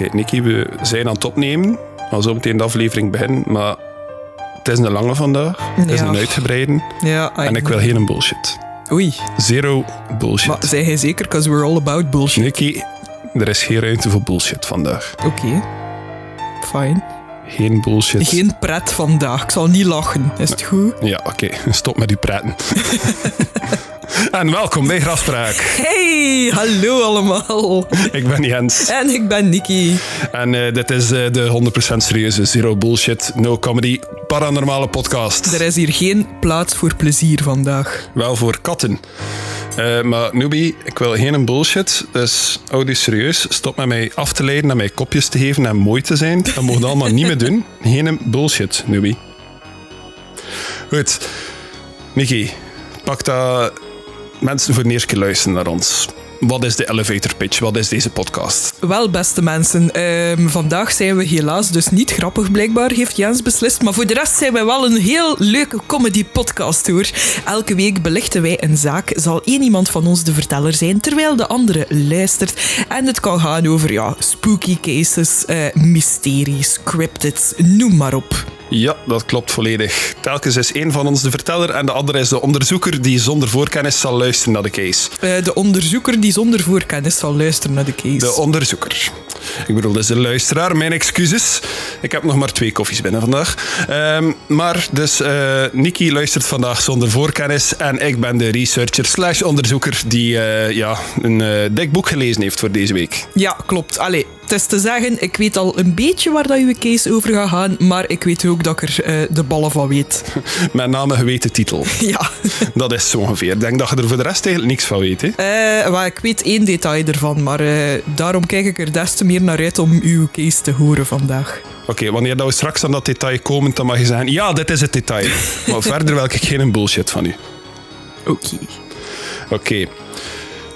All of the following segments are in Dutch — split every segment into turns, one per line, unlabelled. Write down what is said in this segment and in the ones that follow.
Oké, Nicky, we zijn aan het opnemen. Al zo meteen de aflevering beginnen, maar het is een lange vandaag. Het is een uitgebreide.
Ja,
En ik wil geen bullshit.
Oei,
Zero bullshit.
maar zei hij zeker? Because we're all about bullshit.
Nicky, er is geen ruimte voor bullshit vandaag.
Oké. Fine.
Geen bullshit.
Geen pret vandaag. Ik zal niet lachen. Is het goed?
Ja, oké. Stop met uw praten. en welkom bij Graspraak.
Hey, hallo allemaal.
Ik ben Jens.
En ik ben Nikki.
En eh, dit is eh, de 100% serieuze Zero Bullshit, No Comedy, paranormale podcast.
Er is hier geen plaats voor plezier vandaag.
Wel voor katten. Eh, maar Nubi, ik wil geen bullshit. Dus hou die serieus. Stop met mij af te leiden en mij kopjes te geven en mooi te zijn. Dat mogen we allemaal niet meer doen. Geen bullshit, Nubi. Goed. Niki, pak dat mensen voor de eerste luisteren naar ons. Wat is de elevator pitch? Wat is deze podcast?
Wel, beste mensen, ehm, vandaag zijn we helaas dus niet grappig, blijkbaar, heeft Jens beslist. Maar voor de rest zijn wij wel een heel leuke comedy-podcast, hoor. Elke week belichten wij een zaak. Zal één iemand van ons de verteller zijn, terwijl de andere luistert. En het kan gaan over ja, spooky cases, eh, mysteries, cryptids, noem maar op.
Ja, dat klopt volledig. Telkens is één van ons de verteller en de andere is de onderzoeker die zonder voorkennis zal luisteren naar de case.
Eh, de onderzoeker die zonder voorkennis zal luisteren naar de case.
De onderzoeker. Ik bedoel, dus de luisteraar, mijn excuses. Ik heb nog maar twee koffies binnen vandaag. Ehm, maar dus, eh Niki luistert vandaag zonder voorkennis en ik ben de researcher slash onderzoeker die eh, ja, een dik boek gelezen heeft voor deze week.
Ja, klopt. Allee, het is te zeggen, ik weet al een beetje waar dat uw case over gaat gaan, maar ik weet ook dat ik er eh, de ballen van weet.
Met name geweten titel.
ja.
Dat is zo ongeveer. Ik denk dat je er voor de rest eigenlijk niks van weet. Hè?
Eh, maar ik weet één detail ervan, maar eh, daarom kijk ik er des te meer naar uit om uw case te horen vandaag.
Oké, wanneer dat we straks aan dat detail komen, dan mag je zeggen, ja, dit is het detail. Maar verder wil ik geen bullshit van u.
Oké.
Oké.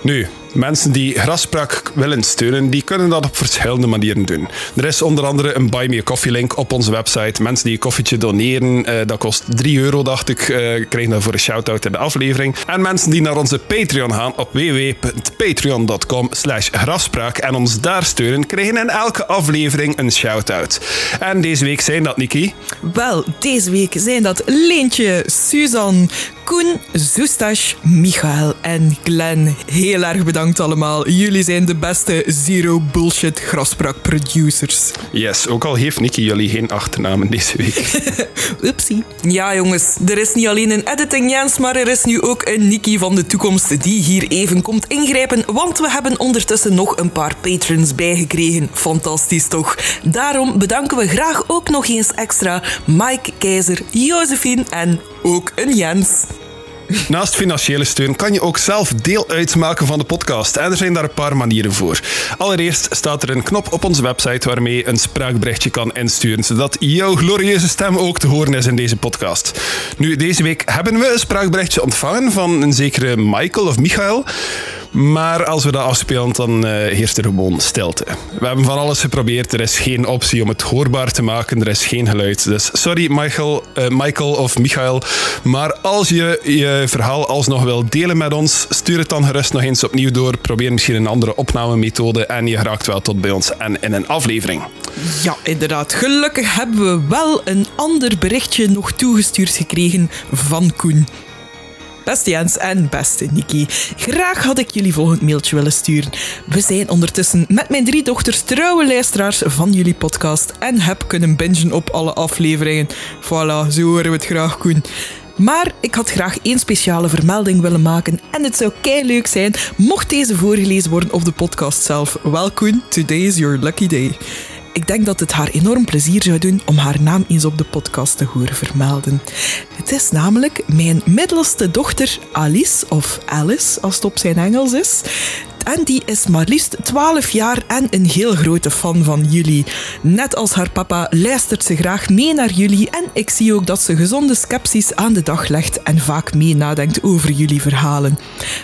Nu, mensen die Graspraak willen steunen, die kunnen dat op verschillende manieren doen. Er is onder andere een Buy Me a Coffee link op onze website. Mensen die een koffietje doneren, eh, dat kost 3 euro, dacht ik, eh, krijgen daarvoor een shout-out in de aflevering. En mensen die naar onze Patreon gaan op www.patreon.com slash grafspraak en ons daar steunen, krijgen in elke aflevering een shout-out. En deze week zijn dat, Niki.
Wel, deze week zijn dat Leentje, Suzanne, Koen, Zoestash, Michael en Glenn. Heel erg bedankt allemaal. Jullie zijn de beste zero bullshit graspraak producers.
Yes, ook al heeft Niki jullie geen achternamen deze week.
Oepsie. Ja, jongens, er is niet alleen een editing Jens, maar er is nu ook een Nikki van de toekomst die hier even komt ingrijpen, want we hebben ondertussen nog een paar patrons bijgekregen. Fantastisch toch? Daarom bedanken we graag ook nog eens extra Mike Keizer, Josephine en ook een Jens.
Naast financiële steun kan je ook zelf deel uitmaken van de podcast. En er zijn daar een paar manieren voor. Allereerst staat er een knop op onze website waarmee je een spraakberichtje kan insturen, zodat jouw glorieuze stem ook te horen is in deze podcast. Nu, deze week hebben we een spraakberichtje ontvangen van een zekere Michael of Michael. Maar als we dat afspelen, dan eh, heerst er gewoon stilte. We hebben van alles geprobeerd. Er is geen optie om het hoorbaar te maken. Er is geen geluid. Dus sorry, Michael, eh, Michael of Michael. Maar als je je verhaal alsnog wil delen met ons, stuur het dan gerust nog eens opnieuw door. Probeer misschien een andere opnamemethode en je raakt wel tot bij ons en in een aflevering.
Ja, inderdaad. Gelukkig hebben we wel een ander berichtje nog toegestuurd gekregen van Koen. Beste Jens en beste Nikki, graag had ik jullie volgend mailtje willen sturen. We zijn ondertussen met mijn drie dochters trouwe luisteraars van jullie podcast en heb kunnen bingen op alle afleveringen. Voilà, zo horen we het graag, Koen. Maar ik had graag één speciale vermelding willen maken en het zou kei leuk zijn mocht deze voorgelezen worden op de podcast zelf. Wel Koen, today is your lucky day. Ik denk dat het haar enorm plezier zou doen om haar naam eens op de podcast te horen vermelden. Het is namelijk mijn middelste dochter Alice, of Alice als het op zijn Engels is. En die is maar liefst 12 jaar en een heel grote fan van jullie. Net als haar papa luistert ze graag mee naar jullie en ik zie ook dat ze gezonde sceptisch aan de dag legt en vaak mee nadenkt over jullie verhalen.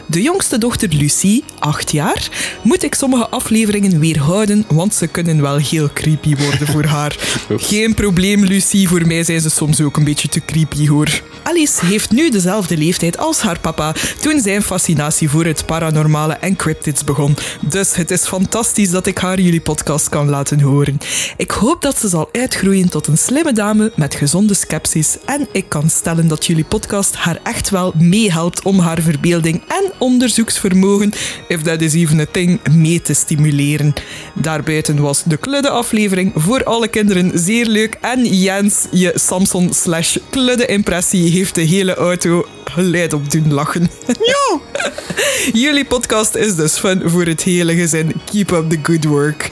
De jongste dochter Lucie, 8 jaar, moet ik sommige afleveringen weerhouden, want ze kunnen wel heel creepy worden voor haar. Geen probleem, Lucie, voor mij zijn ze soms ook een beetje te creepy hoor. Alice heeft nu dezelfde leeftijd als haar papa toen zijn fascinatie voor het paranormale en cryptid begon. Dus het is fantastisch dat ik haar jullie podcast kan laten horen. Ik hoop dat ze zal uitgroeien tot een slimme dame met gezonde sceptisch en ik kan stellen dat jullie podcast haar echt wel meehelpt om haar verbeelding en onderzoeksvermogen, if that is even a thing, mee te stimuleren. Daarbuiten was de kludde aflevering voor alle kinderen zeer leuk en Jens, je Samson slash kludde impressie heeft de hele auto geleid op doen lachen.
Ja!
Jullie podcast is dus fun voor het hele gezin. Keep up the good work.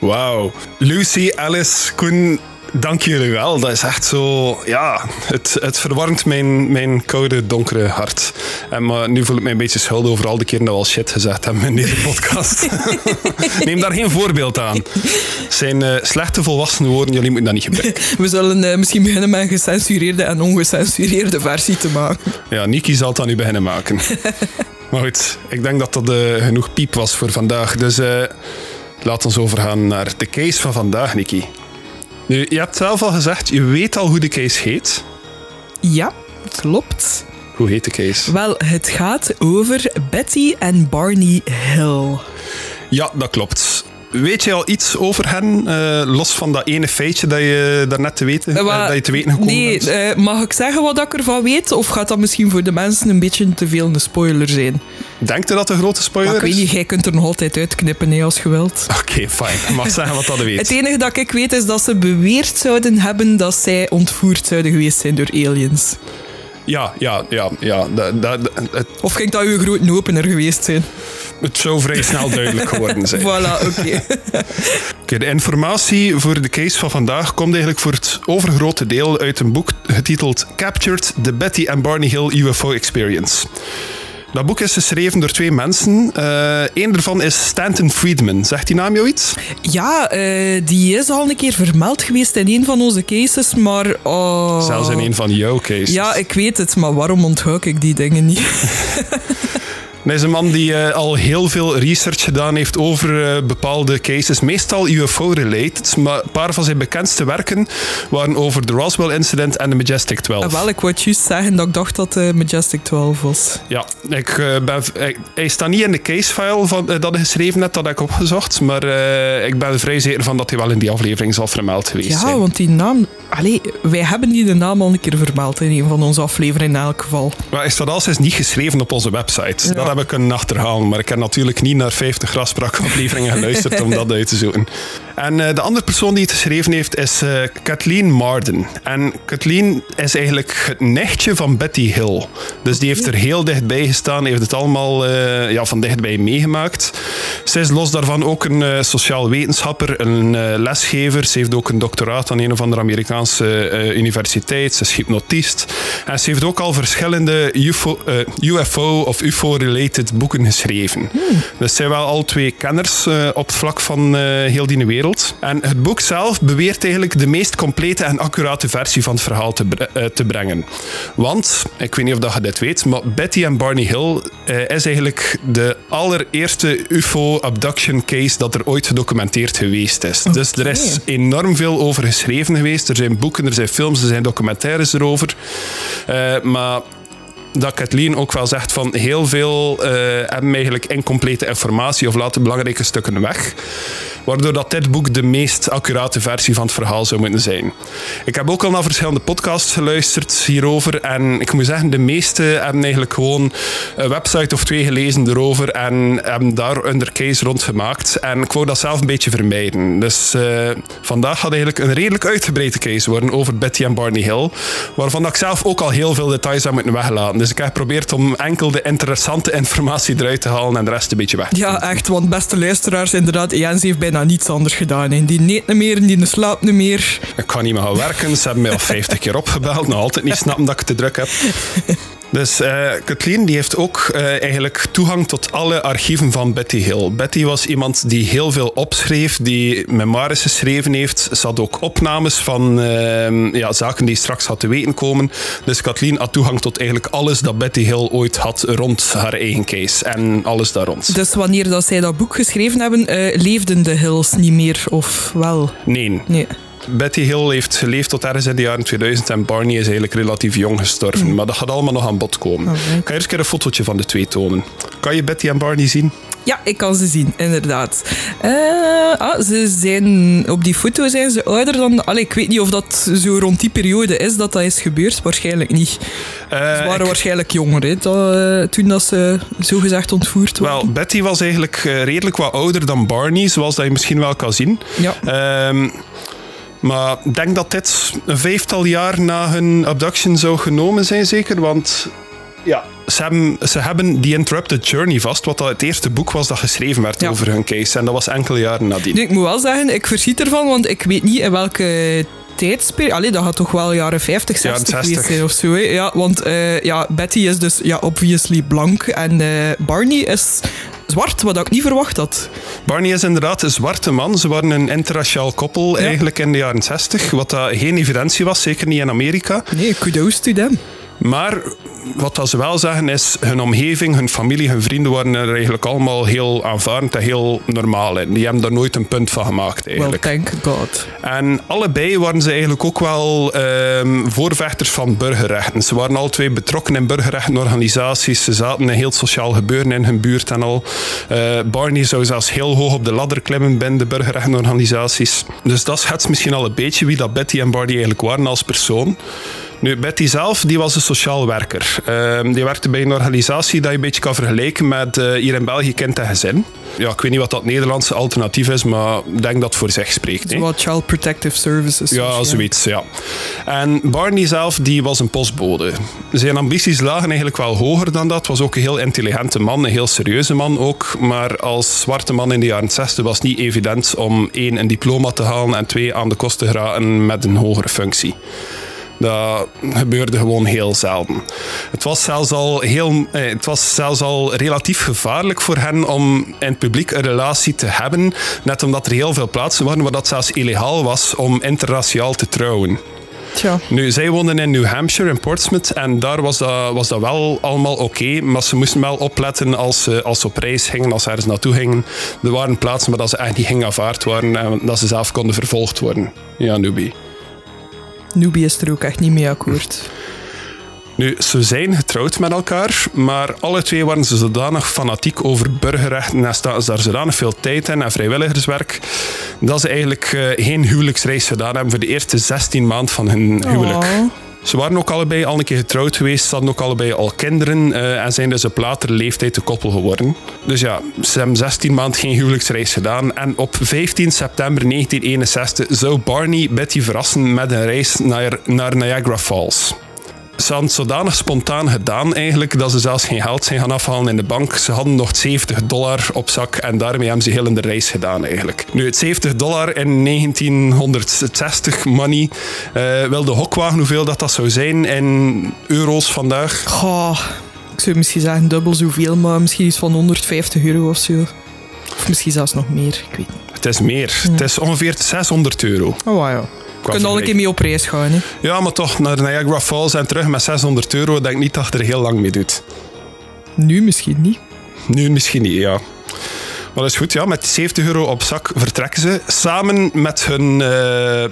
Wauw. Lucy, Alice, Koen, dank jullie wel. Dat is echt zo... Ja, het, het verwarmt mijn, mijn koude, donkere hart. En maar nu voel ik mij een beetje schuldig over al die keren dat we al shit gezegd hebben in deze podcast. Neem daar geen voorbeeld aan. Het zijn eh, slechte volwassen woorden, jullie moeten dat niet gebruiken.
We zullen eh, misschien beginnen met een gecensureerde en ongecensureerde versie te maken.
Ja, Niki zal het dan nu beginnen maken. Maar goed, ik denk dat dat eh, genoeg piep was voor vandaag. Dus laat ons overgaan naar de case van vandaag, Niki. Nu, je hebt zelf al gezegd, je weet al hoe de case heet.
Ja, klopt.
Hoe heet de case?
Wel, het gaat over Betty en Barney Hill.
Ja, dat klopt. Weet je al iets over hen, eh, los van dat ene feitje dat je daarnet te weten,
Eh,
eh, dat je te weten gekomen
nee,
bent?
mag ik zeggen wat ik ervan weet? Of gaat dat misschien voor de mensen een beetje te veel een spoiler zijn?
Denkt je dat een grote
Maar
spoiler
ik weet niet, jij kunt er nog altijd uitknippen hè, als je wilt.
Oké, fijn. Je mag zeggen wat dat weet.
Het enige dat ik weet is dat ze beweerd zouden hebben dat zij ontvoerd zouden geweest zijn door aliens.
Ja, ja, ja. ja. Het,
Of ging dat uw grote opener geweest zijn?
het zou vrij snel duidelijk geworden zijn.
Voilà, oké.
Oké, de informatie voor de case van vandaag komt eigenlijk voor het overgrote deel uit een boek getiteld Captured: The Betty and Barney Hill UFO Experience. Dat boek is geschreven door twee mensen. Eén daarvan is Stanton Friedman. Zegt die naam jou iets?
Ja, eh, die is al een keer vermeld geweest in een van onze cases, maar... oh.
Zelfs in een van jouw cases.
Ja, ik weet het, maar waarom onthoud ik die dingen niet?
Hij is een man die eh, al heel veel research gedaan heeft over eh, bepaalde cases, meestal UFO-related. Maar een paar van zijn bekendste werken waren over de Roswell Incident en de Majestic 12.
Ah, Wel, ik wou juist zeggen dat ik dacht dat de Majestic 12 was.
Ja, ik, eh, ben, hij, hij staat niet in de casefile van, dat hij geschreven hebt, dat heb ik opgezocht. Maar ik ben vrij zeker van dat hij wel in die aflevering zal vermeld geweest
Ja,
zijn.
want die naam... Allee, wij hebben die de naam al een keer vermeld in een van onze afleveringen in elk geval.
Maar hij staat als is niet geschreven op onze website.
Ja.
Dat heb ik kunnen achterhalen. Maar ik heb natuurlijk niet naar 50 graspraak geluisterd om dat uit te zoeken. En eh, de andere persoon die het geschreven heeft is eh, Kathleen Marden. En Kathleen is eigenlijk het nichtje van Betty Hill. Dus die heeft er heel dichtbij gestaan, heeft het allemaal eh, ja, van dichtbij meegemaakt. Zij is los daarvan ook een sociaal wetenschapper, een lesgever. Ze heeft ook een doctoraat aan een of andere Amerikaanse universiteit. Ze is hypnotist. En ze heeft ook al verschillende UFO, UFO of UFO-related boeken geschreven. Dus zij wel al twee kenners op het vlak van heel die wereld. En het boek zelf beweert eigenlijk de meest complete en accurate versie van het verhaal te, bre- eh, te brengen. Want, ik weet niet of dat je dit weet, maar Betty en Barney Hill eh, is eigenlijk de allereerste UFO-abduction case dat er ooit gedocumenteerd geweest is. Dus er is enorm veel over geschreven geweest. Er zijn boeken, er zijn films, er zijn documentaires erover. Eh, maar dat Kathleen ook wel zegt van heel veel eh, hebben eigenlijk incomplete informatie of laten belangrijke stukken weg. Waardoor dat dit boek de meest accurate versie van het verhaal zou moeten zijn. Ik heb ook al naar verschillende podcasts geluisterd hierover. En ik moet zeggen, de meeste hebben eigenlijk gewoon een website of twee gelezen erover. En hebben daar under case rondgemaakt. En ik wou dat zelf een beetje vermijden. Dus eh, vandaag gaat eigenlijk een redelijk uitgebreide case worden over Betty en Barney Hill. Waarvan ik zelf ook al heel veel details heb moeten weglaten. Dus ik heb geprobeerd om enkel de interessante informatie eruit te halen en de rest een beetje weg te
Ja, echt, want beste luisteraars, inderdaad, Jens heeft bijna niets anders gedaan. Hè. Die neemt niet meer en die slaapt niet meer.
Ik kan niet meer gaan werken. Ze hebben mij al 50 keer opgebeld. Nog altijd niet snappen dat ik te druk heb. Dus eh Kathleen die heeft ook eh, eigenlijk toegang tot alle archieven van Betty Hill. Betty was iemand die heel veel opschreef, die memoires geschreven heeft. Ze had ook opnames van eh, ja, zaken die straks had te weten komen. Dus Kathleen had toegang tot eigenlijk alles dat Betty Hill ooit had rond haar eigen case. En alles daar rond.
Dus wanneer dat zij dat boek geschreven hebben, eh, leefden de Hills niet meer, of wel?
Nee,
Nee.
Betty Hill heeft geleefd tot ergens in de jaren 2000 en Barney is eigenlijk relatief jong gestorven.
Mm.
Maar dat gaat allemaal nog aan bod komen.
Alright.
Ik ga eerst een fotootje van de twee tonen. Kan je Betty en Barney zien?
Ja, ik kan ze zien, inderdaad. Uh, ah, ze zijn, op die foto zijn ze ouder dan... Allee, ik weet niet of dat zo rond die periode is dat dat is gebeurd. Waarschijnlijk niet. Uh, ze waren waarschijnlijk jonger hè, dat, uh, toen dat ze zogezegd ontvoerd
waren. Wel, Betty was eigenlijk redelijk wat ouder dan Barney, zoals dat je misschien wel kan zien.
Ja.
Um, maar ik denk dat dit een vijftal jaar na hun abduction zou genomen zijn, zeker. Want ja, ze hebben, ze hebben The Interrupted Journey vast, wat dat het eerste boek was dat geschreven werd over hun case. En dat was enkele jaren nadien.
ik moet wel zeggen, ik verschiet ervan, want ik weet niet in welke tijdsperiode... Allee, dat gaat toch wel jaren 50, 60 geweest zijn of zo. Hè? Ja, want uh, ja, Betty is dus ja, obviously blank en uh, Barney is zwart, wat ik niet verwacht had.
Barney is inderdaad een zwarte man. Ze waren een interraciaal koppel eigenlijk in de jaren 60, wat dat geen evidentie was, zeker niet in Amerika.
Nee, kudos to them.
Maar wat dat ze wel zeggen is, hun omgeving, hun familie, hun vrienden waren er eigenlijk allemaal heel aanvaardend en heel normaal in. Die hebben daar nooit een punt van gemaakt eigenlijk.
Well, thank God.
En allebei waren ze eigenlijk ook wel um, voorvechters van burgerrechten. Ze waren al twee betrokken in burgerrechtenorganisaties. Ze zaten in heel sociaal gebeuren in hun buurt en al. Uh, Barney zou zelfs heel hoog op de ladder klimmen binnen de burgerrechtenorganisaties. Dus dat schetst misschien al een beetje wie dat Betty en Barney eigenlijk waren als persoon. Nu, Betty zelf die was een sociaal werker. Uh, die werkte bij een organisatie dat je een beetje kan vergelijken met uh, hier in België Kind en Gezin. Ja, ik weet niet wat dat Nederlandse alternatief is, maar ik denk dat het voor zich spreekt.
Wat Child Protective Services.
Ja, zoiets, ja. En Barney zelf, die was een postbode. Zijn ambities lagen eigenlijk wel hoger dan dat. Was ook een heel intelligente man, een heel serieuze man ook. Maar als zwarte man in de jaren 60 was het niet evident om één, een diploma te halen en twee, aan de kosten te geraken met een hogere functie. Dat gebeurde gewoon heel zelden. Het was zelfs al, heel, eh, het was zelfs al relatief gevaarlijk voor hen om in het publiek een relatie te hebben, net omdat er heel veel plaatsen waren waar dat zelfs illegaal was om interraciaal te trouwen.
Tja.
Nu, zij woonden in New Hampshire, in Portsmouth, en daar was dat, was dat wel allemaal oké, maar ze moesten wel opletten als ze, als ze op reis gingen, als ze ergens naartoe gingen. Er waren plaatsen waar dat ze echt niet gingen aanvaard waren en dat ze zelf konden vervolgd worden. Ja, Nubie.
Nubi is er ook echt niet mee akkoord.
Nu, ze zijn getrouwd met elkaar, maar alle twee waren ze zodanig fanatiek over burgerrechten en staat ze daar zodanig veel tijd in en vrijwilligerswerk, dat ze eigenlijk uh, geen huwelijksreis gedaan hebben voor de eerste 16 maanden van hun huwelijk.
Oh.
Ze waren ook allebei al een keer getrouwd geweest, ze hadden ook allebei al kinderen uh, en zijn dus op latere leeftijd een koppel geworden. Dus ja, ze hebben 16 maanden geen huwelijksreis gedaan. En op 15 september 1961 zou Barney Betty verrassen met een reis naar, naar Niagara Falls ze hadden zodanig spontaan gedaan eigenlijk dat ze zelfs geen geld zijn gaan afhalen in de bank. Ze hadden nog 70 dollar op zak en daarmee hebben ze heel in de reis gedaan eigenlijk. Nu, het 70 dollar in 1960 money. Uh, wil de hokwagen hoeveel dat, dat zou zijn in euro's vandaag?
Goh, ik zou misschien zeggen dubbel zoveel, maar misschien iets van 150 euro of zo. Of misschien zelfs nog meer, ik weet niet.
Het is meer. Het is ongeveer 600 euro.
Oh, wow, ja. Kun al een keer mee op reis gaan. Hè?
Ja, maar toch naar Niagara Falls en terug met 600 euro. Denk niet dat je er heel lang mee doet.
Nu misschien niet.
Nu misschien niet, ja. Maar dat is goed, ja. Met 70 euro op zak vertrekken ze. Samen met hun uh.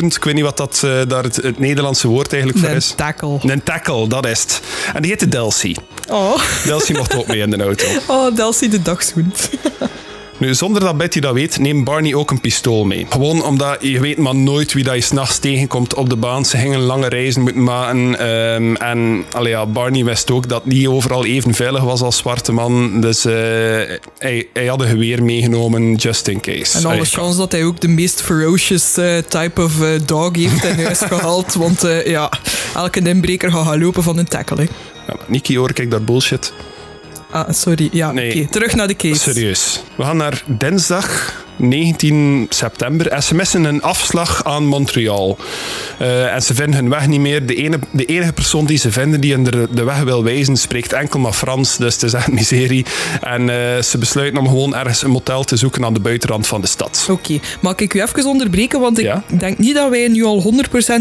Ik weet niet wat dat, uh, daar het, het, Nederlandse woord eigenlijk voor is.
Een tackle.
Een tackle, dat is het. En die heette Delcy.
Oh.
Delcy mocht ook mee in de auto.
Oh, Delcy de dagshond.
Nu, zonder dat Betty dat weet, neemt Barney ook een pistool mee. Gewoon omdat je weet maar nooit wie dat je s'nachts tegenkomt op de baan. Ze gingen lange reizen moeten maken. Um, en allee, ja, Barney wist ook dat niet overal even veilig was als zwarte man. Dus uh, hij, hij, had een geweer meegenomen, just in case.
En alle kans dat hij ook de meest ferocious uh, type of uh, dog heeft in huis gehaald. Want ja, elke inbreker gaat gaan lopen van een tackle.
Ja, Nikki hoor ik dat bullshit.
Ah, sorry. Ja, nee. Okay. Terug naar de case.
Serieus. We gaan naar dinsdag 19 september en ze missen een afslag aan Montreal. Uh, en ze vinden hun weg niet meer. De, ene, de enige persoon die ze vinden die hun de, de weg wil wijzen, spreekt enkel maar Frans. Dus het is echt miserie. En uh, ze besluiten om gewoon ergens een motel te zoeken aan de buitenrand van de stad.
Oké, okay. mag ik u even onderbreken? Want ik ja? denk niet dat wij nu al 100%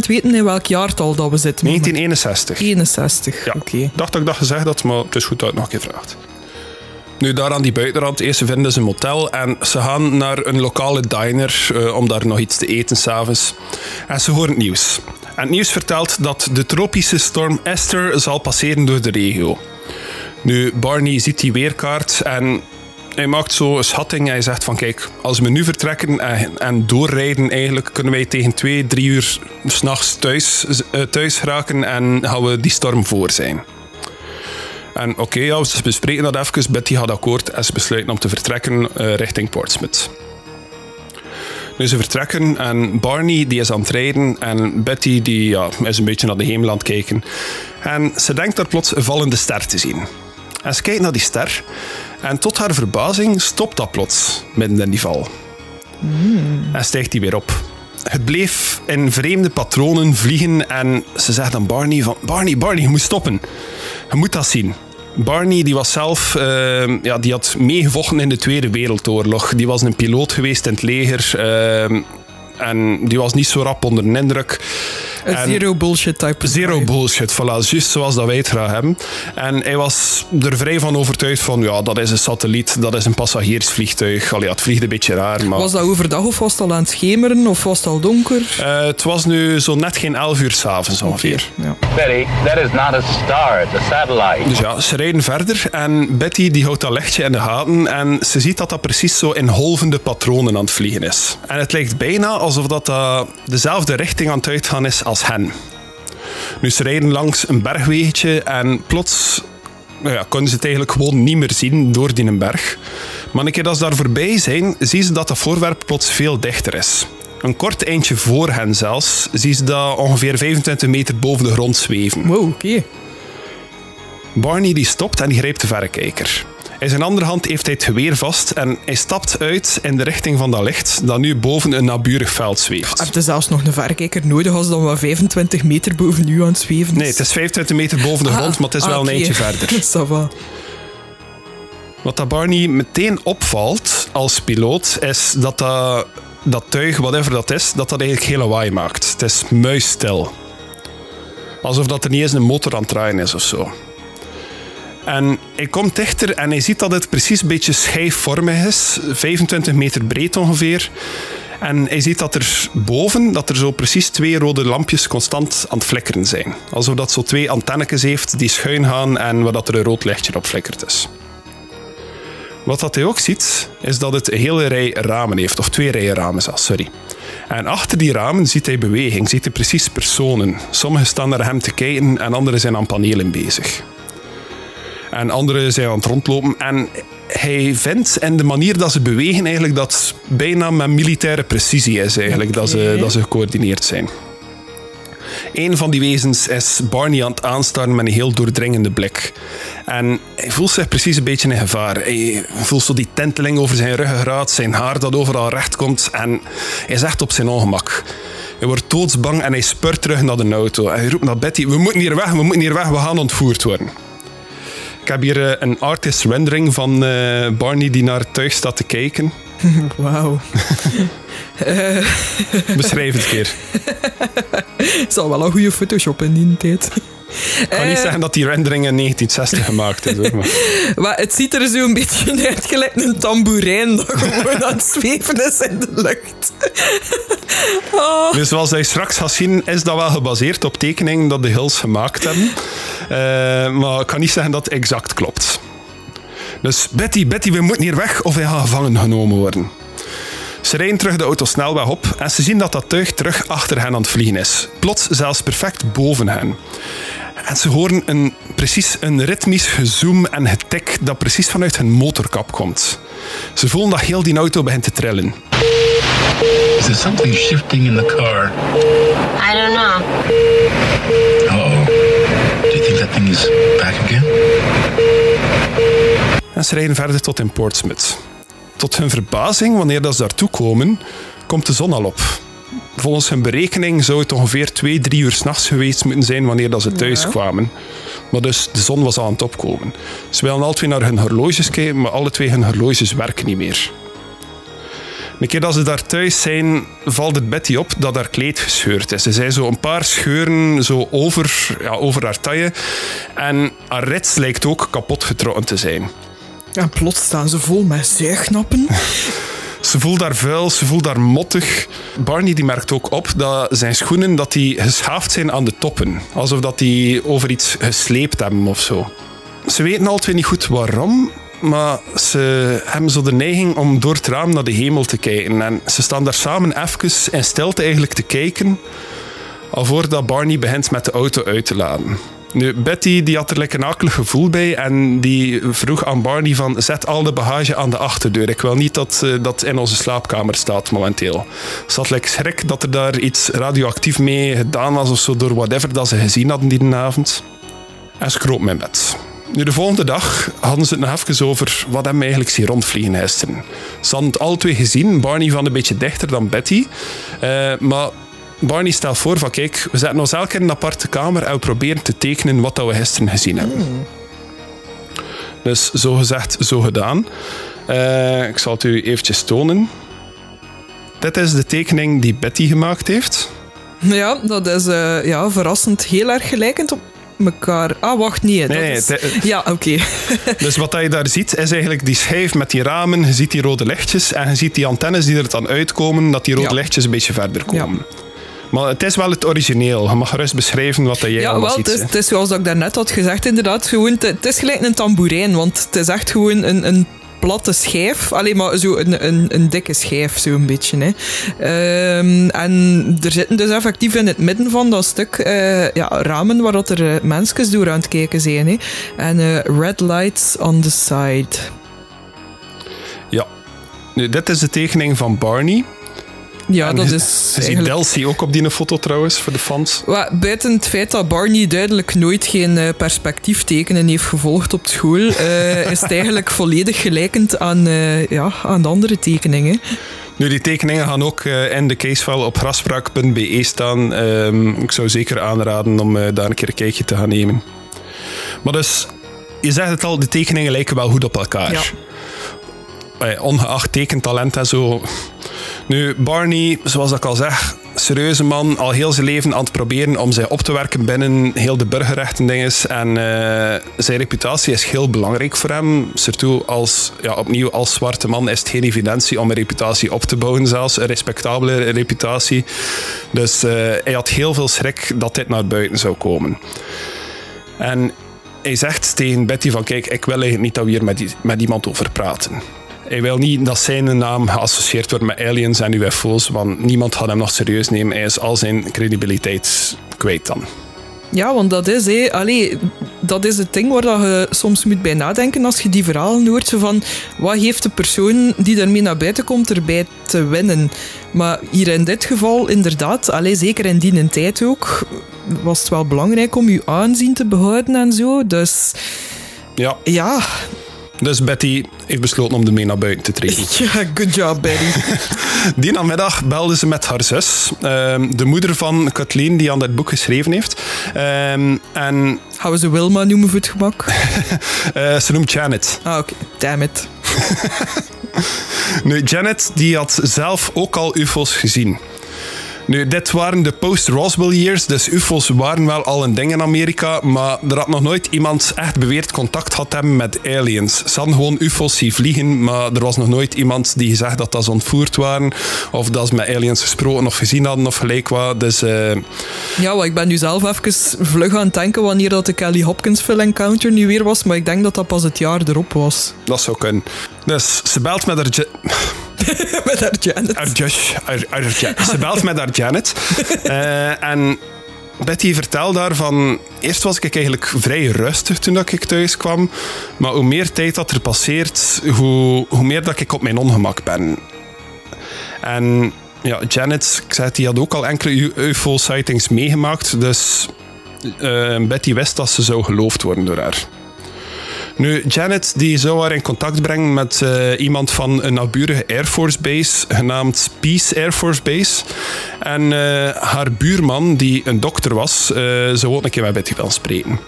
weten in welk jaartal dat we zitten.
1961.
61,
ja.
oké. Okay.
Dacht dat ik dat gezegd had, maar het is goed dat ik nog een keer vraagt. Nu, daar aan die buitenrand, eerst vinden ze een motel en ze gaan naar een lokale diner uh, om daar nog iets te eten s'avonds. En ze horen het nieuws. En het nieuws vertelt dat de tropische storm Esther zal passeren door de regio. Nu, Barney ziet die weerkaart en hij maakt zo een schatting. Hij zegt van kijk, als we nu vertrekken en, en doorrijden, eigenlijk kunnen wij tegen twee, drie uur s'nachts thuis, eh, thuis geraken en gaan we die storm voor zijn. En oké, ja, ze bespreken dat even. Betty gaat akkoord en ze besluiten om te vertrekken eh, richting Portsmouth. Nu ze vertrekken en Barney die is aan het rijden en Betty die, ja, is een beetje naar de hemel aan het kijken. En ze denkt daar plots een vallende ster te zien. En ze kijkt naar die ster en tot haar verbazing stopt dat plots midden in die val. En stijgt die weer op. Het bleef in vreemde patronen vliegen en ze zegt aan Barney van Barney, Barney, je moet stoppen. Je moet dat zien. Barney die was zelf, uh, ja, die had meegevochten in de Tweede Wereldoorlog. Die was een piloot geweest in het leger. Uh, en die was niet zo rap onder de indruk.
Een zero bullshit type.
Zero bullshit, voilà. Juist zoals dat wij het graag hebben. En hij was er vrij van overtuigd van, ja, dat is een satelliet, dat is een passagiersvliegtuig. Allee, ja, het vliegt een beetje raar, maar...
Was dat overdag of was het al aan het schemeren of was het al donker?
Uh, het was nu zo net geen 11 uur s'avonds ongeveer.
Okay, ja. Betty, that is not a star, it's a satellite.
Dus ja, ze rijden verder en Betty die houdt dat lichtje in de gaten en ze ziet dat dat precies zo in golvende patronen aan het vliegen is. En het lijkt bijna alsof dat, uh, dezelfde richting aan het uitgaan is als hen. Nu, ze rijden langs een bergwegetje en plots nou ja, kunnen ze het eigenlijk gewoon niet meer zien door die berg. Maar een keer dat ze daar voorbij zijn, zien ze dat dat voorwerp plots veel dichter is. Een kort eindje voor hen zelfs, zien ze dat ongeveer 25 meter boven de grond zweven.
Wow, oké. Okay.
Barney die stopt en die grijpt de verrekijker. In zijn andere hand heeft hij het geweer vast en hij stapt uit in de richting van dat licht dat nu boven een naburig veld zweeft.
Heb je zelfs nog een verrekijker nodig als dan wel 25 meter boven u aan het zweven is?
Nee, het is 25 meter boven de grond, ah, maar het is ah, wel een eindje verder. Wat dat Barney meteen opvalt als piloot is dat dat, dat tuig, whatever dat is, dat dat eigenlijk heel lawaai maakt. Het is muisstil. Alsof dat er niet eens een motor aan het draaien is of zo. En hij komt dichter en hij ziet dat het precies een beetje schijfvormig is, 25 meter breed ongeveer. En hij ziet dat er boven dat er zo precies twee rode lampjes constant aan het flikkeren zijn. Alsof dat zo twee antennetjes heeft die schuin gaan en waar dat er een rood lichtje op flikkert is. Wat dat hij ook ziet, is dat het een hele rij ramen heeft, of twee rijen ramen zelfs, sorry. En achter die ramen ziet hij beweging, ziet hij precies personen. Sommigen staan naar hem te kijken en anderen zijn aan panelen bezig. En anderen zijn aan het rondlopen. En hij vindt en de manier dat ze bewegen eigenlijk dat bijna met militaire precisie is eigenlijk dat, ze, dat ze gecoördineerd zijn. Een van die wezens is Barney aan het aanstaren met een heel doordringende blik. En hij voelt zich precies een beetje in gevaar. Hij voelt zo die tenteling over zijn ruggengraat, zijn haar dat overal recht komt. En hij is echt op zijn ongemak. Hij wordt doodsbang en hij spurt terug naar de auto. En hij roept naar Betty, we moeten hier weg, we moeten hier weg, we gaan ontvoerd worden. Ik heb hier eh, een artist rendering van uh, Barney die naar het tuig staat te kijken.
Wauw.
Beschrijf het keer.
Het zal wel een goede Photoshop in die tijd.
Ik kan niet zeggen dat die rendering in 1960 gemaakt is. Hoor, maar.
maar het ziet er zo een beetje uit gelijk een tamboerijn dat gewoon aan het zweven is in de lucht.
Oh. Dus zoals je straks gaat zien, is dat wel gebaseerd op tekeningen dat de Hills gemaakt hebben. Uh, maar ik kan niet zeggen dat het exact klopt. Dus Betty, Betty, we moeten hier weg of hij gaat gevangen genomen worden. Ze rijden terug de auto snelweg op en ze zien dat dat tuig terug achter hen aan het vliegen is. Plots zelfs perfect boven hen. En ze horen een, precies een ritmisch gezoom en getik dat precies vanuit hun motorkap komt. Ze voelen dat heel die auto begint te trillen.
Is there something shifting in the car?
I don't know.
Uh-oh. Do you think that thing is back again?
En ze rijden verder tot in Portsmouth. Tot hun verbazing, wanneer dat ze daartoe komen, komt de zon al op. Volgens hun berekening zou het ongeveer 2, 3 uur s'nachts geweest moeten zijn wanneer dat ze thuis kwamen. Maar dus de zon was aan het opkomen. Ze willen alle twee naar hun horloges kijken, maar alle twee hun horloges werken niet meer. Een keer dat ze daar thuis zijn, valt het Betty op dat haar kleed gescheurd is. Ze zei zo een paar scheuren zo over, ja, over haar taille. En haar rits lijkt ook kapot getrokken te zijn.
En plots staan ze vol met zuignappen.
Ze voelt daar vuil, ze voelt daar mottig. Barney die merkt ook op dat zijn schoenen dat die geschaafd zijn aan de toppen. Alsof dat die over iets gesleept hebben of zo. Ze weten altijd niet goed waarom, maar ze hebben zo de neiging om door het raam naar de hemel te kijken. En ze staan daar samen even in stilte eigenlijk te kijken, alvorens Barney begint met de auto uit te laden. Nu, Betty die had er lekker een akelig gevoel bij en die vroeg aan Barney van zet al de bagage aan de achterdeur. Ik wil niet dat eh, dat in onze slaapkamer staat momenteel. Ze had lekker schrik dat er daar iets radioactief mee gedaan was of zo door whatever dat ze gezien hadden die avond. En ze kroop mijn bed. Nu, de volgende dag hadden ze het nog even over wat hem eigenlijk zien rondvliegen gisteren. Ze hadden het alle twee gezien, Barney van een beetje dichter dan Betty. Eh, maar Barney stelt voor van kijk, we zetten ons elke keer in een aparte kamer en we proberen te tekenen wat dat we gisteren gezien hebben. Dus zo gezegd, zo gedaan. Eh, ik zal het u eventjes tonen. Dit is de tekening die Betty gemaakt heeft.
Ja, dat is eh, ja, verrassend heel erg gelijkend op elkaar. Ah, wacht, nee. dat
Nee,
is- Ja, oké.
Dus wat je daar ziet, is eigenlijk die schijf met die ramen. Je ziet die rode lichtjes en je ziet die antennes die er dan uitkomen, dat die rode
Ja.
lichtjes een beetje verder komen. Maar het is wel het origineel. Je mag gerust beschrijven wat dat jij
Ja,
allemaal
wel,
ziet.
het is,
hè.
het is zoals ik daarnet had gezegd, inderdaad. Gewoon, het, het is gelijk een tamboerijn, want het is echt gewoon een, een platte schijf. Alleen maar zo een, een, een dikke schijf, zo'n beetje. Hè. Ehm, en er zitten dus effectief in het midden van dat stuk eh, ja, ramen waar dat er eh, mensjes door aan het kijken zijn. Hè. En eh, red lights on the side.
Ja. Nu, dit is de tekening van Barney.
Ja,
En
dat
je-
is eigenlijk...
Delcy ook op die foto trouwens, voor de fans.
Wa- Buiten het feit dat Barney duidelijk nooit geen eh, perspectieftekenen heeft gevolgd op school, eh, is het eigenlijk volledig gelijkend aan, eh, ja, aan de andere tekeningen.
Nu, die tekeningen gaan ook in de casefile op graspraak.be staan. Ehm, ik zou zeker aanraden om daar een keer een kijkje te gaan nemen. Maar dus, je zegt het al, de tekeningen lijken wel goed op elkaar.
Ja.
Ongeacht tekentalent en zo. Nu, Barney, zoals ik al zeg, serieuze man, al heel zijn leven aan het proberen om zich op te werken binnen heel de burgerrechten dinges. En eh, zijn reputatie is heel belangrijk voor hem. Surtout als, ja, opnieuw als zwarte man is het geen evidentie om een reputatie op te bouwen zelfs. Een respectabele reputatie. Dus eh, hij had heel veel schrik dat dit naar buiten zou komen. En hij zegt tegen Betty van kijk, ik wil eigenlijk niet dat we hier met, met iemand over praten. Hij wil niet dat zijn naam geassocieerd wordt met aliens en UFO's, want niemand gaat hem nog serieus nemen. Hij is al zijn credibiliteit kwijt dan.
Ja, want dat is, hé, allee, dat is het ding waar dat je soms moet bij nadenken als je die verhalen hoort. Van, wat heeft de persoon die daarmee naar buiten komt erbij te winnen? Maar hier in dit geval, inderdaad, allee, zeker in die tijd ook, was het wel belangrijk om je aanzien te behouden en zo. Dus
Ja,
ja,
dus Betty heeft besloten om ermee naar buiten te treden.
ja good job, Betty.
Die namiddag belde ze met haar zus, ehm, de moeder van Kathleen, die aan dat boek geschreven heeft. Ehm, en
Gaan we ze Wilma noemen voor het gemak?
eh, ze noemt Janet.
Ah, oké. Damn it.
Nu, Janet die had zelf ook al UFO's gezien. Nu, dit waren de post-Roswell years, dus UFO's waren wel al een ding in Amerika, maar er had nog nooit iemand echt beweerd contact gehad hebben met aliens. Ze hadden gewoon UFO's zien vliegen, maar er was nog nooit iemand die gezegd dat dat ze ontvoerd waren, of dat ze met aliens gesproken of gezien hadden of gelijk wat. Dus eh,
Ja, ik ben nu zelf even vlug aan het denken wanneer dat de Kelly Hopkins Phil Encounter nu weer was, maar ik denk dat dat pas het jaar erop was.
dat zou kunnen. Dus ze belt met haar...
Met haar Janet.
Haar Josh, haar- haar Ja- Ze belt met haar Janet. Eh, en Betty vertelt daar van... Eerst was ik eigenlijk vrij rustig toen ik thuis kwam. Maar hoe meer tijd dat er passeert, hoe, hoe meer dat ik op mijn ongemak ben. En ja, Janet, ik zei die had ook al enkele UFO-sightings meegemaakt. Dus eh, Betty wist dat ze zou geloofd worden door haar. Nu, Janet die zou haar in contact brengen met eh, iemand van een naburige Air Force Base, genaamd Peace Air Force Base. En eh, haar buurman, die een dokter was, eh zou ook een keer met Betty willen spreken.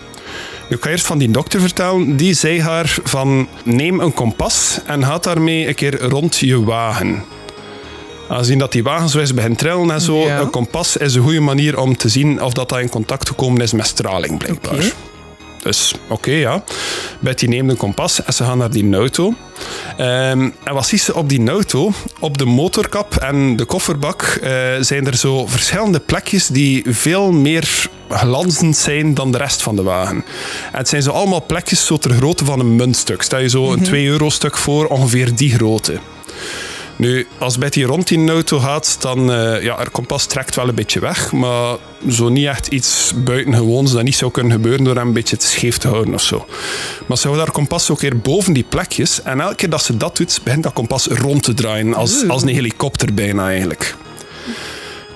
Nu, ik ga eerst van die dokter vertellen. Die zei haar van, neem een kompas en ga daarmee een keer rond je wagen. Aangezien dat die wagen zo is begint trillen en zo,
Ja.
een kompas is een goede manier om te zien of dat, dat in contact gekomen is met straling, blijkbaar. Dus oké, ja. Betty neemt een kompas en ze gaan naar die auto. Ehm, en wat ziet ze op die auto? Op de motorkap en de kofferbak eh, zijn er zo verschillende plekjes die veel meer glanzend zijn dan de rest van de wagen. En het zijn zo allemaal plekjes zo ter grootte van een muntstuk. Stel je zo een 2 euro stuk voor, ongeveer die grootte. Nu, als Betty rond in auto gaat, dan uh, ja, haar kompas trekt wel een beetje weg, maar zo niet echt iets buitengewoons dat niet zou kunnen gebeuren door hem een beetje te scheef te houden of zo. Maar ze houdt haar kompas ook weer boven die plekjes en elke keer dat ze dat doet, begint dat kompas rond te draaien, als, als een helikopter bijna eigenlijk.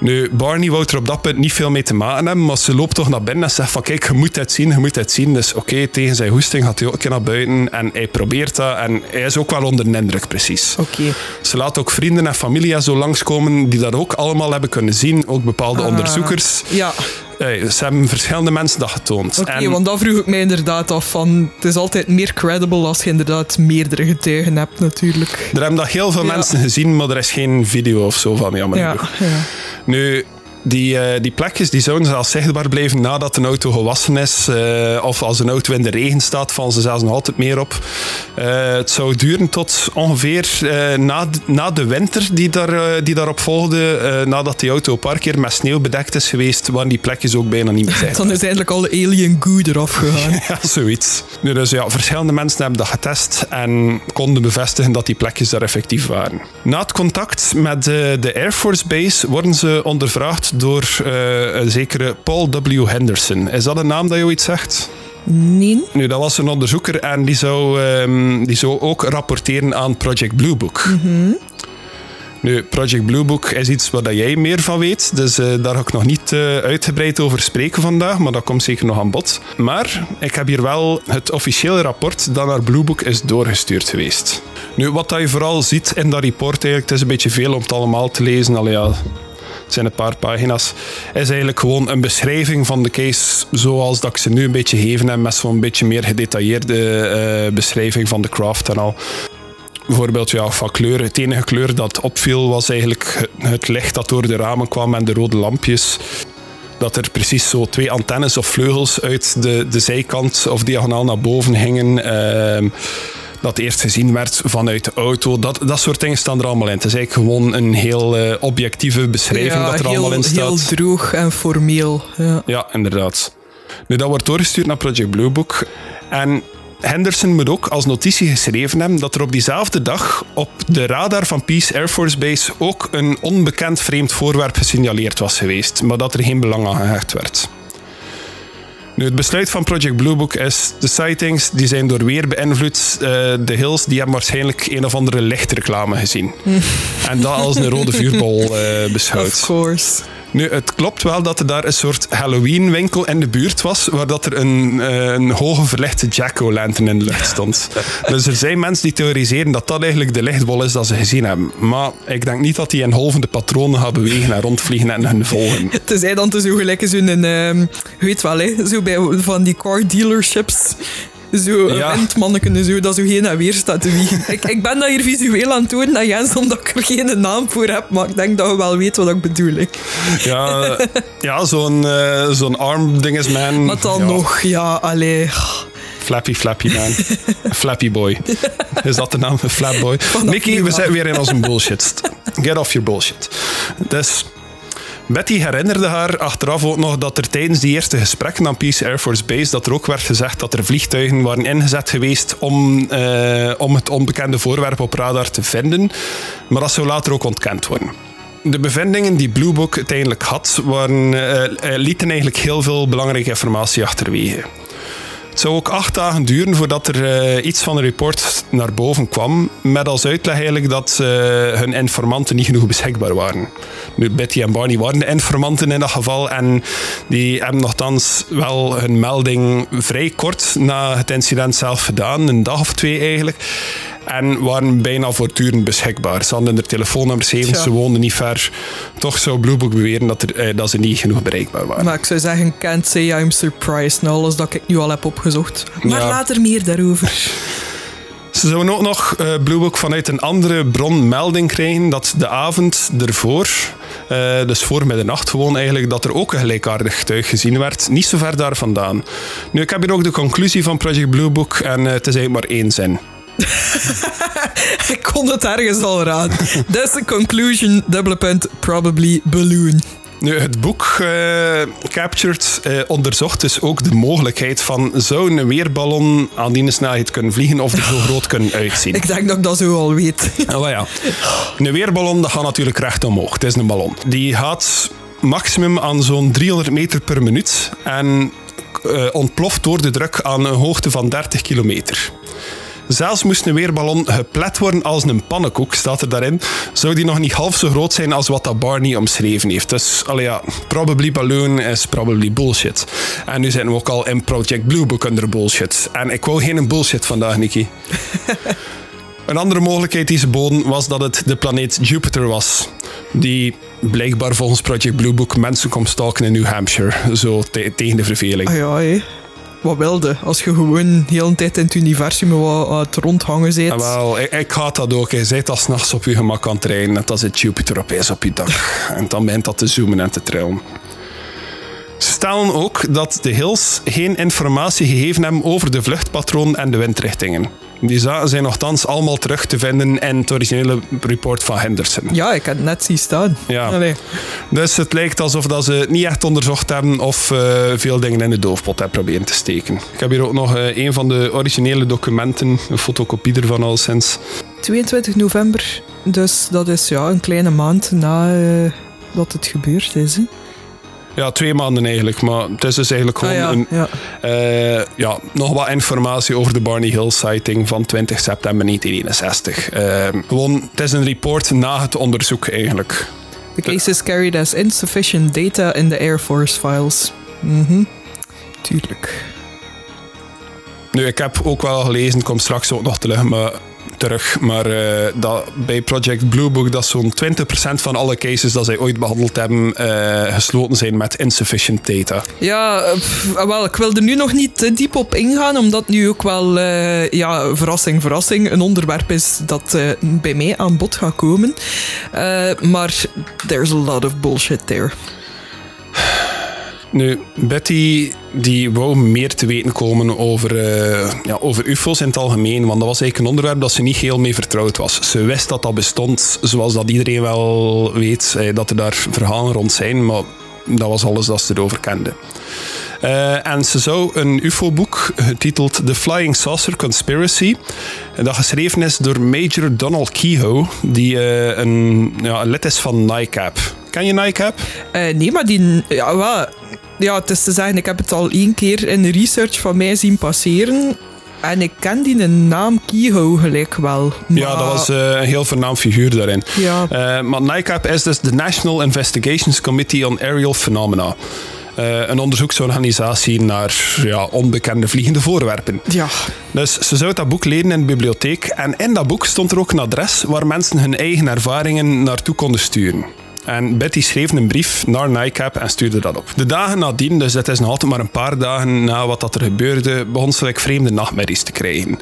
Nu, Barney wou er op dat punt niet veel mee te maken hebben, maar ze loopt toch naar binnen en zegt van kijk, je moet het zien, je moet het zien. Dus oké, tegen zijn hoesting gaat hij ook een keer naar buiten en hij probeert dat en hij is ook wel onder de indruk, precies.
Oké.
Ze laat ook vrienden en familie zo langskomen die dat ook allemaal hebben kunnen zien, ook bepaalde
Ah.
onderzoekers.
Ja,
Hey, ze hebben verschillende mensen dat getoond.
oké,
En-
want dat vroeg ik mij inderdaad af van... Het is altijd meer credible als je inderdaad meerdere getuigen hebt, natuurlijk.
er hebben dat heel veel
Ja.
mensen gezien, maar er is geen video of zo van, jammer
Ja, ja.
Nu, die, eh, die plekjes die zouden zelfs zichtbaar blijven nadat een auto gewassen is. eh, of als een auto in de regen staat, vallen ze zelfs nog altijd meer op. Eh, het zou duren tot ongeveer na, de- na de winter die, daar, die daarop volgde. nadat die auto een paar keer met sneeuw bedekt is geweest, waren die plekjes ook bijna niet meer zichtbaar.
Dan is eigenlijk al de alien goo eraf gegaan.
Ja, zoiets. Nu, dus ja, verschillende mensen hebben dat getest en konden bevestigen dat die plekjes daar effectief waren. Na het contact met de Air Force Base worden ze ondervraagd door eh, een zekere Paul W. Henderson. Is dat een naam dat je iets zegt?
Nee?
Nu, dat was een onderzoeker en die zou, ehm, die zou ook rapporteren aan Project Blue Book. Nu, Project Blue Book is iets waar dat jij meer van weet, dus eh, daar ga ik nog niet eh, uitgebreid over spreken vandaag, maar dat komt zeker nog aan bod. Maar ik heb hier wel het officiële rapport dat naar Blue Book is doorgestuurd geweest. Nu, wat dat je vooral ziet in dat rapport, eigenlijk, het is een beetje veel om het allemaal te lezen, al ja, het zijn een paar pagina's, is eigenlijk gewoon een beschrijving van de case zoals dat ik ze nu een beetje geven heb, met zo'n beetje meer gedetailleerde eh, beschrijving van de craft en al. Bijvoorbeeld ja, van kleur. Het enige kleur dat opviel was eigenlijk het, het licht dat door de ramen kwam en de rode lampjes. Dat er precies zo twee antennes of vleugels uit de, de zijkant of diagonaal naar boven hingen. Ehm, dat eerst gezien werd vanuit de auto. Dat, dat soort dingen staan er allemaal in. Het is eigenlijk gewoon een heel eh, objectieve beschrijving
ja,
dat er
heel,
allemaal in staat.
heel droog en formeel. Ja.
Ja, inderdaad. Nu, dat wordt doorgestuurd naar Project Blue Book. En Henderson moet ook als notitie geschreven hebben dat er op diezelfde dag op de radar van Peace Air Force Base ook een onbekend vreemd voorwerp gesignaleerd was geweest, maar dat er geen belang aan gehecht werd. Nu, het besluit van Project Blue Book is, de sightings die zijn door weer beïnvloed. Eh, de Hills die hebben waarschijnlijk een of andere lichtreclame gezien. en dat als een rode vuurbal eh,
Of
beschouwd.
course.
Nu, het klopt wel dat er daar een soort Halloween-winkel in de buurt was, waar dat er een, eh, een hoge verlichte jack-o'-lantern in de lucht stond. dus er zijn mensen die theoriseren dat dat eigenlijk de lichtbol is dat ze gezien hebben. Maar ik denk niet dat die in golvende patronen gaan bewegen en rondvliegen en hun volgen.
Tenzij dan te zo gelijk zo'n, ehm je weet wel, hè, zo bij van die car dealerships. Zo een
Ja.
windmanneken, zo, dat zo heen en weer staat te wiegen. ik, ik ben dat hier visueel aan het doen, en Jens, omdat ik er geen naam voor heb, maar ik denk dat je wel weet wat ik bedoel. Hè.
Ja, ja zo'n eh, zo'n arm-dingesman.
Maar dan
Ja,
nog, ja, allee.
Flappy Flappy Man. Flappy Boy. Is dat de naam? Flap Boy. Mickey,
nu
we zijn weer in onze bullshit. Get off your bullshit. Dus Betty herinnerde haar achteraf ook nog dat er tijdens die eerste gesprekken aan Peace Air Force Base dat er ook werd gezegd dat er vliegtuigen waren ingezet geweest om, eh, om het onbekende voorwerp op radar te vinden. Maar dat zou later ook ontkend worden. De bevindingen die Blue Book uiteindelijk had, waren, eh, eh, lieten eigenlijk heel veel belangrijke informatie achterwege. Het zou ook acht dagen duren voordat er eh, iets van een report naar boven kwam, met als uitleg eigenlijk dat eh, hun informanten niet genoeg beschikbaar waren. Nu, Betty en Barney waren de informanten in dat geval en die hebben nogthans wel hun melding vrij kort na het incident zelf gedaan, een dag of twee eigenlijk. En waren bijna voortdurend beschikbaar. Ze hadden er telefoonnummers
Tja.
ze woonden niet ver. Toch zou Blue Book beweren dat, er, eh, dat ze niet genoeg bereikbaar waren.
Maar ik zou zeggen, can't say I'm surprised na alles dat ik nu al heb opgezocht. Maar
Ja.
later meer daarover.
Ze zouden ook nog eh Blue Book vanuit een andere bron melding krijgen dat de avond ervoor, eh, dus voor middernacht gewoon eigenlijk, dat er ook een gelijkaardig getuig gezien werd. Niet zo ver daar vandaan. Nu, ik heb hier ook de conclusie van Project Blue Book en eh, het is eigenlijk maar één zin.
ik kon het ergens al raden. That's the conclusion, dubbele punt, probably balloon.
Nu, het boek eh, Captured eh, onderzocht dus ook de mogelijkheid van zou een weerballon aan die snelheid kunnen vliegen of er zo groot kunnen uitzien.
Ik denk dat ik dat zo al weet.
Oh ja. Een weerballon dat gaat natuurlijk recht omhoog. Het is een ballon. Die gaat maximum aan zo'n 300 meter per minuut en eh, ontploft door de druk aan een hoogte van 30 kilometer. Zelfs moest een weerballon geplet worden als een pannenkoek, staat er daarin, zou die nog niet half zo groot zijn als wat dat Barney omschreven heeft. Dus, allee ja, probably balloon is probably bullshit. En nu zijn we ook al in Project Blue Book under bullshit. En ik wou geen bullshit vandaag, Nicky. Een andere mogelijkheid die ze boden was dat het de planeet Jupiter was. Die blijkbaar volgens Project Blue Book mensen komt stalken in New Hampshire. Zo te- tegen de verveling.
Ah ja, hé. Wat wilde? Als je gewoon de hele tijd in het universum wat aan het rondhangen bent.
Ah, wel, ik, ik haat dat ook. Je zit al s'nachts op je gemak aan het trainen. En dan zit Jupiter opeens op je dak. En dan begint dat te zoomen en te trillen. Ze stellen ook dat de Hills geen informatie gegeven hebben over de vluchtpatroon en de windrichtingen. Die zijn nogthans allemaal terug te vinden in het originele report van Henderson.
Ja, ik heb het net zien staan.
Ja.
Allee.
Dus het lijkt alsof dat ze het niet echt onderzocht hebben of eh, veel dingen in de doofpot hebben proberen te steken. Ik heb hier ook nog eh, een van de originele documenten, een fotocopie ervan al sinds.
22 november, dus dat is ja, een kleine maand na eh, dat het gebeurd is. Hè.
Ja, twee maanden eigenlijk, maar het is dus eigenlijk gewoon
Ah, ja,
een,
ja.
eh, ja, nog wat informatie over de Barney Hill sighting van 20 september 1961. Eh, gewoon, het is een report na het onderzoek eigenlijk.
The case is carried as insufficient data in the Air Force files. Mhm. Tuurlijk.
Nu, ik heb ook wel gelezen, kom straks ook nog terug, maar, terug, maar eh, dat bij Project Blue Book dat zo'n 20% van alle cases dat zij ooit behandeld hebben eh, gesloten zijn met insufficient data.
Ja, ah, wel, ik wil er nu nog niet te diep op ingaan, omdat nu ook wel, eh, ja, verrassing, verrassing, een onderwerp is dat bij mij aan bod gaat komen. Maar there's a lot of bullshit there.
Nu, Betty die wou meer te weten komen over, eh, ja, over UFO's in het algemeen, want dat was eigenlijk een onderwerp dat ze niet heel mee vertrouwd was. Ze wist dat dat bestond, zoals dat iedereen wel weet, eh, dat er daar verhalen rond zijn, maar dat was alles dat ze erover kende. Eh, en ze zou een UFO-boek getiteld The Flying Saucer Conspiracy, dat geschreven is door Major Donald Kehoe, die een, ja, lid is van NICAP. Ken je NICAP?
Eh, nee, maar die... Ja, wel, ja, het is te zeggen, ik heb het al één keer in de research van mij zien passeren. En ik ken die naam Keyhoe gelijk wel.
Ja, dat was eh, een heel voornaam figuur daarin.
Ja.
Eh, maar NICAP is dus de National Investigations Committee on Aerial Phenomena. Een onderzoeksorganisatie naar ja, onbekende vliegende voorwerpen.
Ja,
Dus ze zou dat boek lezen in de bibliotheek. En in dat boek stond er ook een adres waar mensen hun eigen ervaringen naartoe konden sturen. En Betty schreef een brief naar NICAP en stuurde dat op. De dagen nadien, dus dat is nog altijd maar een paar dagen na wat dat er gebeurde, begon ze vreemde nachtmerries te krijgen.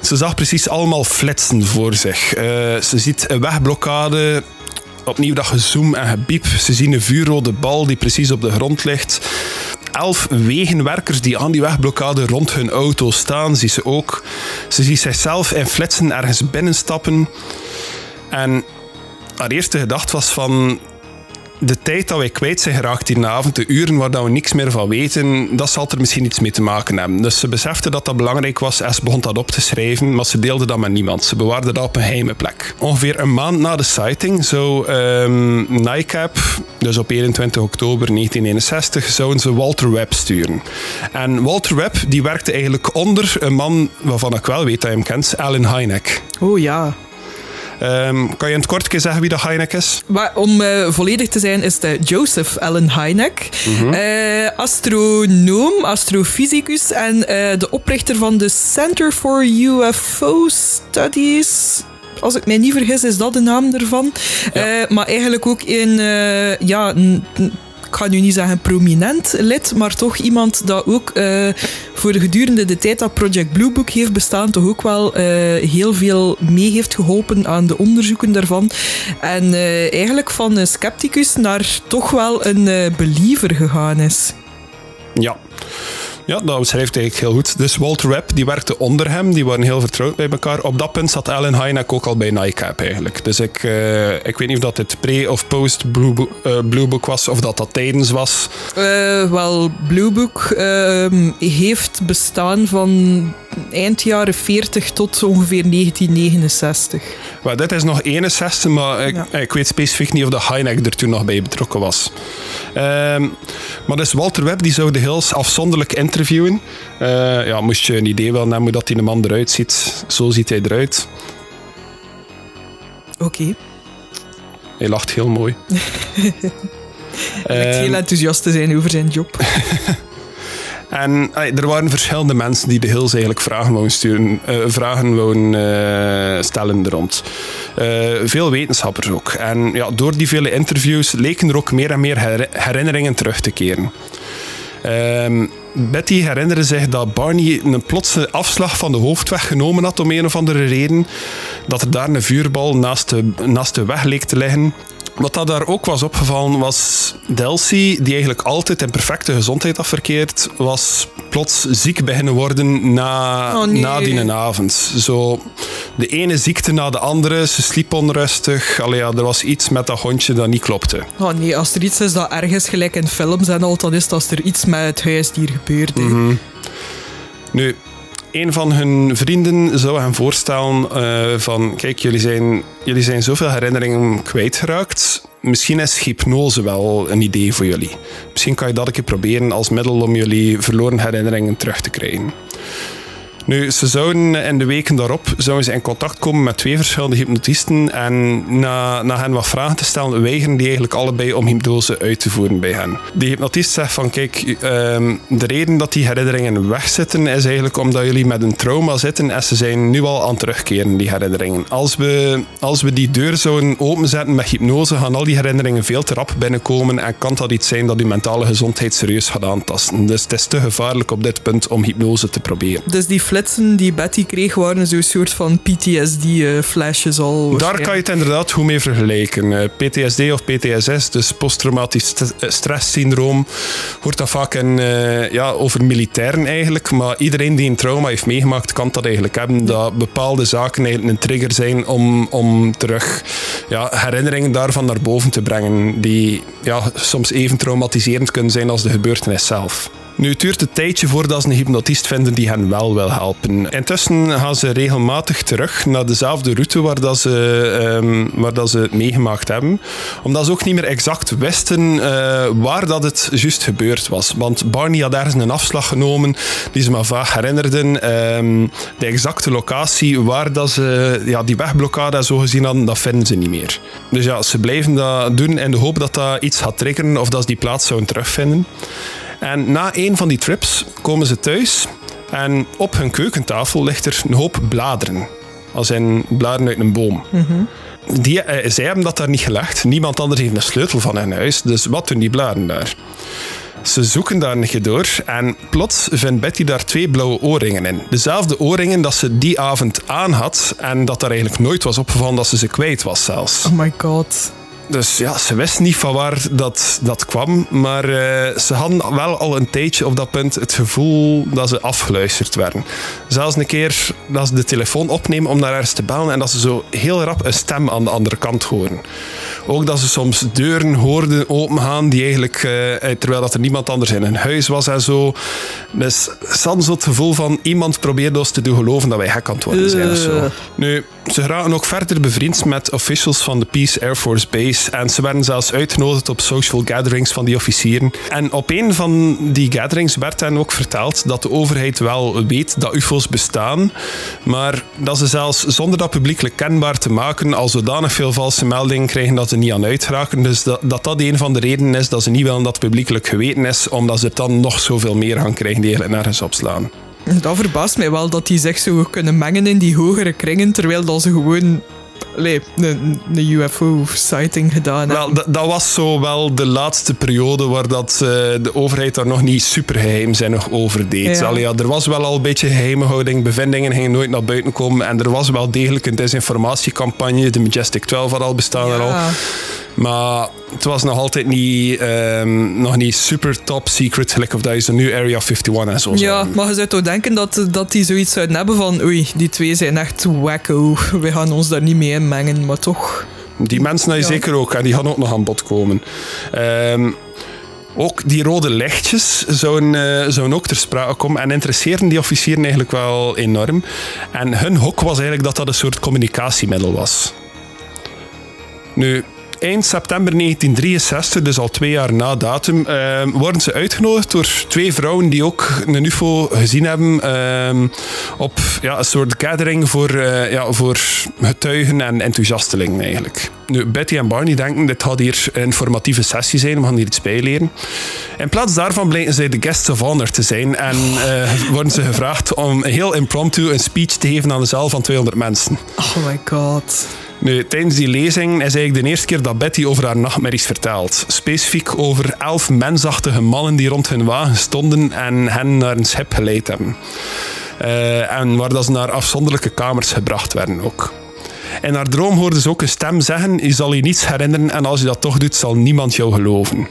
Ze zag precies allemaal flitsen voor zich. Eh, ze ziet een wegblokkade, opnieuw dat gezoom en gebiep. Ze zien een vuurrode bal die precies op de grond ligt. Elf wegenwerkers die aan die wegblokkade rond hun auto staan, zie ze ook. Ze ziet zichzelf in flitsen ergens binnenstappen. En haar eerste gedachte was van... De tijd dat wij kwijt zijn geraakt die avond, de uren waar we niks meer van weten, dat zal er misschien iets mee te maken hebben. Dus ze besefte dat dat belangrijk was en ze begon dat op te schrijven, maar ze deelde dat met niemand. Ze bewaarde dat op een geheime plek. Ongeveer een maand na de sighting zou ehm NICAP, dus op 21 oktober 1961, zouden ze Walter Webb sturen. En Walter Webb die werkte eigenlijk onder een man waarvan ik wel weet dat je hem kent, Alan Hynek.
oh ja.
Ehm, kan je in het kort zeggen wie dat Hynek is?
Maar om eh, volledig te zijn, is het Joseph Allen Hynek. Eh, astronoom, astrofysicus en eh, de oprichter van de Center for UFO Studies. Als ik mij niet vergis, is dat de naam ervan. Maar eigenlijk ook eh, ja, ik ga nu niet zeggen prominent lid, maar toch iemand dat ook eh, voor de gedurende de tijd dat Project Blue Book heeft bestaan, toch ook wel eh, heel veel mee heeft geholpen aan de onderzoeken daarvan. En eh, eigenlijk van een scepticus naar toch wel een believer gegaan is.
Ja. Ja, dat beschrijft eigenlijk heel goed. Dus Walter Webb die werkte onder hem, die waren heel vertrouwd bij elkaar. Op dat punt zat Alan Hynek ook al bij NICAP eigenlijk. Dus ik, eh, ik weet niet of dat het pre- of post Blue, Bo- eh, Blue Book was, of dat dat tijdens was.
Eh, wel, Blue Book ehm, heeft bestaan van eind jaren 40 tot ongeveer 1969.
Maar dit is nog 61, maar ik,
Ja.
ik weet specifiek niet of de Hynek er toen nog bij betrokken was. Ehm, maar dus Walter Webb die zou de Hills afzonderlijk interviewen. Eh, ja, moest je een idee wel hebben hoe dat die man eruit ziet. Zo ziet hij eruit.
Oké.
Hij lacht heel mooi.
Lijkt
Ehm,
heel enthousiast te zijn over zijn job.
En er waren verschillende mensen die de Hills eigenlijk vragen wouden, sturen, eh, vragen wouden eh, stellen er rond. Veel wetenschappers ook. En ja, door die vele interviews leken er ook meer en meer her- herinneringen terug te keren. Ehm, Betty herinnerde zich dat Barney een plotse afslag van de hoofdweg genomen had om een of andere reden. Dat er daar een vuurbal naast de, naast de weg leek te liggen. Wat dat daar ook was opgevallen was Delcy, die eigenlijk altijd in perfecte gezondheid had verkeerd, was plots ziek beginnen worden na,
Oh, nee.
na die avond. Zo, de ene ziekte na de andere, ze sliep onrustig. Allee, ja, er was iets met dat hondje dat niet klopte.
Oh nee, als er iets is dat ergens gelijk in films en al, dan is het als er iets met het huisdier gebeurt. hè.
Mhm. Nu, een van hun vrienden zou hem voorstellen eh, van... Kijk, jullie zijn, jullie zijn zoveel herinneringen kwijtgeraakt. Misschien is hypnose wel een idee voor jullie. Misschien kan je dat een keer proberen als middel om jullie verloren herinneringen terug te krijgen. Nu, ze zouden in de weken daarop zouden ze in contact komen met twee verschillende hypnotisten en na, na hen wat vragen te stellen, weigeren die eigenlijk allebei om hypnose uit te voeren bij hen. Die hypnotist zegt van, kijk, ehm, de reden dat die herinneringen wegzitten is eigenlijk omdat jullie met een trauma zitten en ze zijn nu al aan het terugkeren, die herinneringen. Als we, als we die deur zouden openzetten met hypnose, gaan al die herinneringen veel te rap binnenkomen en kan dat iets zijn dat uw mentale gezondheid serieus gaat aantasten. Dus het is te gevaarlijk op dit punt om hypnose te proberen.
Dus die flitsen die Betty kreeg waren zo'n soort van PTSD-flesjes al.
Daar kan je het inderdaad goed mee vergelijken. Eh, PTSD of PTSS, dus posttraumatisch st- eh, stresssyndroom, hoort dat vaak in, eh, ja, over militairen eigenlijk. Maar iedereen die een trauma heeft meegemaakt, kan dat eigenlijk hebben. Dat bepaalde zaken eigenlijk een trigger zijn om, om terug ja, herinneringen daarvan naar boven te brengen. Die ja, soms even traumatiserend kunnen zijn als de gebeurtenis zelf. Nu, het duurt een tijdje voordat ze een hypnotist vinden die hen wel wil helpen. Intussen gaan ze regelmatig terug naar dezelfde route waar, dat ze, ehm, waar dat ze het meegemaakt hebben. Omdat ze ook niet meer exact wisten eh, waar dat het juist gebeurd was. Want Barney had ergens een afslag genomen die ze maar vaag herinnerden. Ehm, de exacte locatie waar dat ze ja, die wegblokkade zo gezien hadden, dat vinden ze niet meer. Dus ja, ze blijven dat doen in de hoop dat dat iets gaat triggeren of dat ze die plaats zouden terugvinden. En na een van die trips komen ze thuis en op hun keukentafel ligt er een hoop bladeren. Als in bladeren uit een boom. Die, eh, zij hebben dat daar niet gelegd. Niemand anders heeft een sleutel van hun huis. Dus wat doen die bladeren daar? Ze zoeken daar een keer door en plots vindt Betty daar twee blauwe oorringen in. Dezelfde oorringen dat ze die avond aan had en dat daar eigenlijk nooit was opgevallen dat ze ze kwijt was zelfs.
Oh my god.
Dus ja, ze wist niet van waar dat, dat kwam, maar eh, ze hadden wel al een tijdje op dat punt het gevoel dat ze afgeluisterd werden. Zelfs een keer dat ze de telefoon opnemen om naar ergens te bellen en dat ze zo heel rap een stem aan de andere kant horen. Ook dat ze soms deuren hoorden opengaan die eigenlijk, eh, terwijl dat er niemand anders in hun huis was en zo. Dus ze hadden zo het gevoel van iemand probeert ons te doen geloven dat wij gek aan het worden zijn of zo.
Eh.
Nu, ze geraken ook verder bevriend met officials van de Peace Air Force Base en ze werden zelfs uitgenodigd op social gatherings van die officieren. En op een van die gatherings werd hen ook verteld dat de overheid wel weet dat UFO's bestaan, maar dat ze zelfs zonder dat publiekelijk kenbaar te maken al zodanig veel valse meldingen krijgen dat ze niet aan uitraken. Dus dat, dat dat een van de redenen is dat ze niet willen dat het publiekelijk geweten is, omdat ze dan nog zoveel meer gaan krijgen die eigenlijk nergens opslaan.
Dat verbaast mij wel dat die zich zo kunnen mengen in die hogere kringen, terwijl dat ze gewoon een, UFO-sighting gedaan
Wel,
hebben.
dat, was zo wel de laatste periode waar dat, eh, de overheid daar nog niet super geheimzinnig over deed.
Ja.
Allee, ja, er was wel al een beetje geheimhouding, bevindingen gingen nooit naar buiten komen en er was wel degelijk een desinformatiecampagne. De Majestic 12 had al bestaan en al. Maar het was nog altijd niet, ehm, nog niet super top secret, gelijk of dat je zo nu Area 51 en zo
Ja, maar je zou toch denken dat, dat die zoiets zouden hebben van oei, die twee zijn echt wacko. We gaan ons daar niet mee inmengen, maar toch...
Die mensen je
Ja.
zeker ook, en die gaan ook nog aan bod komen. Ehm, ook die rode lichtjes zouden, eh, zouden ook ter sprake komen en interesseerden die officieren eigenlijk wel enorm. En hun hok was eigenlijk dat dat een soort communicatiemiddel was. Nu, eind september 1963, dus al twee jaar na datum, ehm, worden ze uitgenodigd door twee vrouwen die ook een UFO gezien hebben ehm, op ja, een soort gathering voor, eh, ja, voor getuigen en enthousiastelingen eigenlijk. Nu, Betty en Barney denken, dit hier een informatieve sessie zijn, we gaan hier iets bijleren. In plaats daarvan blijken zij de guests of honor te zijn en eh, worden ze gevraagd om heel impromptu een speech te geven aan de zaal van 200 mensen.
Oh my god.
Tijdens die lezing is eigenlijk de eerste keer dat Betty over haar nachtmerries vertelt. Specifiek over elf mensachtige mannen die rond hun wagen stonden en hen naar een schip geleid hebben. Eh, en waar dat ze naar afzonderlijke kamers gebracht werden ook. In haar droom hoorde ze ook een stem zeggen: Je zal je niets herinneren en als je dat toch doet, zal niemand jou geloven.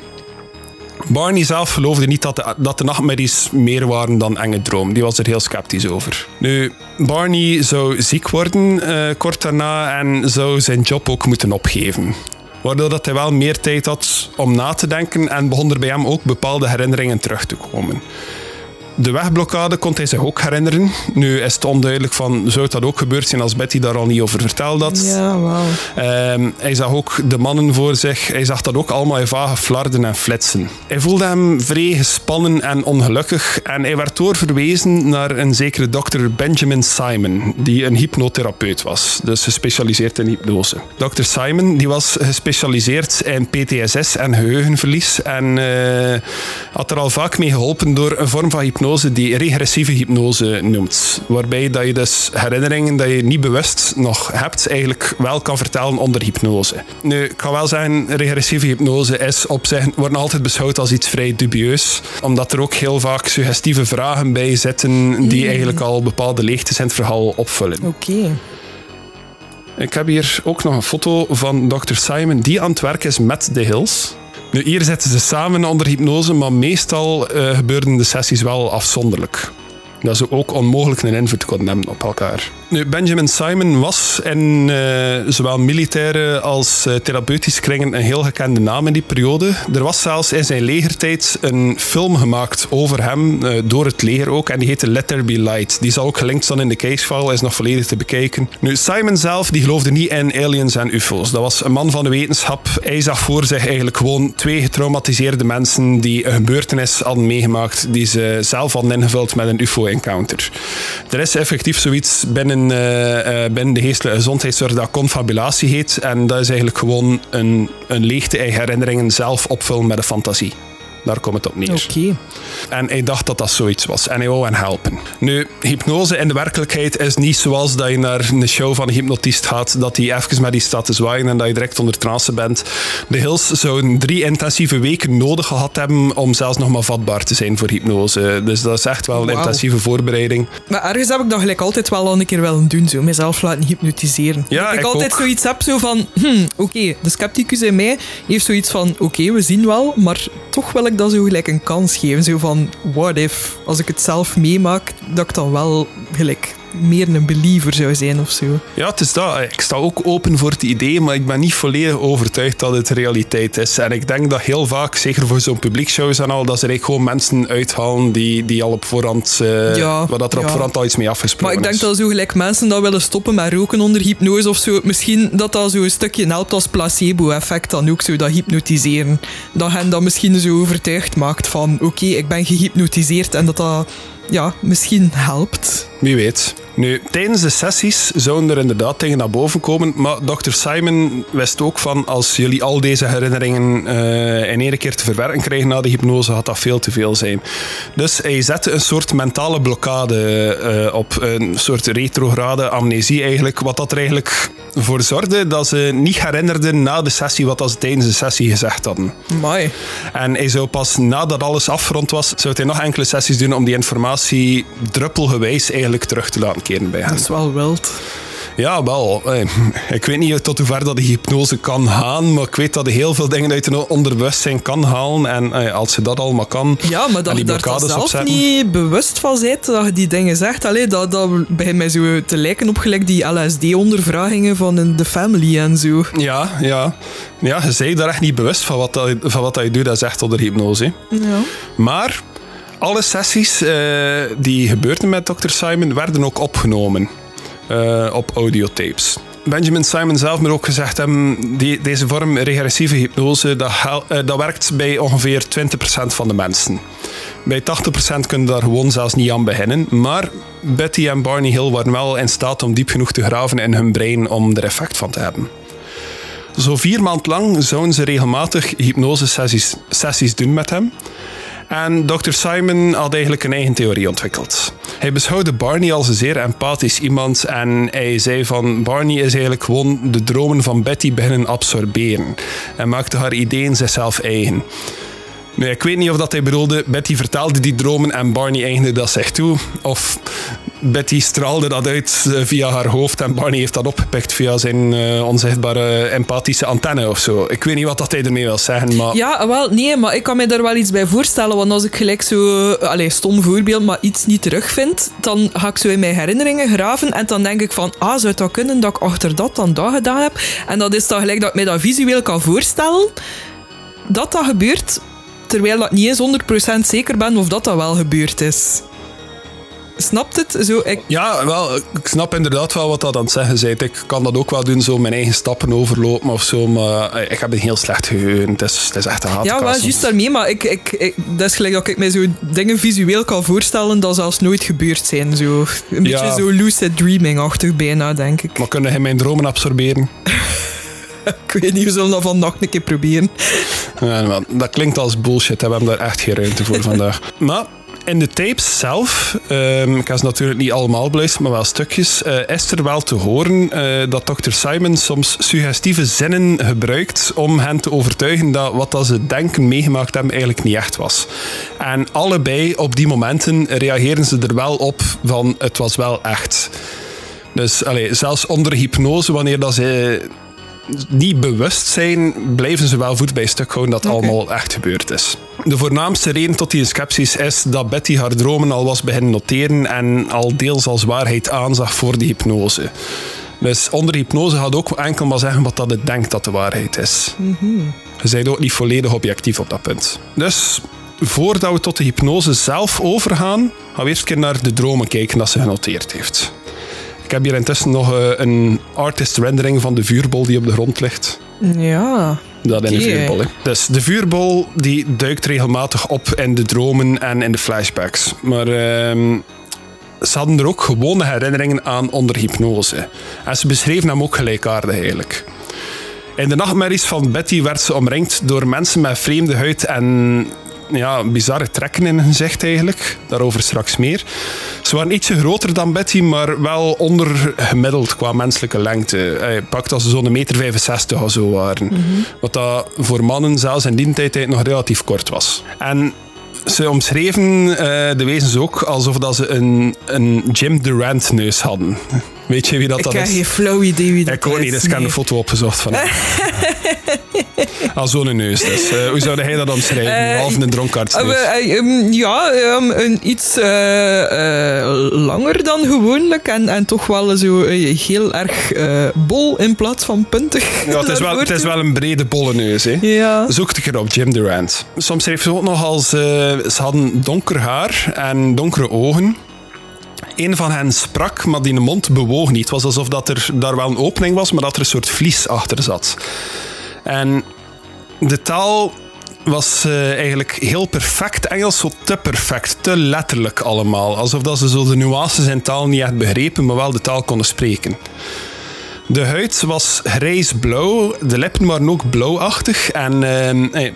Barney zelf geloofde niet dat de, dat nachtmerries meer waren dan enge droom. Die was er heel sceptisch over. Nu, Barney zou ziek worden eh, kort daarna en zou zijn job ook moeten opgeven. Waardoor dat hij wel meer tijd had om na te denken en begon er bij hem ook bepaalde herinneringen terug te komen. De wegblokkade kon hij zich ook herinneren. Nu is het onduidelijk van, zou dat ook gebeurd zijn als Betty daar al niet over verteld had?
Ja, wauw.
Ehm, hij zag ook de mannen voor zich. Hij zag dat ook allemaal in vage flarden en flitsen. Hij voelde hem vrij gespannen en ongelukkig. En hij werd doorverwezen naar een zekere dokter Benjamin Simon, die een hypnotherapeut was. Dus gespecialiseerd in hypnose. Dr. Simon die was gespecialiseerd in PTSS en geheugenverlies. En eh, had er al vaak mee geholpen door een vorm van hypnose die regressieve hypnose noemt. Waarbij dat je dus herinneringen dat je niet bewust nog hebt, eigenlijk wel kan vertellen onder hypnose. Nu, ik kan wel zeggen, regressieve hypnose is op zich, wordt altijd beschouwd als iets vrij dubieus. Omdat er ook heel vaak suggestieve vragen bij zitten die eigenlijk al bepaalde leegtes in het verhaal opvullen.
Oké.
Ik heb hier ook nog een foto van Dr. Simon die aan het werk is met de Hills. Nu, hier zitten ze samen onder hypnose, maar meestal eh, gebeuren de sessies wel afzonderlijk. Dat ze ook onmogelijk een invloed konden hebben op elkaar. Nu, Benjamin Simon was in eh, zowel militaire als eh, therapeutische kringen een heel gekende naam in die periode. Er was zelfs in zijn legertijd een film gemaakt over hem, eh, door het leger ook, en die heette Let There Be Light. Die zal ook gelinkt staan in de casefile, is nog volledig te bekijken. Nu, Simon zelf die geloofde niet in aliens en ufo's. Dat was een man van de wetenschap. Hij zag voor zich eigenlijk gewoon twee getraumatiseerde mensen die een gebeurtenis hadden meegemaakt die ze zelf hadden ingevuld met een ufo-encounter. Er is effectief zoiets binnen, eh, eh, binnen de geestelijke gezondheidszorg dat confabulatie heet. En dat is eigenlijk gewoon een, een leegte in herinneringen zelf opvullen met een fantasie. Daar komt het op neer.
Oké.
En hij dacht dat dat zoiets was. En hij wou hen helpen. Nu, hypnose in de werkelijkheid is niet zoals dat je naar een show van een hypnotist gaat, dat hij even met die staat te zwaaien en dat je direct onder trance bent. De Hills zouden drie intensieve weken nodig gehad hebben om zelfs nog maar vatbaar te zijn voor hypnose. Dus dat is echt wel een intensieve voorbereiding.
Maar ergens heb ik dat gelijk altijd wel al een keer willen doen, zo mezelf laten hypnotiseren.
Ja,
dat ik,
ik
altijd
ook.
zoiets heb, zo van, hm, oké, de scepticus in mij heeft zoiets van, oké, we zien wel, maar toch wil ik dat zo gelijk een kans geven. Zo van, what if, als ik het zelf meemaak, dat ik dan wel gelijk meer een believer zou zijn of zo.
Ja, het is dat. Ik sta ook open voor het idee, maar ik ben niet volledig overtuigd dat het realiteit is. En ik denk dat heel vaak, zeker voor zo'n publiekshows en al, dat ze er gewoon mensen uithalen die, die al op voorhand, eh
Ja,
waar dat er op voorhand al iets mee afgesproken
Maar ik denk dat zo gelijk mensen dat willen stoppen met roken onder hypnose of zo. Misschien dat dat zo een stukje helpt als placebo-effect dan ook zo, dat hypnotiseren. Dat hen dat misschien zo overtuigd maakt van oké, ik ben gehypnotiseerd en dat dat ja, misschien helpt.
Wie weet. Nu, tijdens de sessies zouden er inderdaad dingen naar boven komen, maar Dr. Simon wist ook van als jullie al deze herinneringen eh, in één keer te verwerken krijgen na de hypnose, had dat veel te veel zijn. Dus hij zette een soort mentale blokkade eh, op, een soort retrograde amnesie eigenlijk, wat dat er eigenlijk voor zorgde dat ze niet herinnerden na de sessie wat ze tijdens de sessie gezegd hadden.
Mooi.
En hij zou pas nadat alles afgerond was, zou hij nog enkele sessies doen om die informatie druppelgewijs eigenlijk terug te laten keren bij hen.
Dat is wel wild.
Ja, wel. Eh, Ik weet niet tot hoe ver dat de hypnose kan gaan, maar ik weet dat hij heel veel dingen uit een onderbewustzijn kan halen. En eh, als je dat allemaal kan,
Ja, maar dat je daar zelf
opzetten.
niet bewust van bent dat je die dingen zegt. Allee, dat, dat begint mij zo te lijken op gelijk die LSD-ondervragingen van The Family en zo.
Ja, ja. Ja, je zei daar echt niet bewust van wat, dat, van wat dat je doet. Dat is echt onder hypnose.
Ja.
Maar alle sessies eh, die gebeurden met Dr. Simon werden ook opgenomen eh, op audiotapes. Benjamin Simon zelf moet ook gezegd hebben, die, deze vorm regressieve hypnose, dat, eh, dat werkt bij ongeveer 20% van de mensen. Bij 80% kunnen daar gewoon zelfs niet aan beginnen. Maar Betty en Barney Hill waren wel in staat om diep genoeg te graven in hun brein om er effect van te hebben. Zo vier maand lang zouden ze regelmatig hypnosesessies sessies doen met hem. En Dr. Simon had eigenlijk een eigen theorie ontwikkeld. Hij beschouwde Barney als een zeer empathisch iemand en hij zei van Barney is eigenlijk gewoon de dromen van Betty beginnen absorberen en maakte haar ideeën zichzelf eigen. Nu, ik weet niet of dat hij bedoelde, Betty vertelde die dromen en Barney eigende dat zich toe. Of Betty straalde dat uit eh, via haar hoofd en Barney heeft dat opgepikt via zijn eh, onzichtbare empathische antenne of zo. Ik weet niet wat dat hij ermee wil zeggen, maar...
Ja, wel, nee, maar ik kan me daar wel iets bij voorstellen. Want als ik gelijk zo, allez, stom voorbeeld, maar iets niet terugvind, dan ga ik zo in mijn herinneringen graven en dan denk ik van, ah, zou dat kunnen dat ik achter dat dan dat gedaan heb? En dat is dan gelijk dat ik mij dat visueel kan voorstellen, dat dat gebeurt, terwijl dat niet eens 100% zeker ben of dat dat wel gebeurd is. Snapt het? Zo, ik,
Ja, wel, ik snap inderdaad wel wat dat aan het zeggen bent. Ik kan dat ook wel doen, zo mijn eigen stappen overlopen of zo, maar eh, ik heb een heel slecht geheugen. Het is, het is echt een
ja,
haatkast.
wel, juist daarmee, maar ik, ik, ik, dat is gelijk dat ik mij zo dingen visueel kan voorstellen dat zelfs nooit gebeurd zijn. Zo. Een
Ja.
beetje zo lucid dreaming-achtig bijna, denk ik.
Maar kunnen hij mijn dromen absorberen?
Ik weet niet, we zullen dat vannacht een keer proberen.
Dat klinkt als bullshit. We hebben daar echt geen ruimte voor vandaag. Maar in de tapes zelf, ehm, ik heb ze natuurlijk niet allemaal beluisterd, maar wel stukjes, eh, is er wel te horen eh, dat Dr. Simon soms suggestieve zinnen gebruikt om hen te overtuigen dat wat dat ze denken meegemaakt hebben eigenlijk niet echt was. En allebei op die momenten reageren ze er wel op van het was wel echt. Dus allee, zelfs onder hypnose, wanneer dat ze niet bewust zijn, blijven ze wel voet bij stuk houden dat het
Oké.
allemaal echt gebeurd is. De voornaamste reden tot die sceptisch is dat Betty haar dromen al was beginnen noteren en al deels als waarheid aanzag voor de hypnose. Dus onder hypnose gaat ook enkel maar zeggen wat dat het denkt dat de waarheid is. Je bent ook niet volledig objectief op dat punt. Dus voordat we tot de hypnose zelf overgaan, gaan we eerst een keer naar de dromen kijken dat ze genoteerd heeft. Ik heb hier intussen nog eh, een artist rendering van de vuurbol die op de grond ligt.
Ja.
Dat in de vuurbol. Hè. Dus de vuurbol die duikt regelmatig op in de dromen en in de flashbacks. Maar ehm, ze hadden er ook gewone herinneringen aan onder hypnose. En ze beschreven hem ook gelijkaardig eigenlijk. In de nachtmerries van Betty werd ze omringd door mensen met vreemde huid en ja, bizarre trekken in hun gezicht eigenlijk. Daarover straks meer. Ze waren ietsje groter dan Betty, maar wel ondergemiddeld qua menselijke lengte. Hij pakt als ze zo'n meter 65 of zo waren. Wat dat voor mannen zelfs in die tijd nog relatief kort was. En ze omschreven eh, de wezens ook alsof dat ze een, een Jim Durant neus hadden. Weet je wie dat,
Ik
dat
heb
is?
geen flauw idee wie dat
Ik ook niet, dus ik heb een foto opgezocht van hem. Al zo'n neus dus. Hoe zou hij dat omschrijven?
Eh,
Behalve een dronkaardsneus.
Eh, we- eh, ehm, ja, ehm, een iets langer dan gewoonlijk en, en toch wel zo heel erg bol in plaats van puntig.
Ja, het, is wel, het is wel een brede bolle neus. Hè.
Ja.
Zoek het een keer op, Jim Durant. Soms schreef ze ook nog als... ze hadden donker haar en donkere ogen. Een van hen sprak, maar die mond bewoog niet. Het was alsof dat er daar wel een opening was, maar dat er een soort vlies achter zat. En de taal was eh, eigenlijk heel perfect Engels, zo te perfect, te letterlijk allemaal. Alsof dat ze zo de nuances in taal niet echt begrepen, maar wel de taal konden spreken. De huid was grijs-blauw, de lippen waren ook blauwachtig. En hey,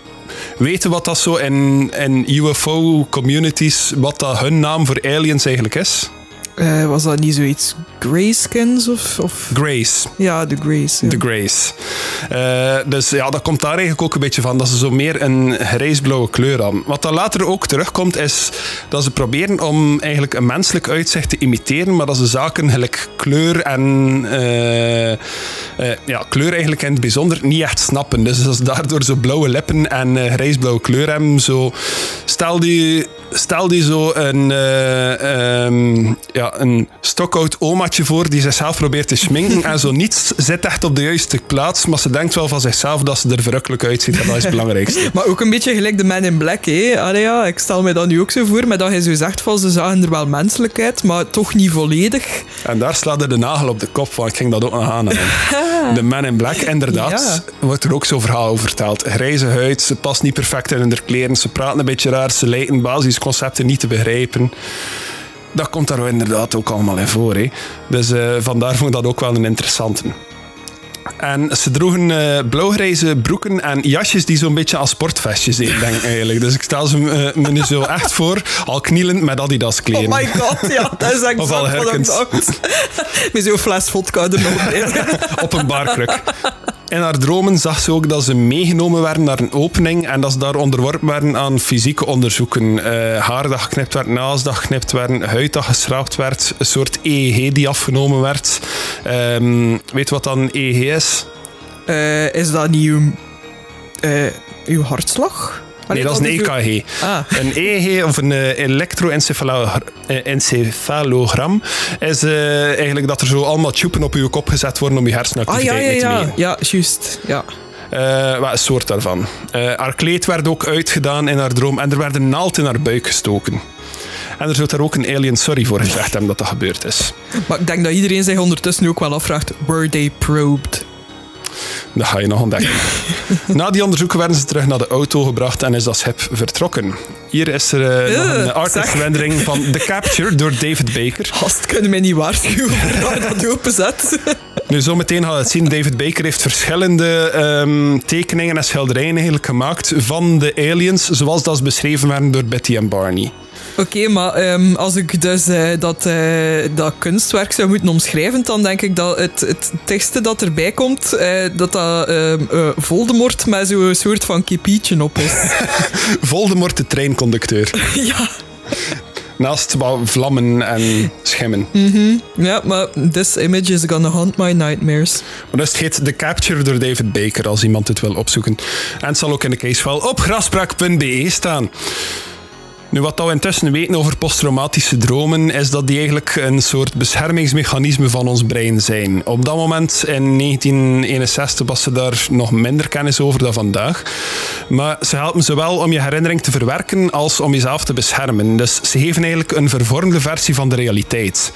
weten wat dat zo in, in UFO-communities, wat dat hun naam voor aliens eigenlijk is?
Eh, was dat niet zoiets Greyskins of, of...
Grace.
Ja, de Grace. ja.
De Grace. Eh, dus ja, dat komt daar eigenlijk ook een beetje van. Dat ze zo meer een grijsblauwe kleur aan. Wat dan later ook terugkomt, is dat ze proberen om eigenlijk een menselijk uitzicht te imiteren, maar dat ze zaken gelijk kleur en eh, ja, kleur eigenlijk in het bijzonder niet echt snappen. Dus dat ze daardoor zo blauwe lippen en grijsblauwe kleur hebben. Zo, stel die Stel die zo een, eh, ehm, ja, een stokoud omaatje voor die zichzelf probeert te schminken en zo niets zit echt op de juiste plaats, maar ze denkt wel van zichzelf dat ze er verrukkelijk uitziet en dat is het belangrijkste.
Maar ook een beetje gelijk de Man in Black, hè. Allee, ja, ik stel me dat nu ook zo voor, maar dat hij zo zegt van ze zagen er wel menselijk uit, maar toch niet volledig.
En daar slaat er de nagel op de kop, want ik ging dat ook nog aan. De Man in Black, inderdaad, wordt er ook zo'n verhaal over verteld. Grijze huid, ze past niet perfect in hun kleren, ze praten een beetje raar, ze lijken basisconcepten niet te begrijpen. Dat komt daar inderdaad ook allemaal in voor. Hè. Dus eh, vandaar vond ik dat ook wel een interessante. En ze droegen eh, blauwgrijze broeken en jasjes die zo'n beetje als sportvestjes deden, denk ik eigenlijk. Dus ik stel ze eh, me nu zo echt voor, al knielend met Adidas kleren.
Oh my god, ja, dat is exact wat ik dacht. Met zo'n fles vodka er nog
op een barkruk. In haar dromen zag ze ook dat ze meegenomen werden naar een opening en dat ze daar onderworpen werden aan fysieke onderzoeken. Eh haar dat geknipt werd, naast dat geknipt werden, huid dat geschraapt werd, een soort EEG die afgenomen werd. Ehm, weet wat dan EEG is?
Eh, is dat niet uw, eh, uw hartslag?
Nee, dat is een EKG.
Ah.
Een EEG of een eh, elektroencefalogram is eh, eigenlijk dat er zo allemaal tjoepen op je kop gezet worden om je
Ah
hersenactiviteit
ja, ja,
mee te meten.
Ja, juist. Ja.
Eh, wat een soort daarvan. Eh, haar kleed werd ook uitgedaan in haar droom en er werd een naald in haar buik gestoken. En er zou daar ook een alien sorry voor gezegd hebben dat dat gebeurd is.
Maar ik denk dat iedereen zich ondertussen ook wel afvraagt, were they probed?
Dat ga je nog ontdekken. Na die onderzoeken werden ze terug naar de auto gebracht en is dat schip vertrokken. Hier is er eh, nog een artist
zeg.
rendering van The Capture door David Baker.
Gast, kunnen mij niet waarschuwen waar dat openzet.
Nu, zometeen gaan we het zien. David Baker heeft verschillende ehm, tekeningen en schilderijen eigenlijk gemaakt van de aliens, zoals dat ze beschreven werden door Betty en Barney.
Oké, maar ehm, als ik dus eh, dat, eh, dat kunstwerk zou moeten omschrijven, dan denk ik dat het, het tekstje dat erbij komt, eh, dat dat ehm, eh, Voldemort met zo'n soort van kipietje op is.
Voldemort, de treinconducteur.
ja.
Naast wat vlammen en schimmen.
ja, maar this image is gonna haunt my nightmares.
Maar dus het heet The Capture door David Baker, als iemand het wil opzoeken. En het zal ook in de casefile op graspraak.be staan. Nu, wat we intussen weten over posttraumatische dromen, is dat die eigenlijk een soort beschermingsmechanisme van ons brein zijn. Op dat moment, in 1961, was er daar nog minder kennis over dan vandaag. Maar ze helpen zowel om je herinnering te verwerken als om jezelf te beschermen. Dus ze geven eigenlijk een vervormde versie van de realiteit.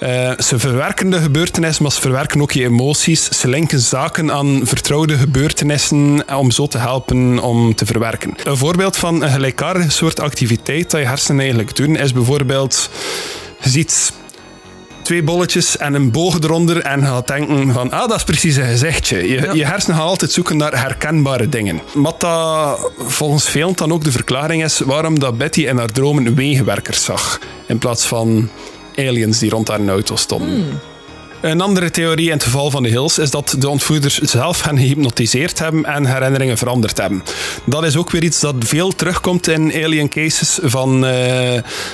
Eh, ze verwerken de gebeurtenissen, maar ze verwerken ook je emoties. Ze linken zaken aan vertrouwde gebeurtenissen om zo te helpen om te verwerken. Een voorbeeld van een gelijkaardige soort activiteit dat je hersenen eigenlijk doen, is bijvoorbeeld... Je ziet twee bolletjes en een boog eronder en je gaat denken van, ah, dat is precies een gezichtje. Je, je hersenen gaan altijd zoeken naar herkenbare dingen. Wat dat volgens velen dan ook de verklaring is waarom dat Betty in haar dromen wegenwerkers zag, in plaats van aliens die rond haar auto stonden. Een andere theorie in het geval van de Hills is dat de ontvoerders zelf hen gehypnotiseerd hebben en herinneringen veranderd hebben. Dat is ook weer iets dat veel terugkomt in alien cases. Van, eh,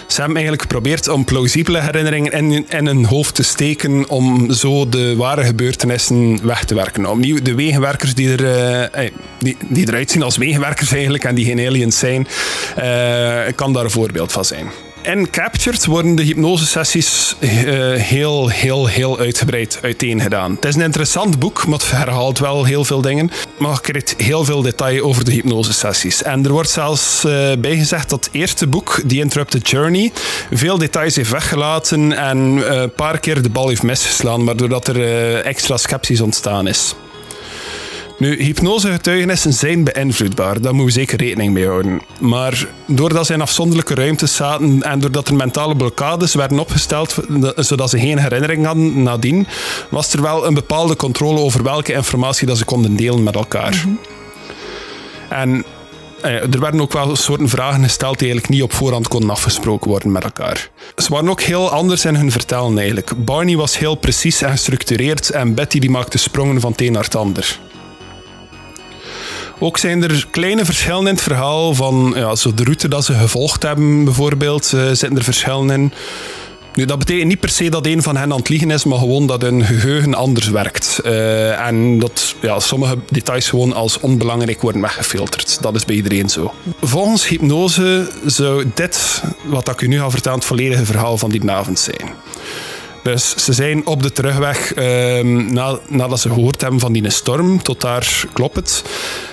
ze hebben eigenlijk geprobeerd om plausibele herinneringen in, in hun hoofd te steken om zo de ware gebeurtenissen weg te werken. Opnieuw, de wegenwerkers die, er, eh, eh, die, die eruit zien als wegenwerkers eigenlijk en die geen aliens zijn, eh, kan daar een voorbeeld van zijn. In Captured worden de hypnosesessies eh, heel, heel, heel uitgebreid uiteengedaan. Het is een interessant boek, maar het herhaalt wel heel veel dingen. Maar je krijgt heel veel detail over de hypnosesessies. En er wordt zelfs eh, bijgezegd dat het eerste boek, The Interrupted Journey, veel details heeft weggelaten en eh, een paar keer de bal heeft misgeslaan, waardoor dat er extra sceptisch ontstaan is. Nu, hypnosegetuigenissen zijn beïnvloedbaar, daar moeten we zeker rekening mee houden. Maar doordat ze in afzonderlijke ruimtes zaten en doordat er mentale blokkades werden opgesteld, zodat ze geen herinnering hadden nadien, was er wel een bepaalde controle over welke informatie dat ze konden delen met elkaar. En eh, er werden ook wel soorten vragen gesteld die eigenlijk niet op voorhand konden afgesproken worden met elkaar. Ze waren ook heel anders in hun vertellen eigenlijk. Barney was heel precies en gestructureerd en Betty die maakte sprongen van het een naar het ander. Ook zijn er kleine verschillen in het verhaal van ja, zo de route dat ze gevolgd hebben, bijvoorbeeld, eh, zitten er verschillen in. Nu, dat betekent niet per se dat een van hen aan het liegen is, maar gewoon dat hun geheugen anders werkt. Eh, en dat ja, sommige details gewoon als onbelangrijk worden weggefilterd. Dat is bij iedereen zo. Volgens hypnose zou dit, wat ik u nu ga vertellen, het volledige verhaal van die avond zijn. Dus ze zijn op de terugweg ehm, na, nadat ze gehoord hebben van die storm. Tot daar klopt het.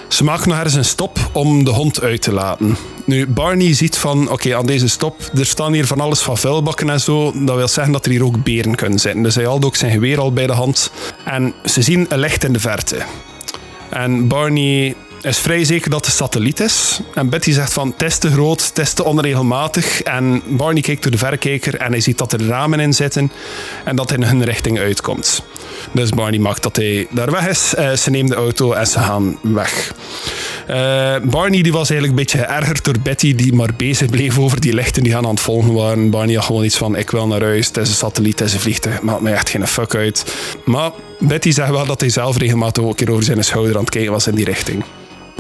Ze maken nog ergens een stop om de hond uit te laten. Nu, Barney ziet van, oké, aan deze stop, er staan hier van alles van vuilbakken en zo. Dat wil zeggen dat er hier ook beren kunnen zitten. Dus hij had ook zijn geweer al bij de hand. En ze zien een licht in de verte. En Barney is vrij zeker dat het satelliet is. En Betty zegt van, het is te groot, het is te onregelmatig. En Barney kijkt door de verrekijker en hij ziet dat er ramen in zitten en dat hij in hun richting uitkomt. Dus Barney maakt dat hij daar weg is. Uh, ze neemt de auto en ze gaan weg. Uh, Barney die was eigenlijk een beetje geërgerd door Betty, die maar bezig bleef over die lichten die gaan aan het volgen waren. Barney had gewoon iets van: ik wil naar huis, het is een satelliet, het is een vliegtuig, maakt mij echt geen fuck uit. Maar Betty zegt wel dat hij zelf regelmatig ook een keer over zijn schouder aan het kijken was in die richting.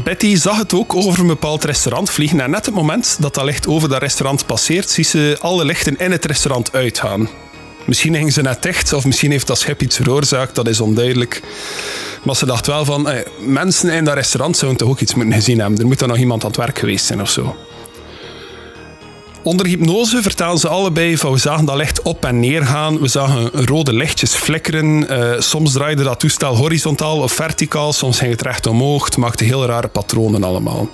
Betty zag het ook over een bepaald restaurant vliegen en net het moment dat dat licht over dat restaurant passeert, ziet ze alle lichten in het restaurant uitgaan. Misschien ging ze net dicht, of misschien heeft dat schip iets veroorzaakt, dat is onduidelijk. Maar ze dacht wel van, eh, mensen in dat restaurant zouden toch ook iets moeten gezien hebben. Er moet dan nog iemand aan het werk geweest zijn of zo. Onder hypnose vertellen ze allebei van we zagen dat licht op en neer gaan. We zagen rode lichtjes flikkeren. Uh, soms draaide dat toestel horizontaal of verticaal. Soms ging het recht omhoog. Het maakte heel rare patronen allemaal.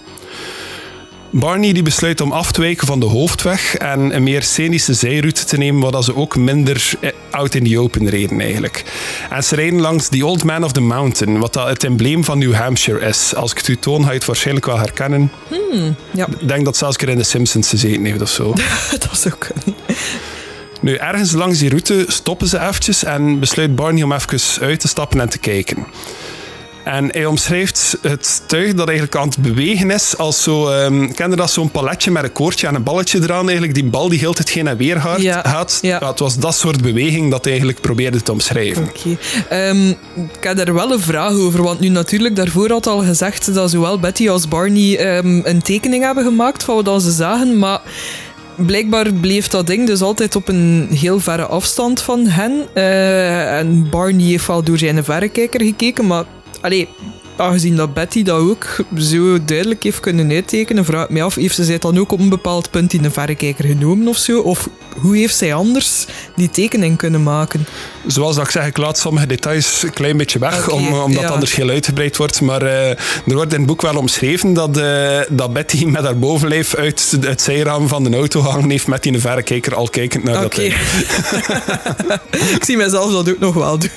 Barney die besluit om af te wijken van de hoofdweg en een meer scenische zijroute te nemen, waar ze ook minder eh, out in the open reden eigenlijk. En ze rijden langs The Old Man of the Mountain, wat dat het embleem van New Hampshire is. Als ik het u toon, ga je het waarschijnlijk wel herkennen.
Hmm, ja.
Ik denk dat zelfs keer in The Simpsons gezeten heeft of zo.
dat is ook
Nu, ergens langs die route stoppen ze eventjes en besluit Barney om even uit te stappen en te kijken. En hij omschrijft het tuig dat eigenlijk aan het bewegen is als zo... Um, kende dat zo'n paletje met een koordje en een balletje eraan eigenlijk? Die bal die heel het heen en weer gaat.
Ja,
gaat.
ja.
het was dat soort beweging dat hij eigenlijk probeerde te omschrijven.
Oké. Ehm, ik heb daar wel een vraag over, want nu natuurlijk, daarvoor had al gezegd dat zowel Betty als Barney ehm, een tekening hebben gemaakt van wat ze zagen, maar blijkbaar bleef dat ding dus altijd op een heel verre afstand van hen. Uh, en Barney heeft wel door zijn verrekijker gekeken, maar allee, aangezien dat Betty dat ook zo duidelijk heeft kunnen uittekenen, vraag ik me af, heeft ze zij dan ook op een bepaald punt in de verrekijker genomen of zo? Of hoe heeft zij anders die tekening kunnen maken?
Zoals dat ik zeg, ik laat sommige details een klein beetje weg,
okay,
om, omdat
ja.
anders heel uitgebreid wordt. Maar uh, er wordt in het boek wel omschreven dat, uh, dat Betty met haar bovenlijf uit het zijraam van de auto hangen heeft met die verrekijker al kijkend naar
okay.
dat ding.
ik zie mezelf dat ook nog wel doen.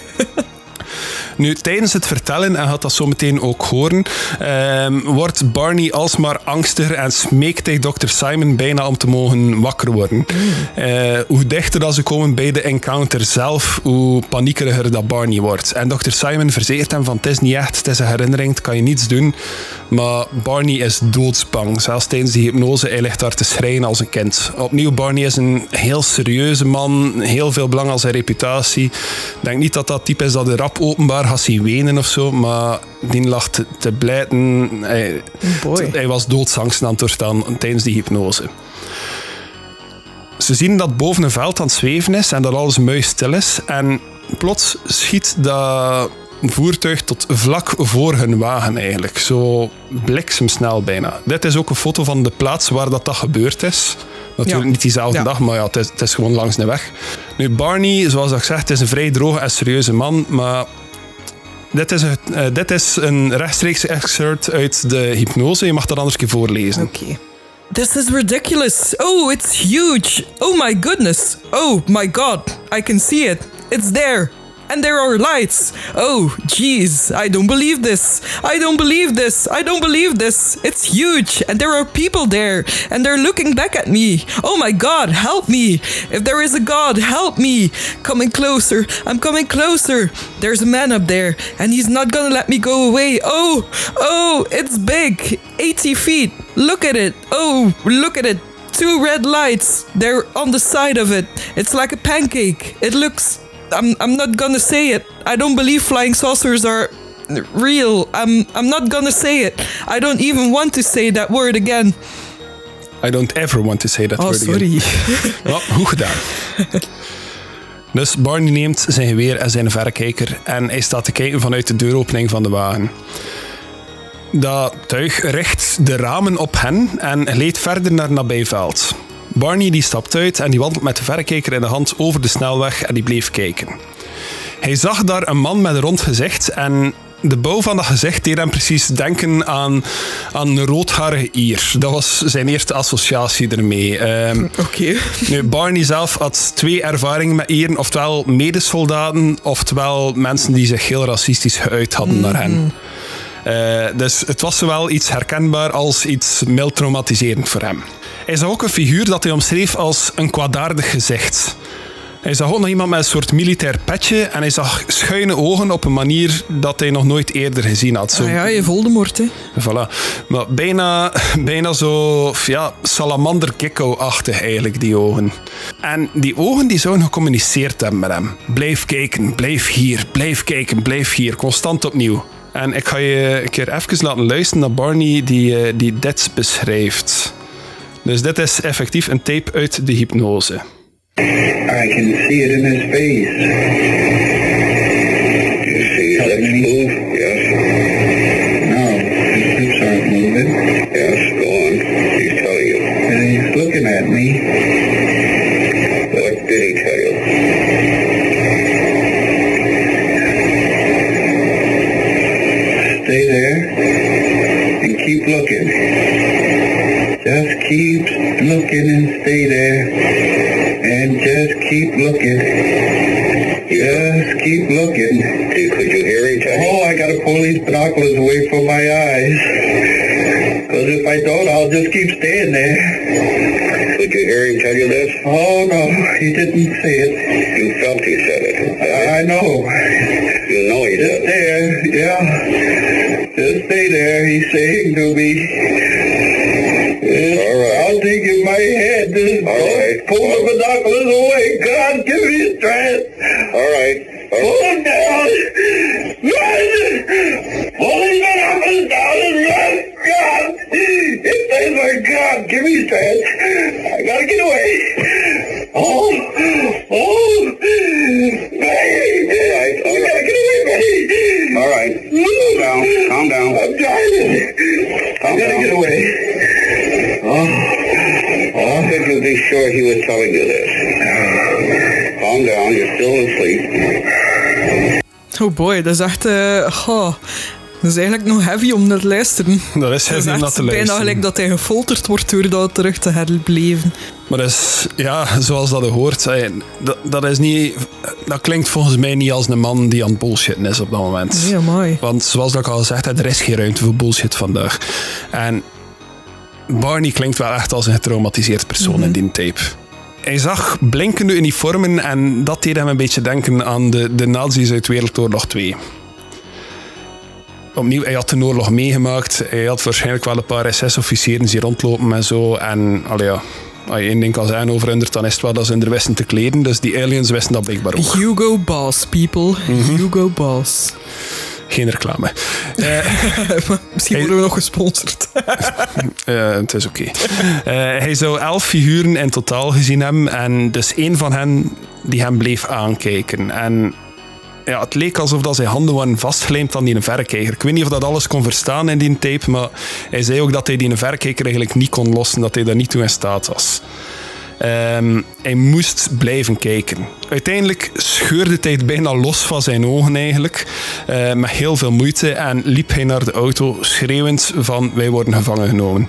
Nu, tijdens het vertellen, en gaat dat zo meteen ook horen, um, wordt Barney alsmaar angstiger en smeekt hij Dr. Simon bijna om te mogen wakker worden. Mm. Uh, hoe dichter dat ze komen bij de encounter zelf, hoe paniekeriger dat Barney wordt. En Dr. Simon verzekert hem van het is niet echt, het is een herinnering, het kan je niets doen. Maar Barney is doodsbang. Zelfs tijdens die hypnose, hij ligt daar te schreien als een kind. Opnieuw, Barney is een heel serieuze man, heel veel belang aan zijn reputatie. Ik denk niet dat dat type is dat de rap openbaar gaat zien wenen of zo, maar die lag te, te blijten. Hij, hij was doodsangst aan het doorstaan tijdens die hypnose. Ze zien dat boven een veld aan het zweven is en dat alles muisstil is. En plots schiet dat voertuig tot vlak voor hun wagen eigenlijk. Zo bliksemsnel bijna. Dit is ook een foto van de plaats waar dat, dat gebeurd is. Natuurlijk
Ja.
niet diezelfde
Ja.
dag, maar ja, het is, het is gewoon langs de weg. Nu, Barney, zoals ik zeg, is een vrij droge en serieuze man, maar dit is, het, eh, dit is een rechtstreeks excerpt uit de hypnose. Je mag dat anders een keer voorlezen.
Oké. This is ridiculous. Oh, it's huge. Oh my goodness. Oh my god. I can see it. It's there. And there are lights. Oh, jeez. I don't believe this. I don't believe this. I don't believe this. It's huge. And there are people there. And they're looking back at me. Oh my god, help me. If there is a god, help me. Coming closer. I'm coming closer. There's a man up there. And he's not gonna let me go away. Oh, oh, it's big. 80 feet. Look at it. Oh, look at it. Two red lights. They're on the side of it. It's like a pancake. It looks. I'm, I'm not gonna say it. I don't believe flying saucers are real. I'm, I'm not gonna say it. I don't even want to say that word again.
I don't ever want to say that
Oh,
word again.
sorry.
Goed gedaan. Dus Barney neemt zijn geweer en zijn verrekijker en hij staat te kijken vanuit de deuropening van de wagen. Dat tuig richt de ramen op hen en gleed verder naar nabijveld. Barney die stapt uit en die wandelt met de verrekijker in de hand over de snelweg en die bleef kijken. Hij zag daar een man met een rond gezicht en de bouw van dat gezicht deed hem precies denken aan, aan een roodharige Ier. Dat was zijn eerste associatie ermee. Ehm,
Oké.
nu, Barney zelf had twee ervaringen met Ieren. Oftewel medesoldaten, oftewel mensen die zich heel racistisch geuit hadden naar hen. Eh, dus het was zowel iets herkenbaar als iets mild traumatiserend voor hem. Hij zag ook een figuur dat hij omschreef als een kwaadaardig gezicht. Hij zag ook nog iemand met een soort militair petje en hij zag schuine ogen op een manier dat hij nog nooit eerder gezien had. Zo
Ah ja, je Voldemort, hè.
Voilà. Maar bijna, bijna zo ja, salamander achtig eigenlijk, die ogen. En die ogen die zouden gecommuniceerd hebben met hem. Blijf kijken, blijf hier, blijf kijken, blijf hier. Constant opnieuw. En ik ga je een keer even laten luisteren naar Barney die, eh, die dit beschrijft. Dus dit is effectief een tape uit de hypnose.
I can see it in his face. You see his lips move? Yes. No, his lips aren't moving. Yes, go on. He's telling you. And he's looking at me. What did he tell you? Stay there and keep looking. Just keep looking and stay there and just keep looking. Just keep looking. Could you hear him? Oh, I gotta pull these binoculars away from my eyes. Because if I don't, I'll just keep staying there. Could you hear him tell you this? Oh, no, he didn't say it. You felt he said it. I, I know. You know he Just there, yeah. Just stay there, he's saying to me. All right. I'll dig in my head. All right. Pull the binoculars away. God, give me strength. All right. Pull them down. Run! Pull these binoculars down and run. God! If they my God, give me strength. I gotta get away. Oh! Oh! Baby! All right. All you gotta get away, baby! All right. Calm down. Calm down. I'm driving. I gotta get away. How could you be sure he was telling you this? Calm down, you're still asleep.
Oh boy, dat is echt... eh, goh, dat is eigenlijk nog heavy om naar te luisteren.
Dat is
Dat is
heavy om naar te
bijna
luisteren.
gelijk dat hij gefolterd wordt door dat terug te herbeleven.
Maar dat is, ja, zoals dat hoort, dat, dat, is niet, dat klinkt volgens mij niet als een man die aan het bullshitten is op dat moment.
Ja, mooi.
Want zoals dat ik al gezegd heb, er is geen ruimte voor bullshit vandaag. En Barney klinkt wel echt als een getraumatiseerd persoon in die tape. Hij zag blinkende uniformen en dat deed hem een beetje denken aan de, de nazi's uit Wereldoorlog 2. Opnieuw, hij had de oorlog meegemaakt. Hij had waarschijnlijk wel een paar SS-officieren die rondlopen en zo. En allee, ja, als je één ding kan zeggen over hun, dan is het wel dat ze hun wisten te kleden. Dus die aliens wisten dat blijkbaar ook.
Hugo Boss, people.
Mhm.
Hugo Boss.
Geen reclame. Eh,
Misschien
Hey.
worden we nog gesponsord.
Eh, het is oké. Eh, hij zou elf figuren in totaal gezien hebben. En dus één van hen die hem bleef aankijken. En ja, het leek alsof dat zijn handen waren vastgelijmd aan die verrekijker. Ik weet niet of dat alles kon verstaan in die tape, maar hij zei ook dat hij die verrekijker eigenlijk niet kon lossen, dat hij daar niet toe in staat was. Ehm, hij moest blijven kijken. Uiteindelijk scheurde hij het bijna los van zijn ogen eigenlijk, eh, met heel veel moeite, en liep hij naar de auto schreeuwend van wij worden gevangen genomen.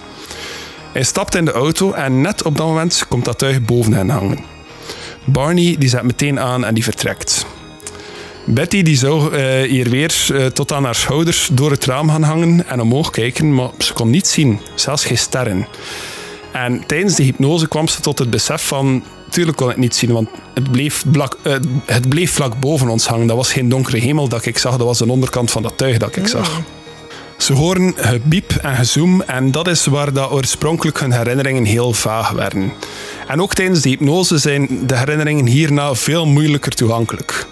Hij stapt in de auto en net op dat moment komt dat tuig boven hen hangen. Barney die zet meteen aan en die vertrekt. Betty die zou eh, hier weer eh, tot aan haar schouders door het raam gaan hangen en omhoog kijken, maar ze kon niets zien, zelfs geen sterren. En tijdens de hypnose kwam ze tot het besef van... Tuurlijk kon ik het niet zien, want het bleef, blak, eh, het bleef vlak boven ons hangen. Dat was geen donkere hemel dat ik zag, dat was de onderkant van dat tuig dat ik zag. Ze horen gebiep en gezoem en dat is waar dat oorspronkelijk hun herinneringen heel vaag werden. En ook tijdens de hypnose zijn de herinneringen hierna veel moeilijker toegankelijk.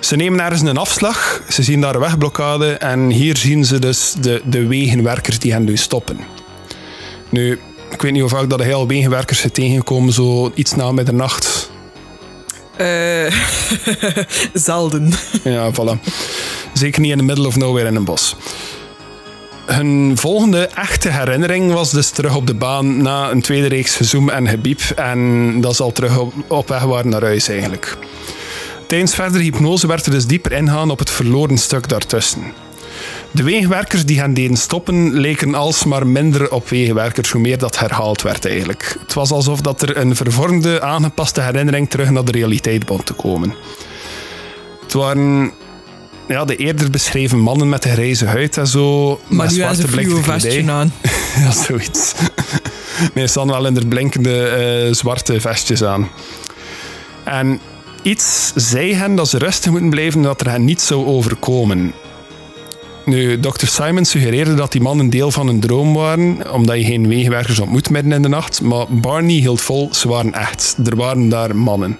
Ze nemen ergens een afslag, ze zien daar een wegblokkade en hier zien ze dus de, de wegenwerkers die hen doen stoppen. Nu, ik weet niet hoe vaak dat heel wegenwerkers zijn tegengekomen, zo iets na middernacht.
Eh, zelden.
Ja, voilà. Zeker niet in the middle of nowhere in een bos. Hun volgende echte herinnering was dus terug op de baan na een tweede reeks gezoem en gebiep. En dat ze al terug op, op weg waren naar huis eigenlijk. Tijdens verdere hypnose werd er dus dieper ingaan op het verloren stuk daartussen. De wegenwerkers die hen deden stoppen leken alsmaar minder op wegenwerkers hoe meer dat herhaald werd eigenlijk. Het was alsof dat er een vervormde, aangepaste herinnering terug naar de realiteit begon te komen. Het waren ja, de eerder beschreven mannen met de grijze huid en zo.
Maar
met zwarte blinkende
vestje aan.
Ja, zoiets. Nee, ze hadden wel in de blinkende eh, zwarte vestjes aan. En iets zei hen dat ze rustig moeten blijven en dat er hen niet zou overkomen. Nu, Dr. Simon suggereerde dat die mannen deel van een droom waren, omdat je geen wegenwerkers ontmoet midden in de nacht. Maar Barney hield vol, ze waren echt. Er waren daar mannen.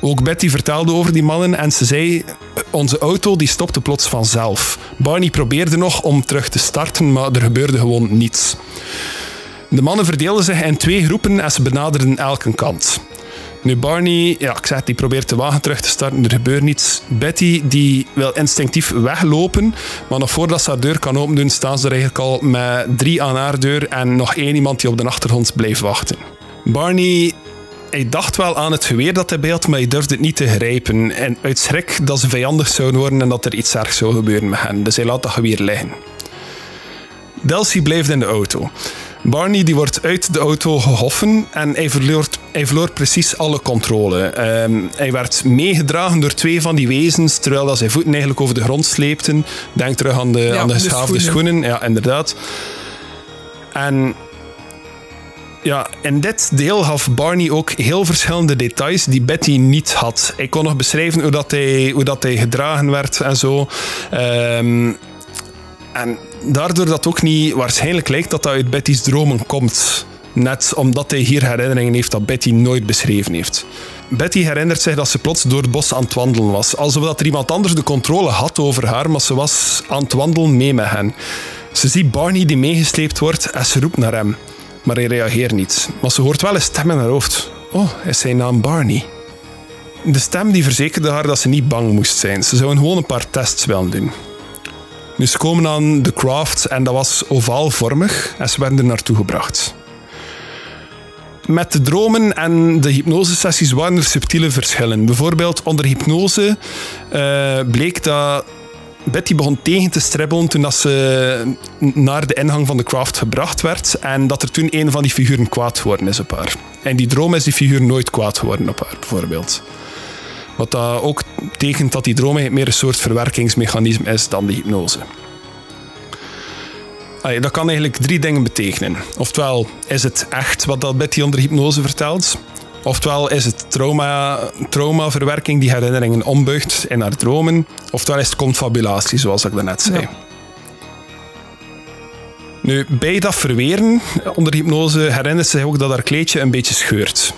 Ook Betty vertelde over die mannen en ze zei: Onze auto die stopte plots vanzelf. Barney probeerde nog om terug te starten, maar er gebeurde gewoon niets. De mannen verdeelden zich in twee groepen en ze benaderden elke kant. Nu, Barney, ja, ik zeg, die probeert de wagen terug te starten, er gebeurt niets. Betty, die wil instinctief weglopen, maar nog voordat ze haar deur kan opendoen, staan ze er eigenlijk al met drie aan haar deur en nog één iemand die op de achtergrond blijft wachten. Barney hij dacht wel aan het geweer dat hij had, maar hij durfde het niet te grijpen. En uit schrik dat ze vijandig zouden worden en dat er iets ergs zou gebeuren met hen. Dus hij laat dat geweer liggen. Delcy blijft in de auto. Barney die wordt uit de auto gehoffen en hij verloor, hij verloor precies alle controle. Ehm, hij werd meegedragen door twee van die wezens, terwijl dat zijn voeten eigenlijk over de grond sleepten. Denk terug aan de,
Ja,
aan de
de
geschaafde
schoenen.
schoenen. Ja, inderdaad. En ja, in dit deel gaf Barney ook heel verschillende details die Betty niet had. Ik kon nog beschrijven hoe, dat hij, hoe dat hij gedragen werd en zo. Ehm, en daardoor dat ook niet waarschijnlijk lijkt dat dat uit Betty's dromen komt. Net omdat hij hier herinneringen heeft dat Betty nooit beschreven heeft. Betty herinnert zich dat ze plots door het bos aan het wandelen was. Alsof dat er iemand anders de controle had over haar, maar ze was aan het wandelen mee met hen. Ze ziet Barney die meegesleept wordt en ze roept naar hem. Maar hij reageert niet. Maar ze hoort wel een stem in haar hoofd. Oh, is zijn naam Barney? De stem die verzekerde haar dat ze niet bang moest zijn. Ze zouden gewoon een paar tests willen doen. Nu, ze komen aan de craft en dat was ovaalvormig en ze werden er naartoe gebracht. Met de dromen en de hypnosesessies waren er subtiele verschillen. Bijvoorbeeld onder hypnose eh, bleek dat Betty begon tegen te stribbelen toen dat ze naar de ingang van de craft gebracht werd en dat er toen een van die figuren kwaad geworden is op haar. En die droom is die figuur nooit kwaad geworden op haar, bijvoorbeeld. Wat dat ook tekent dat die droom eigenlijk meer een soort verwerkingsmechanisme is dan de hypnose. Allee, dat kan eigenlijk drie dingen betekenen. Oftewel is het echt wat dat Betty onder hypnose vertelt. Oftewel is het trauma, traumaverwerking die herinneringen ombuigt in haar dromen. Oftewel is het confabulatie, zoals ik daarnet zei.
Ja.
Nu, bij dat verweren onder hypnose herinnert ze zich ook dat haar kleedje een beetje scheurt.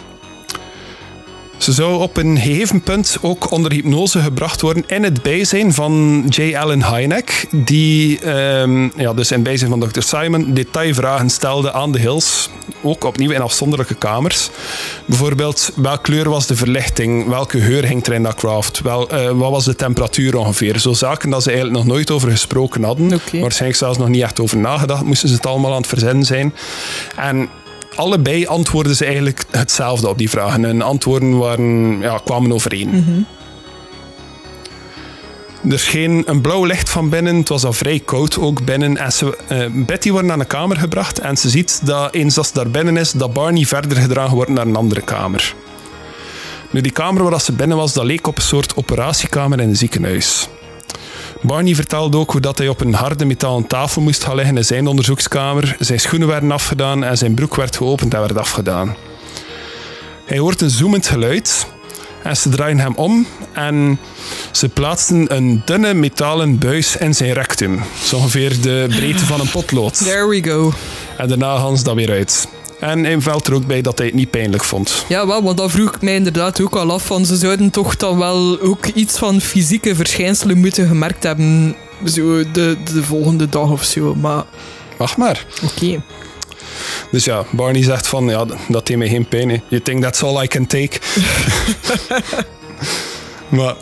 Ze zou op een gegeven punt ook onder hypnose gebracht worden in het bijzijn van J. Allen Hynek, die ehm, ja, dus in bijzijn van Dr. Simon detailvragen stelde aan de Hills, ook opnieuw in afzonderlijke kamers. Bijvoorbeeld, welke kleur was de verlichting? Welke geur hing er in dat craft? Wel, eh, wat was de temperatuur ongeveer? Zo zaken dat ze eigenlijk nog nooit over gesproken hadden. Waarschijnlijk zelfs nog niet echt over nagedacht, moesten ze het allemaal aan het verzinnen zijn. En allebei antwoordden ze eigenlijk hetzelfde op die vragen. Hun antwoorden waren, ja, kwamen overeen. Er scheen een blauw licht van binnen. Het was al vrij koud ook binnen. En ze, eh, Betty wordt naar een kamer gebracht en ze ziet dat eens als ze daar binnen is, dat Barney verder gedragen wordt naar een andere kamer. Nu, die kamer waar ze binnen was, dat leek op een soort operatiekamer in een ziekenhuis. Barney vertelde ook hoe dat hij op een harde metalen tafel moest gaan liggen in zijn onderzoekskamer. Zijn schoenen werden afgedaan en zijn broek werd geopend en werd afgedaan. Hij hoort een zoemend geluid En ze draaien hem om en ze plaatsen een dunne metalen buis in zijn rectum. Zo ongeveer de breedte van een potlood.
There we go.
En daarna gaan ze dat weer uit. En hij valt er ook bij dat hij het niet pijnlijk vond.
Ja, wel, want dat vroeg ik mij inderdaad ook al af. Van ze zouden toch dan wel ook iets van fysieke verschijnselen moeten gemerkt hebben. Zo de, de volgende dag of zo. Maar
Wacht maar.
oké.
Dus ja, Barney zegt van, ja, dat deed mij geen pijn. hè. You think that's all I can take? maar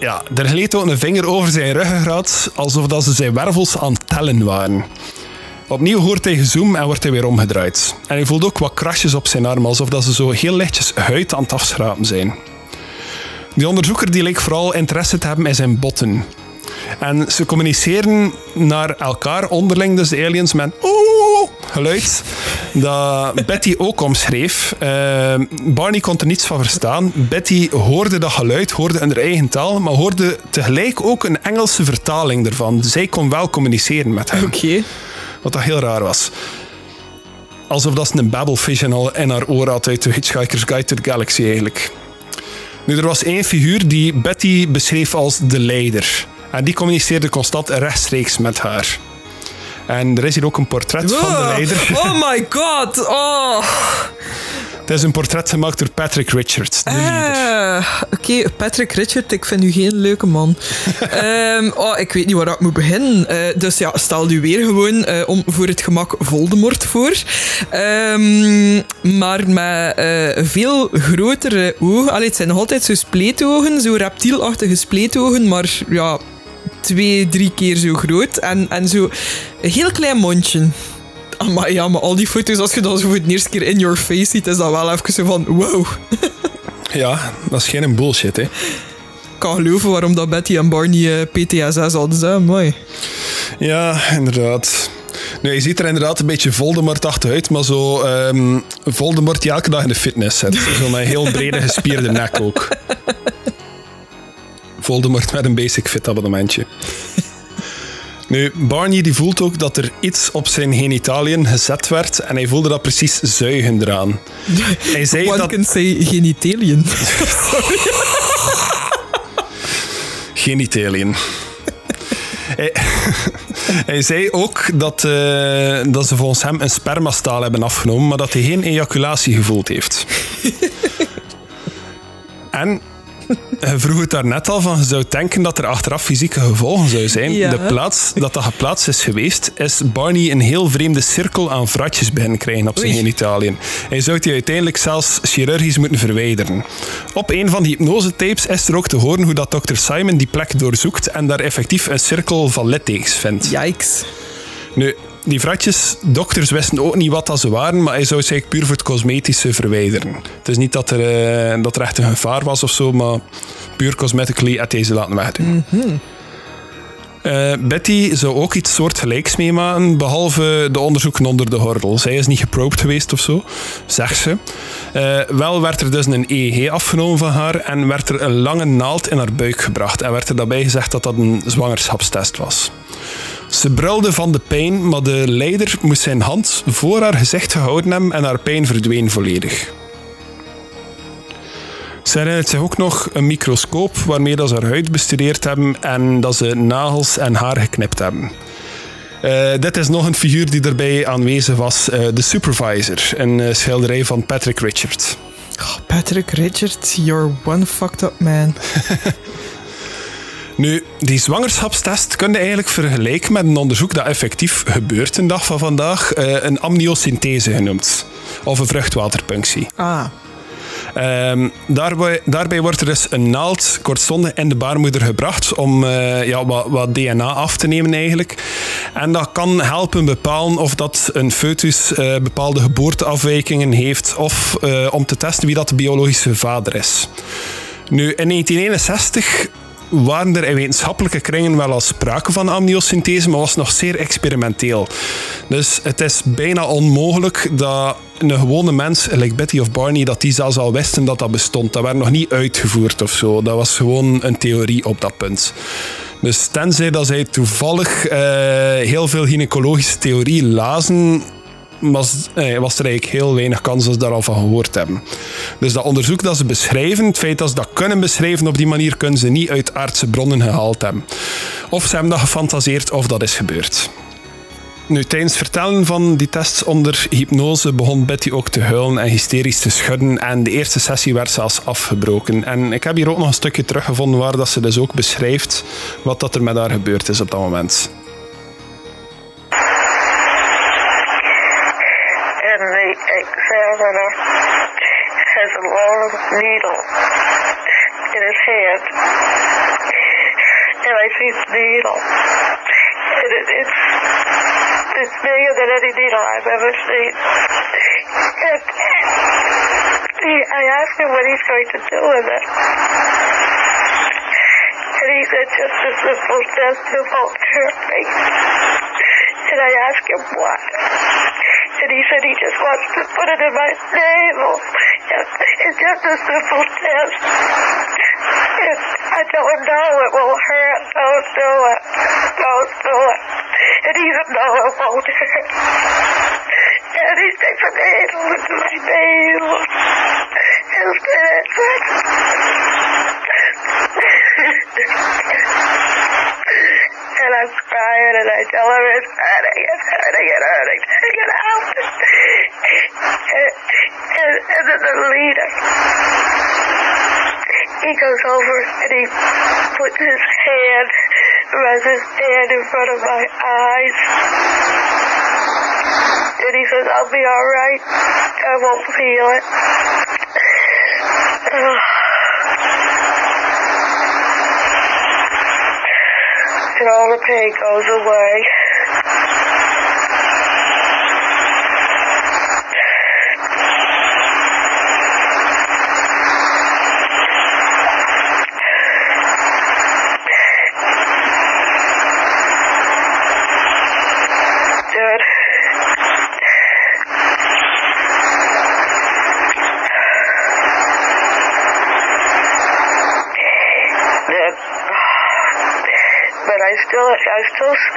ja, er gleed ook een vinger over zijn ruggengraat, alsof dat ze zijn wervels aan het tellen waren. Opnieuw hoort hij gezoem en wordt hij weer omgedraaid. En hij voelt ook wat krasjes op zijn arm, alsof dat ze zo heel lichtjes huid aan het afschrapen zijn. Die onderzoeker die leek vooral interesse te hebben in zijn botten. En ze communiceren naar elkaar onderling, dus de aliens, met oeh geluid. Dat Betty ook omschreef. Eh, Barney kon er niets van verstaan. Betty hoorde dat geluid, hoorde in haar eigen taal, maar hoorde tegelijk ook een Engelse vertaling ervan. Zij kon wel communiceren met hem.
Oké.
Wat dat heel raar was. Alsof dat ze een babbelvision al in haar oor had uit de Hitchhiker's Guide to the Galaxy eigenlijk. Nu, er was één figuur die Betty beschreef als de leider. En die communiceerde constant rechtstreeks met haar. En er is hier ook een portret van de leider.
Oh my god. Oh.
Het is een portret gemaakt door Patrick Richards, de.
Eh, Oké, Patrick Richard, ik vind u geen leuke man. Ehm, oh, ik weet niet waar ik moet beginnen. Eh, dus ja, stel u weer gewoon eh, om voor het gemak Voldemort voor. Ehm, maar met eh, veel grotere ogen. Allee, het zijn nog altijd zo spleetogen, zo reptielachtige spleetogen, maar ja, twee, drie keer zo groot. En, en zo een heel klein mondje. Ah, maar ja, maar al die foto's, als je dat zo voor de eerste keer in your face ziet, is dat wel even zo van wow.
Ja, dat is geen bullshit, hè.
Ik kan geloven waarom dat Betty en Barney eh, PTSS hadden. Hè? Mooi.
Ja, inderdaad. Nu, je ziet er inderdaad een beetje Voldemort-achtig uit, maar zo ehm, Voldemort die elke dag in de fitness zit. Zo met een heel brede gespierde nek ook. Voldemort met een basic fit abonnementje. Nu, Barney die voelt ook dat er iets op zijn genitaliën gezet werd en hij voelde dat precies zuigen eraan. Hij zei
One
dat...
can say genitaliën.
genitaliën. hij, hij zei ook dat, eh, dat ze volgens hem een spermastaal hebben afgenomen, maar dat hij geen ejaculatie gevoeld heeft. en je vroeg het daarnet al van, je zou denken dat er achteraf fysieke gevolgen zou zijn.
Ja.
De plaats dat dat geplaatst is geweest, is Barney een heel vreemde cirkel aan vratjes beginnen krijgen op zijn genitaliën. Hij zou die uiteindelijk zelfs chirurgisch moeten verwijderen. Op een van die hypnosetapes is er ook te horen hoe dat Dr. Simon die plek doorzoekt en daar effectief een cirkel van littekens vindt.
Yikes.
Nu, die vratjes, dokters wisten ook niet wat dat ze waren, maar hij zou ze eigenlijk puur voor het cosmetische verwijderen. Het is niet dat er, eh, dat er echt een gevaar was of zo, maar puur cosmetically had hij ze laten wegdoen. Eh, Betty zou ook iets soortgelijks meemaken, behalve de onderzoeken onder de gordel. Zij is niet geprobed geweest of zo, zegt ze. Eh, wel werd er dus een EEG afgenomen van haar en werd er een lange naald in haar buik gebracht. En werd er daarbij gezegd dat dat een zwangerschapstest was. Ze brulde van de pijn, maar de leider moest zijn hand voor haar gezicht gehouden hebben en haar pijn verdween volledig. Ze herinnert zich ook nog een microscoop waarmee dat ze haar huid bestudeerd hebben en dat ze nagels en haar geknipt hebben. Eh, dit is nog een figuur die erbij aanwezig was, eh, de supervisor, een eh, schilderij van Patrick Richards.
Oh, Patrick Richard, you're one fucked up man.
Nu, die zwangerschapstest kun je eigenlijk vergelijken met een onderzoek dat effectief gebeurt een dag van vandaag, eh, een amniosynthese genoemd, of een vruchtwaterpunctie.
Ah.
Ehm, daarbij, daarbij wordt er dus een naald kortstondig in de baarmoeder gebracht om eh, ja, wat, wat DNA af te nemen eigenlijk. En dat kan helpen bepalen of dat een foetus eh, bepaalde geboorteafwijkingen heeft of om te testen wie dat de biologische vader is. Nu, in 1961 waren er in wetenschappelijke kringen wel al sprake van amniosynthese, maar was nog zeer experimenteel. Dus het is bijna onmogelijk dat een gewone mens, like Betty of Barney, dat die zelfs al wisten dat dat bestond. Dat werd nog niet uitgevoerd of zo. Dat was gewoon een theorie op dat punt. Dus tenzij dat zij toevallig eh, heel veel gynaecologische theorie lazen, was, eh, was er eigenlijk heel weinig kans dat ze daar al van gehoord hebben. Dus dat onderzoek dat ze beschrijven, het feit dat ze dat kunnen beschrijven op die manier, kunnen ze niet uit aardse bronnen gehaald hebben. Of ze hebben dat gefantaseerd of dat is gebeurd. Nu, tijdens het vertellen van die tests onder hypnose begon Betty ook te huilen en hysterisch te schudden. En de eerste sessie werd zelfs afgebroken. En ik heb hier ook nog een stukje teruggevonden waar dat ze dus ook beschrijft wat dat er met haar gebeurd is op dat moment.
Needle in his hand. And I see the needle. And it, it's, it's bigger than any needle I've ever seen. And he, I asked him what he's going to do with it. And he said just a simple test to me. And I asked him why. And he said he just wants to put it in my navel. Oh, it's just a simple test. And I told him, no, it will hurt. Don't do it. Don't do it. And he said, no, it won't hurt. And he sticks a needle into my. And said, and I'm crying and I tell him it's hurting, it's hurting, it's hurting, take it out. And, and, and then the leader, he goes over and he puts his hand, runs his hand in front of my eyes. And he says, I'll be alright. I won't feel it. Oh. And all the pain goes away.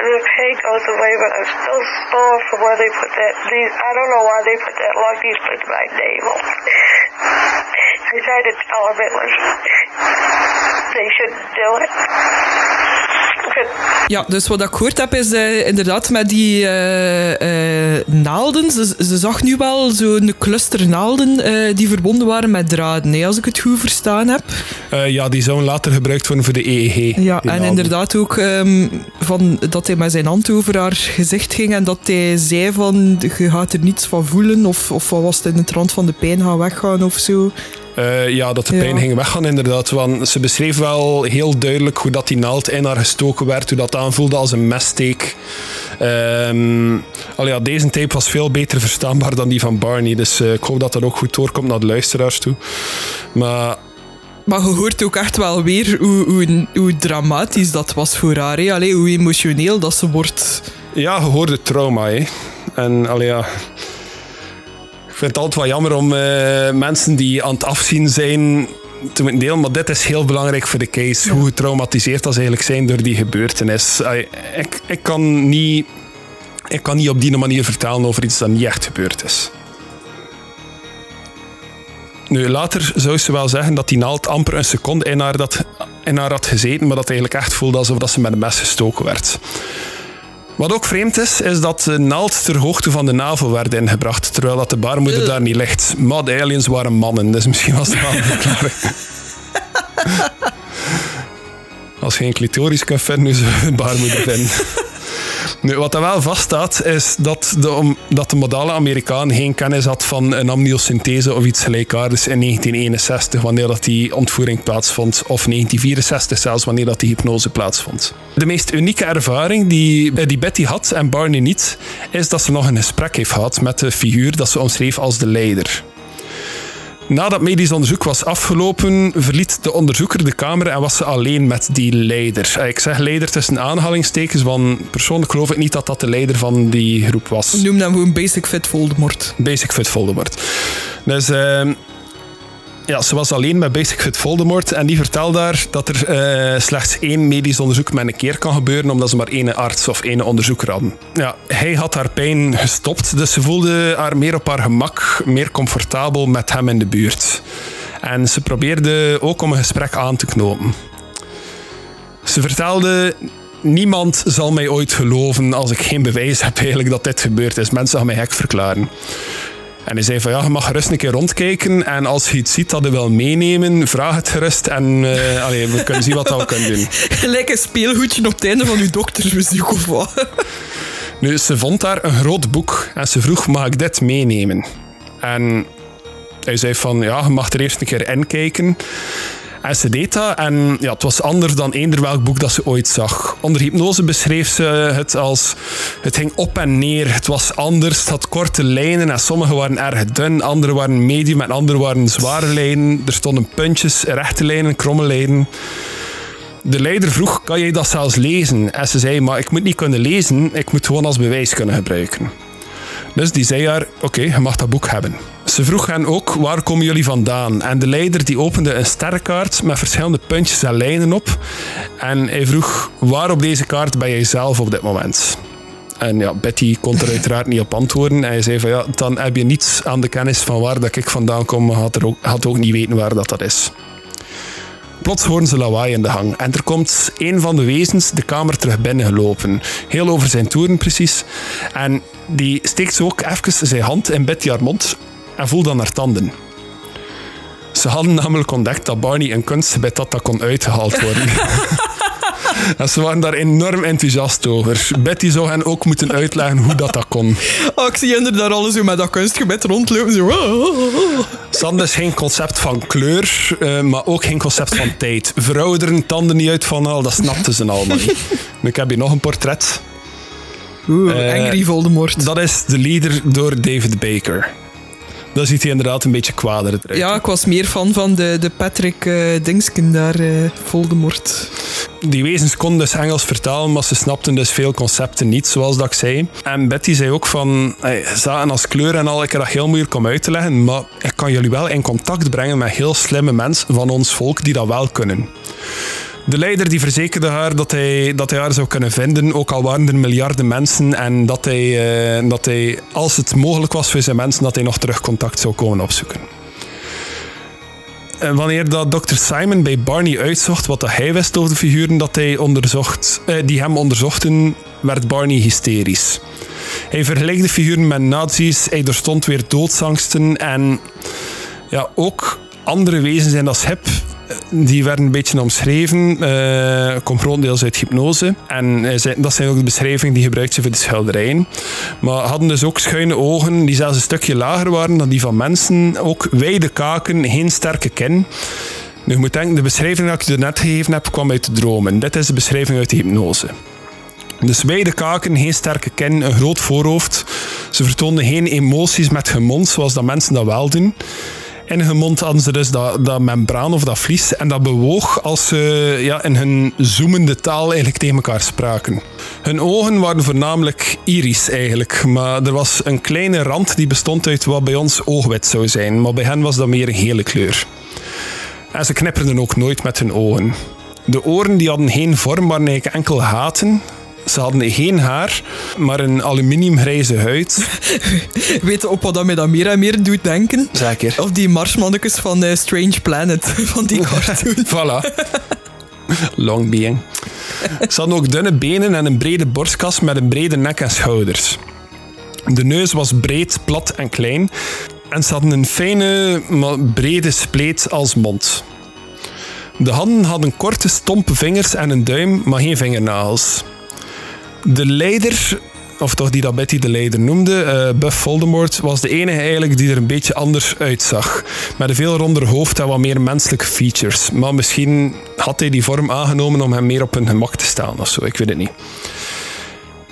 The pain goes away, but I'm still sore from where they put that, these, I don't know why they put that long needle in my navel. I tried to tell them it was, they shouldn't do it.
Ja, dus wat ik gehoord heb is eh, inderdaad met die eh, eh, naalden. Ze, ze zag nu wel zo'n cluster naalden eh, die verbonden waren met draden, hè, als ik het goed verstaan heb.
Eh, ja, die zouden later gebruikt worden voor de EEG.
Ja, en
naalden.
inderdaad ook ehm, van, dat hij met zijn hand over haar gezicht ging en dat hij zei van je gaat er niets van voelen of, of wat was het in de trant van de pijn gaan weggaan of zo.
Eh, ja, dat de
Ja.
pijn ging weggaan inderdaad. Want ze beschreef wel heel duidelijk hoe dat die naald in haar gestoken werd. Hoe dat aanvoelde als een messteek. Ehm al ja, deze tape was veel beter verstaanbaar dan die van Barney. Dus eh, ik hoop dat dat ook goed doorkomt naar de luisteraars toe. Maar
Maar je hoort ook echt wel weer hoe, hoe, hoe dramatisch dat was voor haar. Hè? Hoe emotioneel dat ze wordt.
ja, je hoorde trauma. Hè. En allee, ja... Ik vind het altijd wel jammer om eh, mensen die aan het afzien zijn te delen. Maar dit is heel belangrijk voor de case. Hoe getraumatiseerd dat ze eigenlijk zijn door die gebeurtenis. Ik, ik, kan niet, ik kan niet op die manier vertellen over iets dat niet echt gebeurd is. Nu, later zou ze wel zeggen dat die naald amper een seconde in haar, dat, in haar had gezeten, maar dat het eigenlijk echt voelde alsof dat ze met een mes gestoken werd. Wat ook vreemd is, is dat de naald ter hoogte van de navel werd ingebracht, terwijl dat de baarmoeder daar niet ligt. Maar de aliens waren mannen, dus misschien was het wel een verklaring. Als je een clitoris kan vinden, nu je een baarmoeder vinden. Nu, wat er wel vaststaat, is dat de, de modale Amerikaan geen kennis had van een amniosynthese of iets gelijkaardigs in 1961, wanneer dat die ontvoering plaatsvond, of 1964 zelfs, wanneer dat die hypnose plaatsvond. De meest unieke ervaring die, eh, die Betty had en Barney niet, is dat ze nog een gesprek heeft gehad met de figuur dat ze omschreef als de leider. Nadat medisch onderzoek was afgelopen, verliet de onderzoeker de kamer en was ze alleen met die leider. Eh, Ik zeg leider tussen aanhalingstekens, want persoonlijk geloof ik niet dat dat de leider van die groep was.
Noem hem gewoon Basic Fit Voldemort.
Basic Fit Voldemort. Dus ehm, ja, ze was alleen met Basic Fit Voldemort en die vertelde daar dat er eh, slechts één medisch onderzoek met een keer kan gebeuren omdat ze maar één arts of één onderzoeker hadden. Ja, hij had haar pijn gestopt, dus ze voelde haar meer op haar gemak, meer comfortabel met hem in de buurt. En ze probeerde ook om een gesprek aan te knopen. Ze vertelde niemand zal mij ooit geloven als ik geen bewijs heb eigenlijk dat dit gebeurd is. Mensen gaan mij gek verklaren. En hij zei van ja, je mag gerust een keer rondkijken en als je iets ziet dat je wil meenemen, vraag het gerust en uh, allee, we kunnen zien wat we kunnen doen.
Gelijk een speelgoedje op het einde van uw doktersbezoek of wat.
Nu, ze vond daar een groot boek en ze vroeg, mag ik dit meenemen? En hij zei van ja, je mag er eerst een keer in kijken. En ze deed dat en ja, het was anders dan eender welk boek dat ze ooit zag. Onder hypnose beschreef ze het als... Het ging op en neer, het was anders, het had korte lijnen en sommige waren erg dun, andere waren medium en andere waren zware lijnen. Er stonden puntjes, rechte lijnen, kromme lijnen. De leider vroeg, kan jij dat zelfs lezen? En ze zei, maar ik moet niet kunnen lezen, ik moet gewoon als bewijs kunnen gebruiken. Dus die zei haar, oké, je mag dat boek hebben. Ze vroeg hen ook, waar komen jullie vandaan? En de leider die opende een sterrenkaart met verschillende puntjes en lijnen op. En hij vroeg, waar op deze kaart ben jij zelf op dit moment? En ja, Betty kon er uiteraard niet op antwoorden. En hij zei van ja, dan heb je niets aan de kennis van waar dat ik vandaan kom, maar had, er ook, had ook niet weten waar dat, dat is. Plots horen ze lawaai in de hang en er komt een van de wezens de kamer terug binnengelopen. Heel over zijn toeren precies. En die steekt zo ook even zijn hand in Betty haar mond en voelt dan haar tanden. Ze hadden namelijk ontdekt dat Barney een kunstgebit had dat kon uitgehaald worden. en ze waren daar enorm enthousiast over. Betty zou hen ook moeten uitleggen hoe dat, dat kon.
Oh, ik zie hen daar alles zo met dat kunstgebed rondlopen. Zo.
Ze hadden dus geen concept van kleur, uh, maar ook geen concept van tijd. Verouderen, tanden niet uit van al, dat snapten ze allemaal niet. Ik heb hier nog een portret.
Oeh, uh, Angry Voldemort.
Dat is de leader door David Baker. Dan ziet hij inderdaad een beetje kwader eruit.
Ja, ik was meer fan van de, de Patrick uh, Dingsken daar, uh, Voldemort.
Die wezens konden dus Engels vertalen, maar ze snapten dus veel concepten niet, zoals dat ik zei. En Betty zei ook van, hey, zaten als kleur en al, ik heb dat heel moeilijk om uit te leggen, maar ik kan jullie wel in contact brengen met heel slimme mensen van ons volk die dat wel kunnen. De leider die verzekerde haar dat hij, dat hij haar zou kunnen vinden, ook al waren er miljarden mensen. En dat hij, uh, dat hij, als het mogelijk was voor zijn mensen, dat hij nog terug contact zou komen opzoeken. En wanneer dat Dr. Simon bij Barney uitzocht wat hij wist over de figuren dat hij onderzocht, eh, die hem onderzochten, werd Barney hysterisch. Hij vergeleek de figuren met nazi's, hij doorstond weer doodsangsten en ja, ook andere wezens in dat schip die werden een beetje omschreven, uh, komt grotendeels uit hypnose. En uh, dat zijn ook de beschrijvingen die gebruikt zijn voor de schilderijen. Maar hadden dus ook schuine ogen die zelfs een stukje lager waren dan die van mensen. Ook wijde kaken, geen sterke kin. Nu, je moet denken, de beschrijving die ik je net gegeven heb, kwam uit de dromen. Dit is de beschrijving uit de hypnose. Dus wijde kaken, geen sterke kin, een groot voorhoofd. Ze vertoonden geen emoties met gemond, zoals dat mensen dat wel doen in hun mond hadden ze dus dat, dat membraan of dat vlies. En dat bewoog als ze ja, in hun zoemende taal eigenlijk tegen elkaar spraken. Hun ogen waren voornamelijk iris eigenlijk. Maar er was een kleine rand die bestond uit wat bij ons oogwit zou zijn. Maar bij hen was dat meer een gele kleur. En ze knipperden ook nooit met hun ogen. De oren die hadden geen vorm, maar eigenlijk enkel haten. Ze hadden geen haar, maar een aluminiumgrijze huid.
Weet je op wat dat mij dat meer en meer doet denken?
Zeker.
Of die marsmannetjes van uh, Strange Planet, van die cartoon.
voilà. Long being. Ze hadden ook dunne benen en een brede borstkas met een brede nek en schouders. De neus was breed, plat en klein. En ze hadden een fijne, maar brede spleet als mond. De handen hadden korte, stompe vingers en een duim, maar geen vingernagels. De leider, of toch die dat Betty de leider noemde, uh, Buff Voldemort, was de enige eigenlijk die er een beetje anders uitzag. Met een veel ronder hoofd en wat meer menselijke features. Maar misschien had hij die vorm aangenomen om hem meer op hun gemak te staan of zo, ik weet het niet.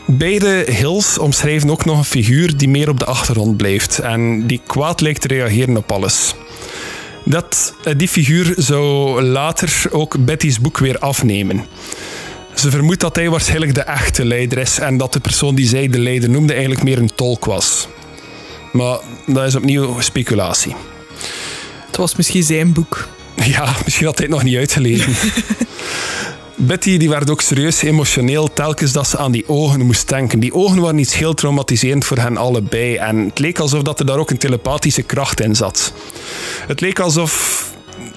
Beide Hills omschrijven ook nog een figuur die meer op de achtergrond blijft en die kwaad lijkt te reageren op alles. Dat, die figuur zou later ook Betty's boek weer afnemen. Ze vermoedt dat hij waarschijnlijk de echte leider is en dat de persoon die zij de leider noemde eigenlijk meer een tolk was. Maar dat is opnieuw speculatie.
Het was misschien zijn boek.
Ja, misschien had hij het nog niet uitgelezen. Betty die werd ook serieus emotioneel telkens dat ze aan die ogen moest denken. Die ogen waren iets heel traumatiserend voor hen allebei. En het leek alsof dat er daar ook een telepathische kracht in zat. Het leek alsof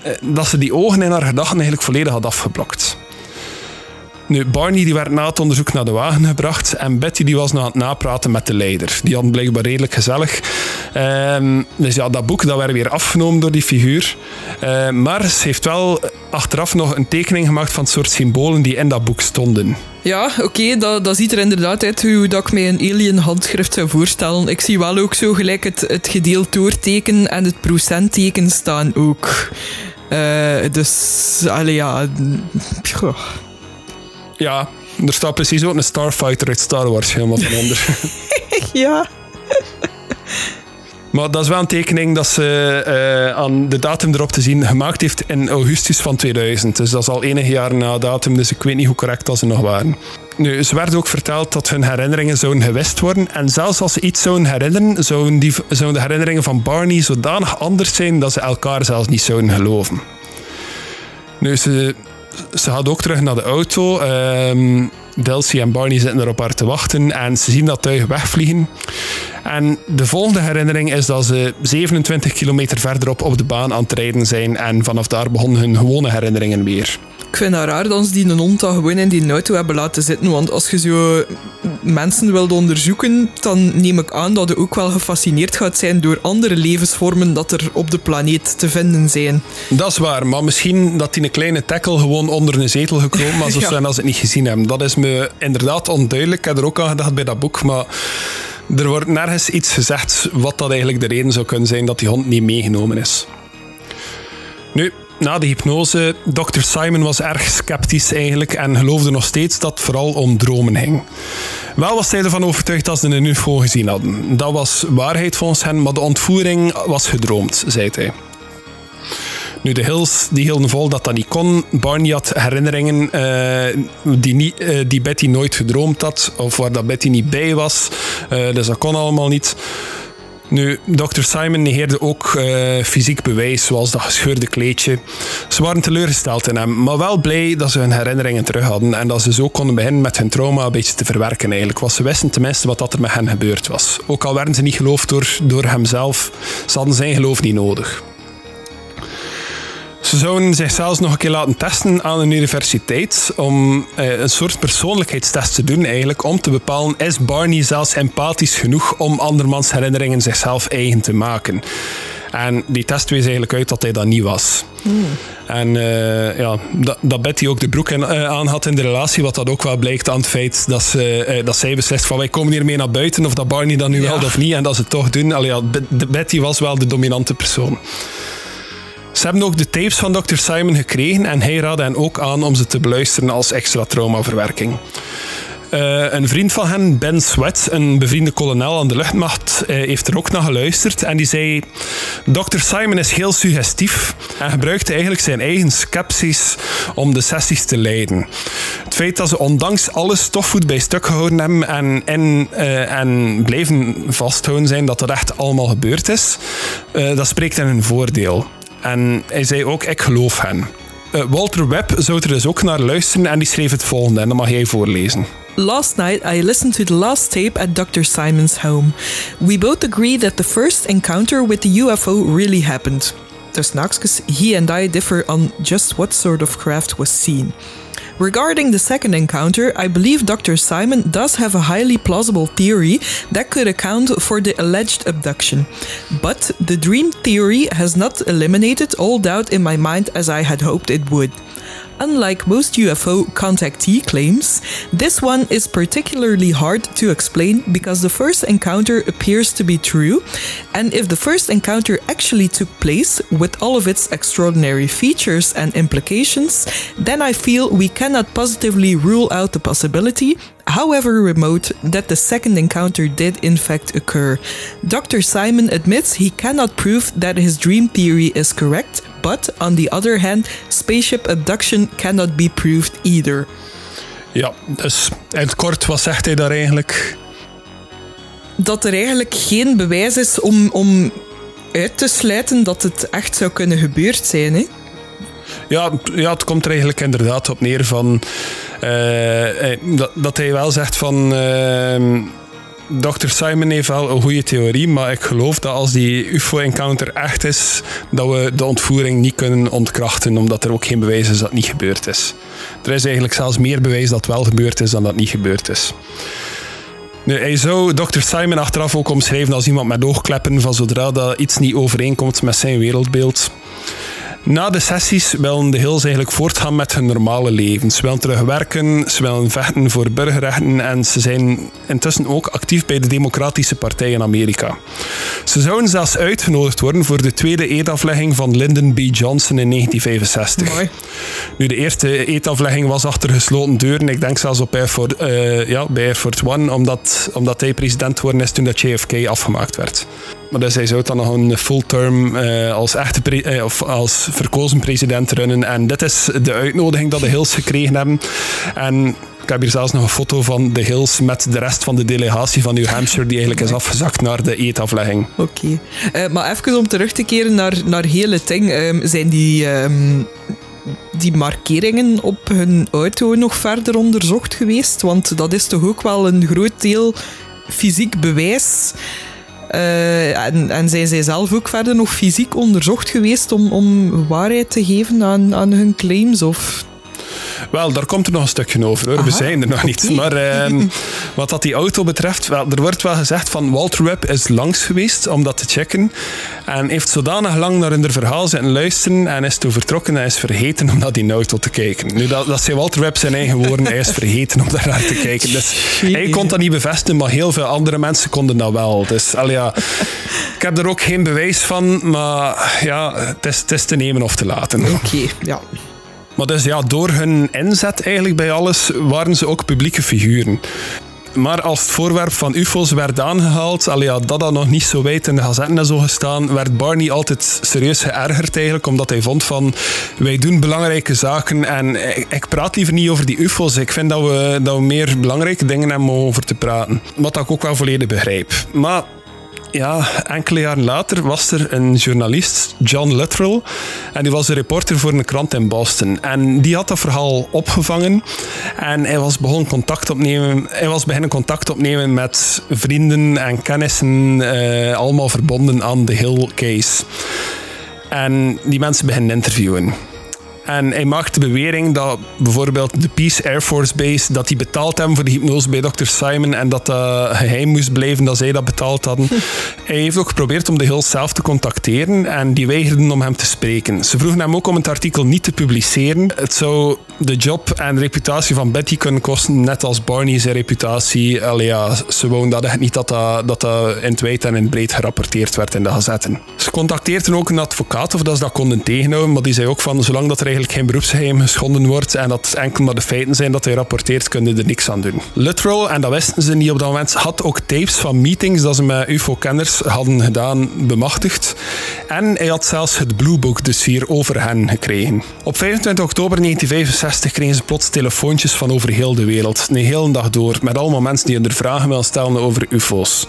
eh, dat ze die ogen in haar gedachten eigenlijk volledig had afgeblokt. Nu, Barney die werd na het onderzoek naar de wagen gebracht en Betty die was nog aan het napraten met de leider. Die hadden blijkbaar redelijk gezellig. Ehm, dus ja, dat boek dat werd weer afgenomen door die figuur. Ehm, maar ze heeft wel achteraf nog een tekening gemaakt van het soort symbolen die in dat boek stonden.
Ja, oké, dat, dat ziet er inderdaad uit hoe dat ik mij een alien handschrift zou voorstellen. Ik zie wel ook zo gelijk het, het gedeeld doorteken en het procentteken staan ook. Eh, dus, allee, ja...
Ja, er staat precies ook een Starfighter uit Star Wars helemaal van onder.
Ja.
Maar dat is wel een tekening dat ze eh, aan de datum erop te zien gemaakt heeft in augustus van 2000. Dus dat is al enige jaar na datum, dus ik weet niet hoe correct dat ze nog waren. Nu, ze werd ook verteld dat hun herinneringen zouden gewist worden. En zelfs als ze iets zouden herinneren, zouden, die, zouden de herinneringen van Barney zodanig anders zijn dat ze elkaar zelfs niet zouden geloven. Nu, ze, ze gaat ook terug naar de auto. Ehm Delcy en Barney zitten er op haar te wachten en ze zien dat tuig wegvliegen. En de volgende herinnering is dat ze 27 kilometer verderop op de baan aan het rijden zijn en vanaf daar begonnen hun gewone herinneringen weer.
Ik vind het raar dat ze die dan gewoon in die auto hebben laten zitten. Want als je zo mensen wilt onderzoeken, dan neem ik aan dat je ook wel gefascineerd gaat zijn door andere levensvormen dat er op de planeet te vinden zijn.
Dat is waar, maar misschien dat die een kleine tackle gewoon onder een zetel gekropen was of
Ja.
zo en als ze het niet gezien hebben. Dat is me inderdaad onduidelijk. Ik heb er ook aan gedacht bij dat boek, maar er wordt nergens iets gezegd wat dat eigenlijk de reden zou kunnen zijn dat die hond niet meegenomen is. Nu, na de hypnose, Dr. Simon was erg sceptisch eigenlijk en geloofde nog steeds dat het vooral om dromen ging. Wel was hij ervan overtuigd dat ze een UFO gezien hadden. Dat was waarheid volgens hen, maar de ontvoering was gedroomd, zei hij. Nu, de Hills die hielden vol dat dat niet kon. Barney had herinneringen eh, die, niet, eh, die Betty nooit gedroomd had, of waar dat Betty niet bij was. Eh, dus dat kon allemaal niet. Nu, Dr. Simon negeerde ook fysiek bewijs, zoals dat gescheurde kleedje. Ze waren teleurgesteld in hem, maar wel blij dat ze hun herinneringen terug hadden en dat ze zo konden beginnen met hun trauma een beetje te verwerken eigenlijk. Want ze wisten tenminste wat dat er met hen gebeurd was. Ook al werden ze niet geloofd door, door hemzelf, ze hadden zijn geloof niet nodig. Ze zouden zichzelf nog een keer laten testen aan een universiteit om eh, een soort persoonlijkheidstest te doen eigenlijk, om te bepalen is Barney zelfs empathisch genoeg om andermans herinneringen zichzelf eigen te maken. En die test wees eigenlijk uit dat hij dat niet was. En eh, ja, dat, dat Betty ook de broek in, eh, aan had in de relatie, wat dat ook wel blijkt aan het feit dat, ze, dat zij beslist van wij komen hiermee naar buiten, of dat Barney dat nu
Ja.
wel of niet, en dat ze het toch doen. Allee, ja, Betty was wel de dominante persoon. Ze hebben ook de tapes van Dr. Simon gekregen en hij raadde hen ook aan om ze te beluisteren als extra traumaverwerking. Eh, een vriend van hen, Ben Sweat, een bevriende kolonel aan de luchtmacht, eh, heeft er ook naar geluisterd en die zei: Dr. Simon is heel suggestief en gebruikte eigenlijk zijn eigen skepsis om de sessies te leiden. Het feit dat ze ondanks alles toch goed bij stuk gehouden hebben en, en, eh, en blijven vasthouden zijn dat dat echt allemaal gebeurd is, dat spreekt in hun voordeel. En hij zei ook: Ik geloof hen. Eh, Walter Webb zou er dus ook naar luisteren en die schreef het volgende en dat mag jij voorlezen.
Last night, I listened to the last tape at Dr. Simon's home. We both agree that the first encounter with the UFO really happened. Dus naakskes, he and I differ on just what sort of craft was seen. Regarding the second encounter, I believe Dr. Simon does have a highly plausible theory that could account for the alleged abduction. But the dream theory has not eliminated all doubt in my mind as I had hoped it would. Unlike most UFO contactee claims, this one is particularly hard to explain because the first encounter appears to be true, and if the first encounter actually took place with all of its extraordinary features and implications, then I feel we cannot positively rule out the possibility, however remote, that the second encounter did in fact occur. Dr. Simon admits he cannot prove that his dream theory is correct, but on the other hand, spaceship abduction cannot be proved either.
Ja, dus in het kort, wat zegt hij daar eigenlijk?
Dat er eigenlijk geen bewijs is om, om uit te sluiten dat het echt zou kunnen gebeurd zijn. Hè?
Ja, ja, het komt er eigenlijk inderdaad op neer van eh, eh, dat, dat hij wel zegt van. ehm, Dr. Simon heeft wel een goede theorie, maar ik geloof dat als die UFO-encounter echt is, dat we de ontvoering niet kunnen ontkrachten, omdat er ook geen bewijs is dat het niet gebeurd is. Er is eigenlijk zelfs meer bewijs dat het wel gebeurd is dan dat het niet gebeurd is. Nu, hij zou Dr. Simon achteraf ook omschrijven als iemand met oogkleppen van zodra dat iets niet overeenkomt met zijn wereldbeeld. Na de sessies willen de Hills eigenlijk voortgaan met hun normale leven. Ze willen terug werken, ze willen vechten voor burgerrechten en ze zijn intussen ook actief bij de Democratische Partij in Amerika. Ze zouden zelfs uitgenodigd worden voor de tweede eetaflegging van Lyndon B. Johnson in 1965.
Mooi.
Nu, de eerste eetaflegging was achter gesloten deuren. Ik denk zelfs op eh, ja, bij Air Force One, omdat, omdat hij president geworden is toen dat JFK afgemaakt werd. Maar dus hij zou dan nog een full-term eh, als, echte eh, of als verkozen president runnen. En dit is de uitnodiging dat de Hills gekregen hebben. En ik heb hier zelfs nog een foto van de Hills met de rest van de delegatie van New Hampshire, die eigenlijk is afgezakt naar de eetaflegging.
Oké. Eh, maar even om terug te keren naar, naar heel het ding. Ehm, zijn die, ehm, die markeringen op hun auto nog verder onderzocht geweest? Want dat is toch ook wel een groot deel fysiek bewijs. Eh, en, zijn zij zelf ook verder nog fysiek onderzocht geweest om, om waarheid te geven aan, aan hun claims? Of
Wel, daar komt er nog een stukje over hoor. We zijn er nog niet. Maar ehm, wat dat die auto betreft, wel, er wordt wel gezegd van Walter Webb is langs geweest om dat te checken. En heeft zodanig lang naar hun verhaal zitten luisteren en is toen vertrokken en is vergeten om naar die auto te kijken. Nu, dat, dat zijn Walter Webb zijn eigen woorden. Hij is vergeten om daar naar te kijken. Dus hij kon dat niet bevestigen, maar heel veel andere mensen konden dat wel. Dus al ja, ik heb er ook geen bewijs van, maar ja, het is, het is te nemen of te laten.
Oké, ja.
Maar dus ja, door hun inzet eigenlijk bij alles waren ze ook publieke figuren. Maar als het voorwerp van UFO's werd aangehaald, allee, ja, dat had nog niet zo wijd in de gazetten en zo gestaan, werd Barney altijd serieus geërgerd eigenlijk, omdat hij vond van wij doen belangrijke zaken en ik, ik praat liever niet over die UFO's. Ik vind dat we, dat we meer belangrijke dingen hebben om over te praten. Wat ik ook wel volledig begrijp. Maar ja, enkele jaren later was er een journalist, John Luttrell, en die was een reporter voor een krant in Boston. En die had dat verhaal opgevangen en hij was begonnen contact opnemen, hij was beginnen contact opnemen met vrienden en kennissen, eh, allemaal verbonden aan de Hill case. En die mensen beginnen interviewen. En hij maakt de bewering dat bijvoorbeeld de Peace Air Force Base, dat die betaald hebben voor de hypnose bij Dr. Simon en dat dat geheim moest blijven, dat zij dat betaald hadden. hij heeft ook geprobeerd om de Hills zelf te contacteren en die weigerden om hem te spreken. Ze vroegen hem ook om het artikel niet te publiceren. Het zou de job en de reputatie van Betty kunnen kosten, net als Barney zijn reputatie. Allee, ja, ze wouden dat echt niet dat dat, dat dat in het wijd en in het breed gerapporteerd werd in de gazetten. Ze contacteerden ook een advocaat of dat ze dat konden tegenhouden, maar die zei ook van zolang dat er eigenlijk geen beroepsgeheim geschonden wordt en dat enkel maar de feiten zijn dat hij rapporteert, kunnen er niks aan doen. Literal, en dat wisten ze niet op dat moment, had ook tapes van meetings dat ze met UFO-kenners hadden gedaan bemachtigd. En hij had zelfs het Blue Book dossier over hen gekregen. Op 25 oktober 1965 kregen ze plots telefoontjes van over heel de wereld. Een hele dag door, met allemaal mensen die hun vragen wilden stellen over UFO's.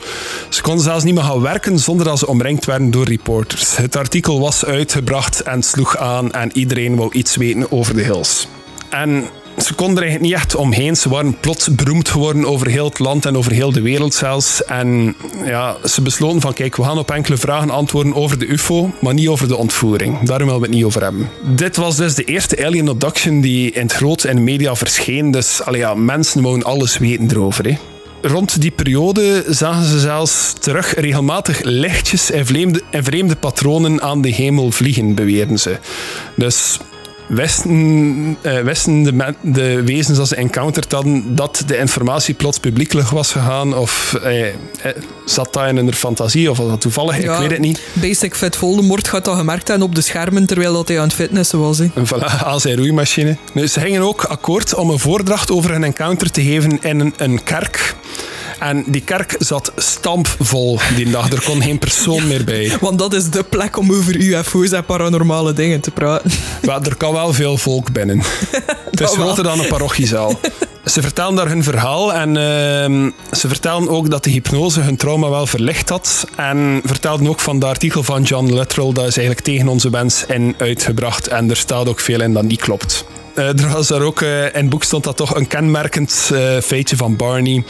Ze konden zelfs niet meer gaan werken zonder dat ze omringd werden door reporters. Het artikel was uitgebracht en sloeg aan en iedereen wou iets weten over de Hills. En ze konden er eigenlijk niet echt omheen. Ze waren plots beroemd geworden over heel het land en over heel de wereld zelfs. En ja, ze besloten van kijk, we gaan op enkele vragen antwoorden over de UFO, maar niet over de ontvoering. Daarom willen we het niet over hebben. Dit was dus de eerste alien abduction die in het groot de media verscheen. Dus allee, ja, mensen wouden alles weten erover. Hè rond die periode zagen ze zelfs terug regelmatig lichtjes en vreemde, en vreemde patronen aan de hemel vliegen, beweerden ze. Dus wisten, eh, de, wezens als ze encountered hadden dat de informatie plots publiekelijk was gegaan? Of eh, eh, zat dat in hun fantasie? Of was dat toevallig?
Ja,
Ik weet het niet.
Basic Fit Voldemort gaat dat gemerkt hebben op de schermen terwijl dat hij aan het fitnessen was. Hè.
En voilà, aan zijn roeimachine. Nu, ze gingen ook akkoord om een voordracht over hun encounter te geven in een, een kerk. En die kerk zat stampvol die dag. Er kon geen persoon meer bij.
Want dat is de plek om over UFO's en paranormale dingen te praten.
Maar er kan wel veel volk binnen. Het is groter dan een parochiezaal. Ze vertellen daar hun verhaal en ehm, ze vertellen ook dat de hypnose hun trauma wel verlicht had. En vertelden ook van de artikel van John Luttrell, dat is eigenlijk tegen onze wens in uitgebracht. En er staat ook veel in dat niet klopt. Eh, er was daar ook, eh, in het boek stond dat toch een kenmerkend eh, feitje van Barney.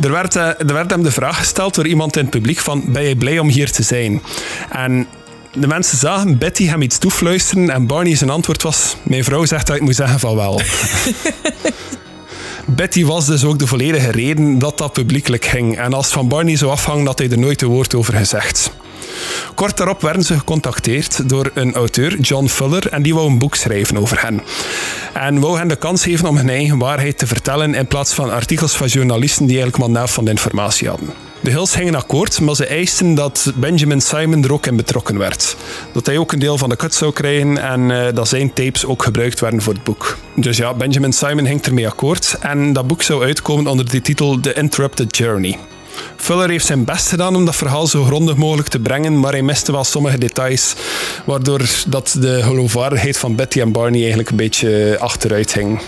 Er werd, er werd hem de vraag gesteld door iemand in het publiek van, ben je blij om hier te zijn? En de mensen zagen Betty hem iets toefluisteren en Barney zijn antwoord was, mijn vrouw zegt dat ik moet zeggen van wel. Betty was dus ook de volledige reden dat dat publiekelijk ging. En als van Barney zou afhangen, had hij er nooit een woord over gezegd. Kort daarop werden ze gecontacteerd door een auteur, John Fuller, en die wou een boek schrijven over hen. En wou hen de kans geven om hun eigen waarheid te vertellen in plaats van artikels van journalisten die eigenlijk maar naaf van de informatie hadden. De Hills gingen akkoord, maar ze eisten dat Benjamin Simon er ook in betrokken werd. Dat hij ook een deel van de cut zou krijgen en eh, dat zijn tapes ook gebruikt werden voor het boek. Dus ja, Benjamin Simon ging ermee akkoord en dat boek zou uitkomen onder de titel The Interrupted Journey. Fuller heeft zijn best gedaan om dat verhaal zo grondig mogelijk te brengen, maar hij miste wel sommige details, waardoor dat de geloofwaardigheid van Betty en Barney eigenlijk een beetje achteruit ging.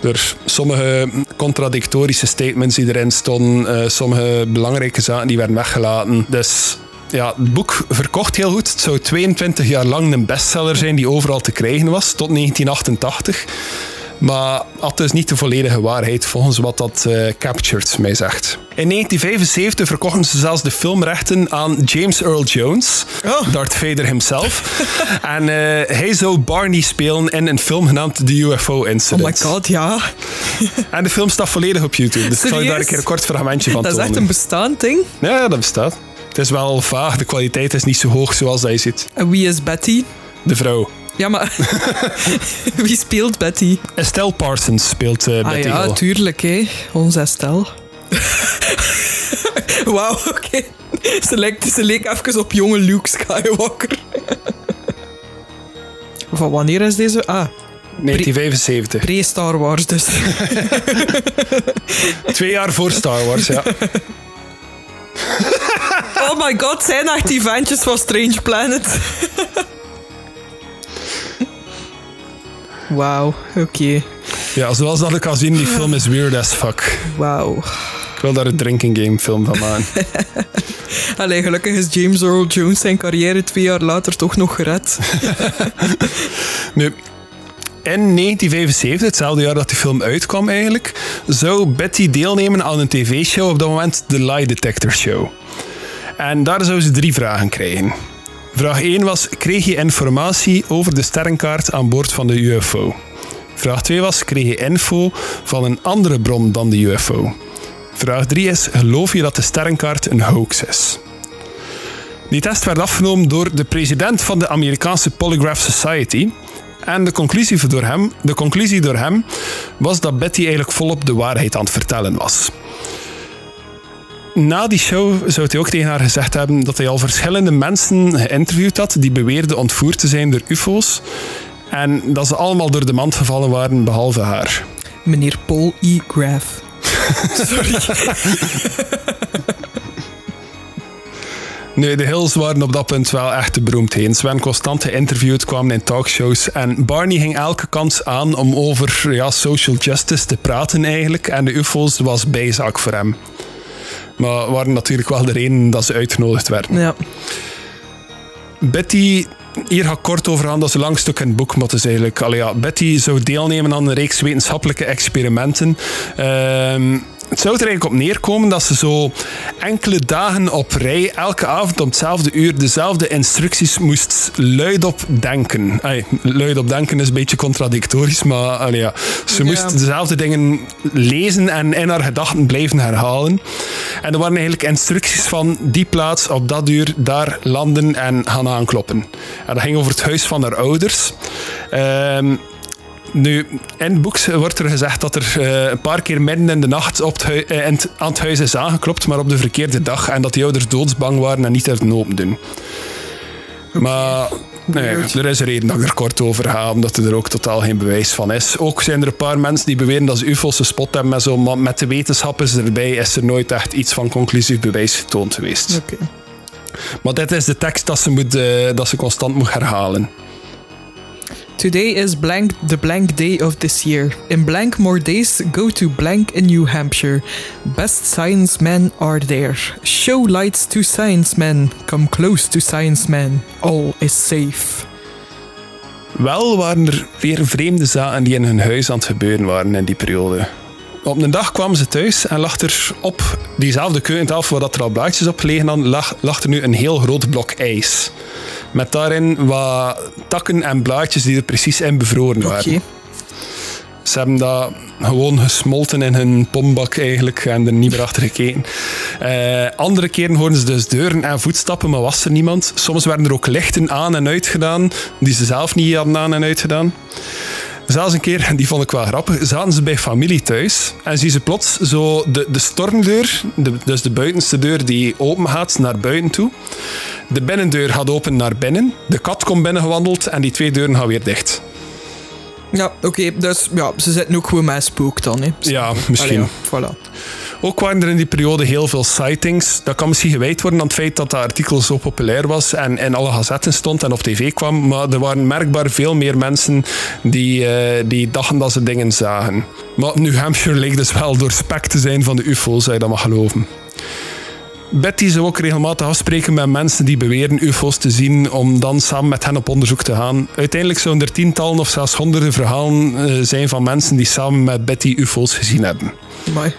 Door sommige contradictorische statements die erin stonden, eh, sommige belangrijke zaken die werden weggelaten. Dus ja, het boek verkocht heel goed. Het zou 22 jaar lang een bestseller zijn die overal te krijgen was, tot 1988. Maar had dus niet de volledige waarheid volgens wat dat eh, Captured mij zegt. In 1975 verkochten ze zelfs de filmrechten aan James Earl Jones,
Oh.
Darth Vader himself. en eh, hij zou Barney spelen in een film genaamd The UFO Incident.
Oh my god, ja.
En de film staat volledig op YouTube, dus ik zal je daar een keer een kort fragmentje van
Dat is
tonen.
echt een bestaand ding.
Ja, dat bestaat. Het is wel vaag, de kwaliteit is niet zo hoog zoals hij ziet.
En wie is Betty?
De vrouw.
Ja, maar wie speelt Betty?
Estelle Parsons speelt eh,
Ah
Betty
ja,
Hill.
tuurlijk, hè. Onze Estelle. Wauw, oké. Ze, lijkt, ze leek even op jonge Luke Skywalker. Van wanneer is deze? Ah,
1975.
pre-Star Wars dus.
Twee jaar voor Star Wars, ja.
Oh my god, zijn echt die ventjes van Strange Planet. Wauw, oké.
Ja, zoals dat ik kan zien, die film is weird as fuck.
Wauw.
Ik wil daar een drinking game film van maken.
Allee, gelukkig is James Earl Jones zijn carrière twee jaar later toch nog gered.
Nu, in 1975, hetzelfde jaar dat die film uitkwam eigenlijk, zou Betty deelnemen aan een tv-show, op dat moment de Lie Detector Show. En daar zou ze drie vragen krijgen. Vraag 1 was, kreeg je informatie over de sterrenkaart aan boord van de UFO? Vraag 2 was, kreeg je info van een andere bron dan de UFO? Vraag 3 is, geloof je dat de sterrenkaart een hoax is? Die test werd afgenomen door de president van de Amerikaanse Polygraph Society. En de conclusie, door hem, de conclusie door hem was dat Betty eigenlijk volop de waarheid aan het vertellen was. Na die show zou hij ook tegen haar gezegd hebben dat hij al verschillende mensen geïnterviewd had die beweerden ontvoerd te zijn door UFO's. En dat ze allemaal door de mand gevallen waren, behalve haar.
Meneer Paul E. Graff. Sorry.
Nu, de Hills waren op dat punt wel echt de beroemdheden. Ze werden constant geïnterviewd, kwamen in talkshows. En Barney ging elke kans aan om over ja, social justice te praten eigenlijk. En de UFO's was bijzaak voor hem. Maar waren natuurlijk wel de reden dat ze uitgenodigd werden.
Ja.
Betty, hier ga ik kort over aan, dat is een lang stuk in het boek, maar het is eigenlijk... Allee, ja, Betty zou deelnemen aan een reeks wetenschappelijke experimenten. Ehm, het zou er eigenlijk op neerkomen dat ze zo enkele dagen op rij, elke avond om hetzelfde uur, dezelfde instructies moest luidop denken. Ay, luidop denken is een beetje contradictorisch, maar allee, ja. ze
Ja.
moest dezelfde dingen lezen en in haar gedachten blijven herhalen. En er waren eigenlijk instructies van die plaats op dat uur daar landen en gaan aankloppen. En dat ging over het huis van haar ouders. Ehm, nu, in het boek wordt er gezegd dat er eh, een paar keer midden in de nacht op het eh, in het- aan het huis is aangeklopt, maar op de verkeerde dag. En dat die ouders doodsbang waren en niet uit open doen. Maar nee, er is een reden dat ik er kort over ga, omdat er ook totaal geen bewijs van is. Ook zijn er een paar mensen die beweren dat ze UFO's gespot hebben, maar zo, maar met de wetenschappers erbij is er nooit echt iets van conclusief bewijs getoond geweest.
Oké.
Maar dit is de tekst dat ze, moet, eh, dat ze constant moet herhalen.
Today is blank the blank day of this year. In blank more days, go to blank in New Hampshire. Best science men are there. Show lights to science men. Come close to science men. All is safe.
Wel waren er weer vreemde zaken die in hun huis aan het gebeuren waren in die periode. Op een dag kwamen ze thuis en lag er op diezelfde keukentafel waar dat er al blaadjes op gelegen er nu een heel groot blok ijs. Met daarin wat takken en blaadjes die er precies in bevroren waren. Ze hebben dat gewoon gesmolten in hun pombak eigenlijk en er niet meer achter gekeken. Eh, andere keren hoorden ze dus deuren en voetstappen, maar was er niemand. Soms werden er ook lichten aan en uit gedaan, die ze zelf niet hadden aan en uit gedaan. Zelfs een keer, en die vond ik wel grappig, zaten ze bij familie thuis en zien ze plots zo de, de stormdeur, de, dus de buitenste deur die open gaat naar buiten toe. De binnendeur gaat open naar binnen, de kat komt binnengewandeld en die twee deuren gaan weer dicht.
Ja, oké. dus ja, ze zitten ook gewoon met spook dan. Hè.
Ja, misschien.
Allee, ja, voilà.
Ook waren er in die periode heel veel sightings. Dat kan misschien gewijd worden aan het feit dat dat artikel zo populair was en in alle gazetten stond en op tv kwam. Maar er waren merkbaar veel meer mensen die, eh, die dachten dat ze dingen zagen. Maar New Hampshire leek dus wel doorspekt te zijn van de UFO's, zou je dat mag geloven. Betty zou ook regelmatig afspreken met mensen die beweren UFO's te zien, om dan samen met hen op onderzoek te gaan. Uiteindelijk zouden er tientallen of zelfs honderden verhalen eh, zijn van mensen die samen met Betty UFO's gezien hebben.
Amai.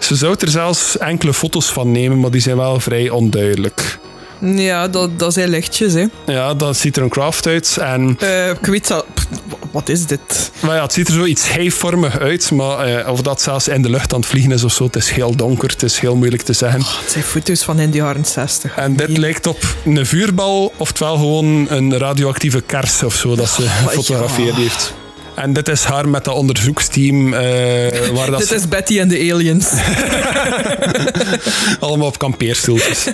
Ze zou er zelfs enkele foto's van nemen, maar die zijn wel vrij onduidelijk.
Ja, dat, dat zijn lichtjes, hè.
Ja, dat ziet er een craft uit. En
Eh, ik weet dat... Wat is dit?
maar ja, het ziet er zoiets schijfvormig uit, maar eh, of dat zelfs in de lucht aan het vliegen is of zo, het is heel donker, het is heel moeilijk te zeggen.
Het zijn foto's van in de jaren 60.
En dit lijkt op een vuurbal, oftewel gewoon een radioactieve kers of zo dat ze gefotografeerd
ja.
heeft. En dit is haar met dat onderzoeksteam, eh, waar dat
Dit is Betty en de aliens.
allemaal op kampeerstoeltjes.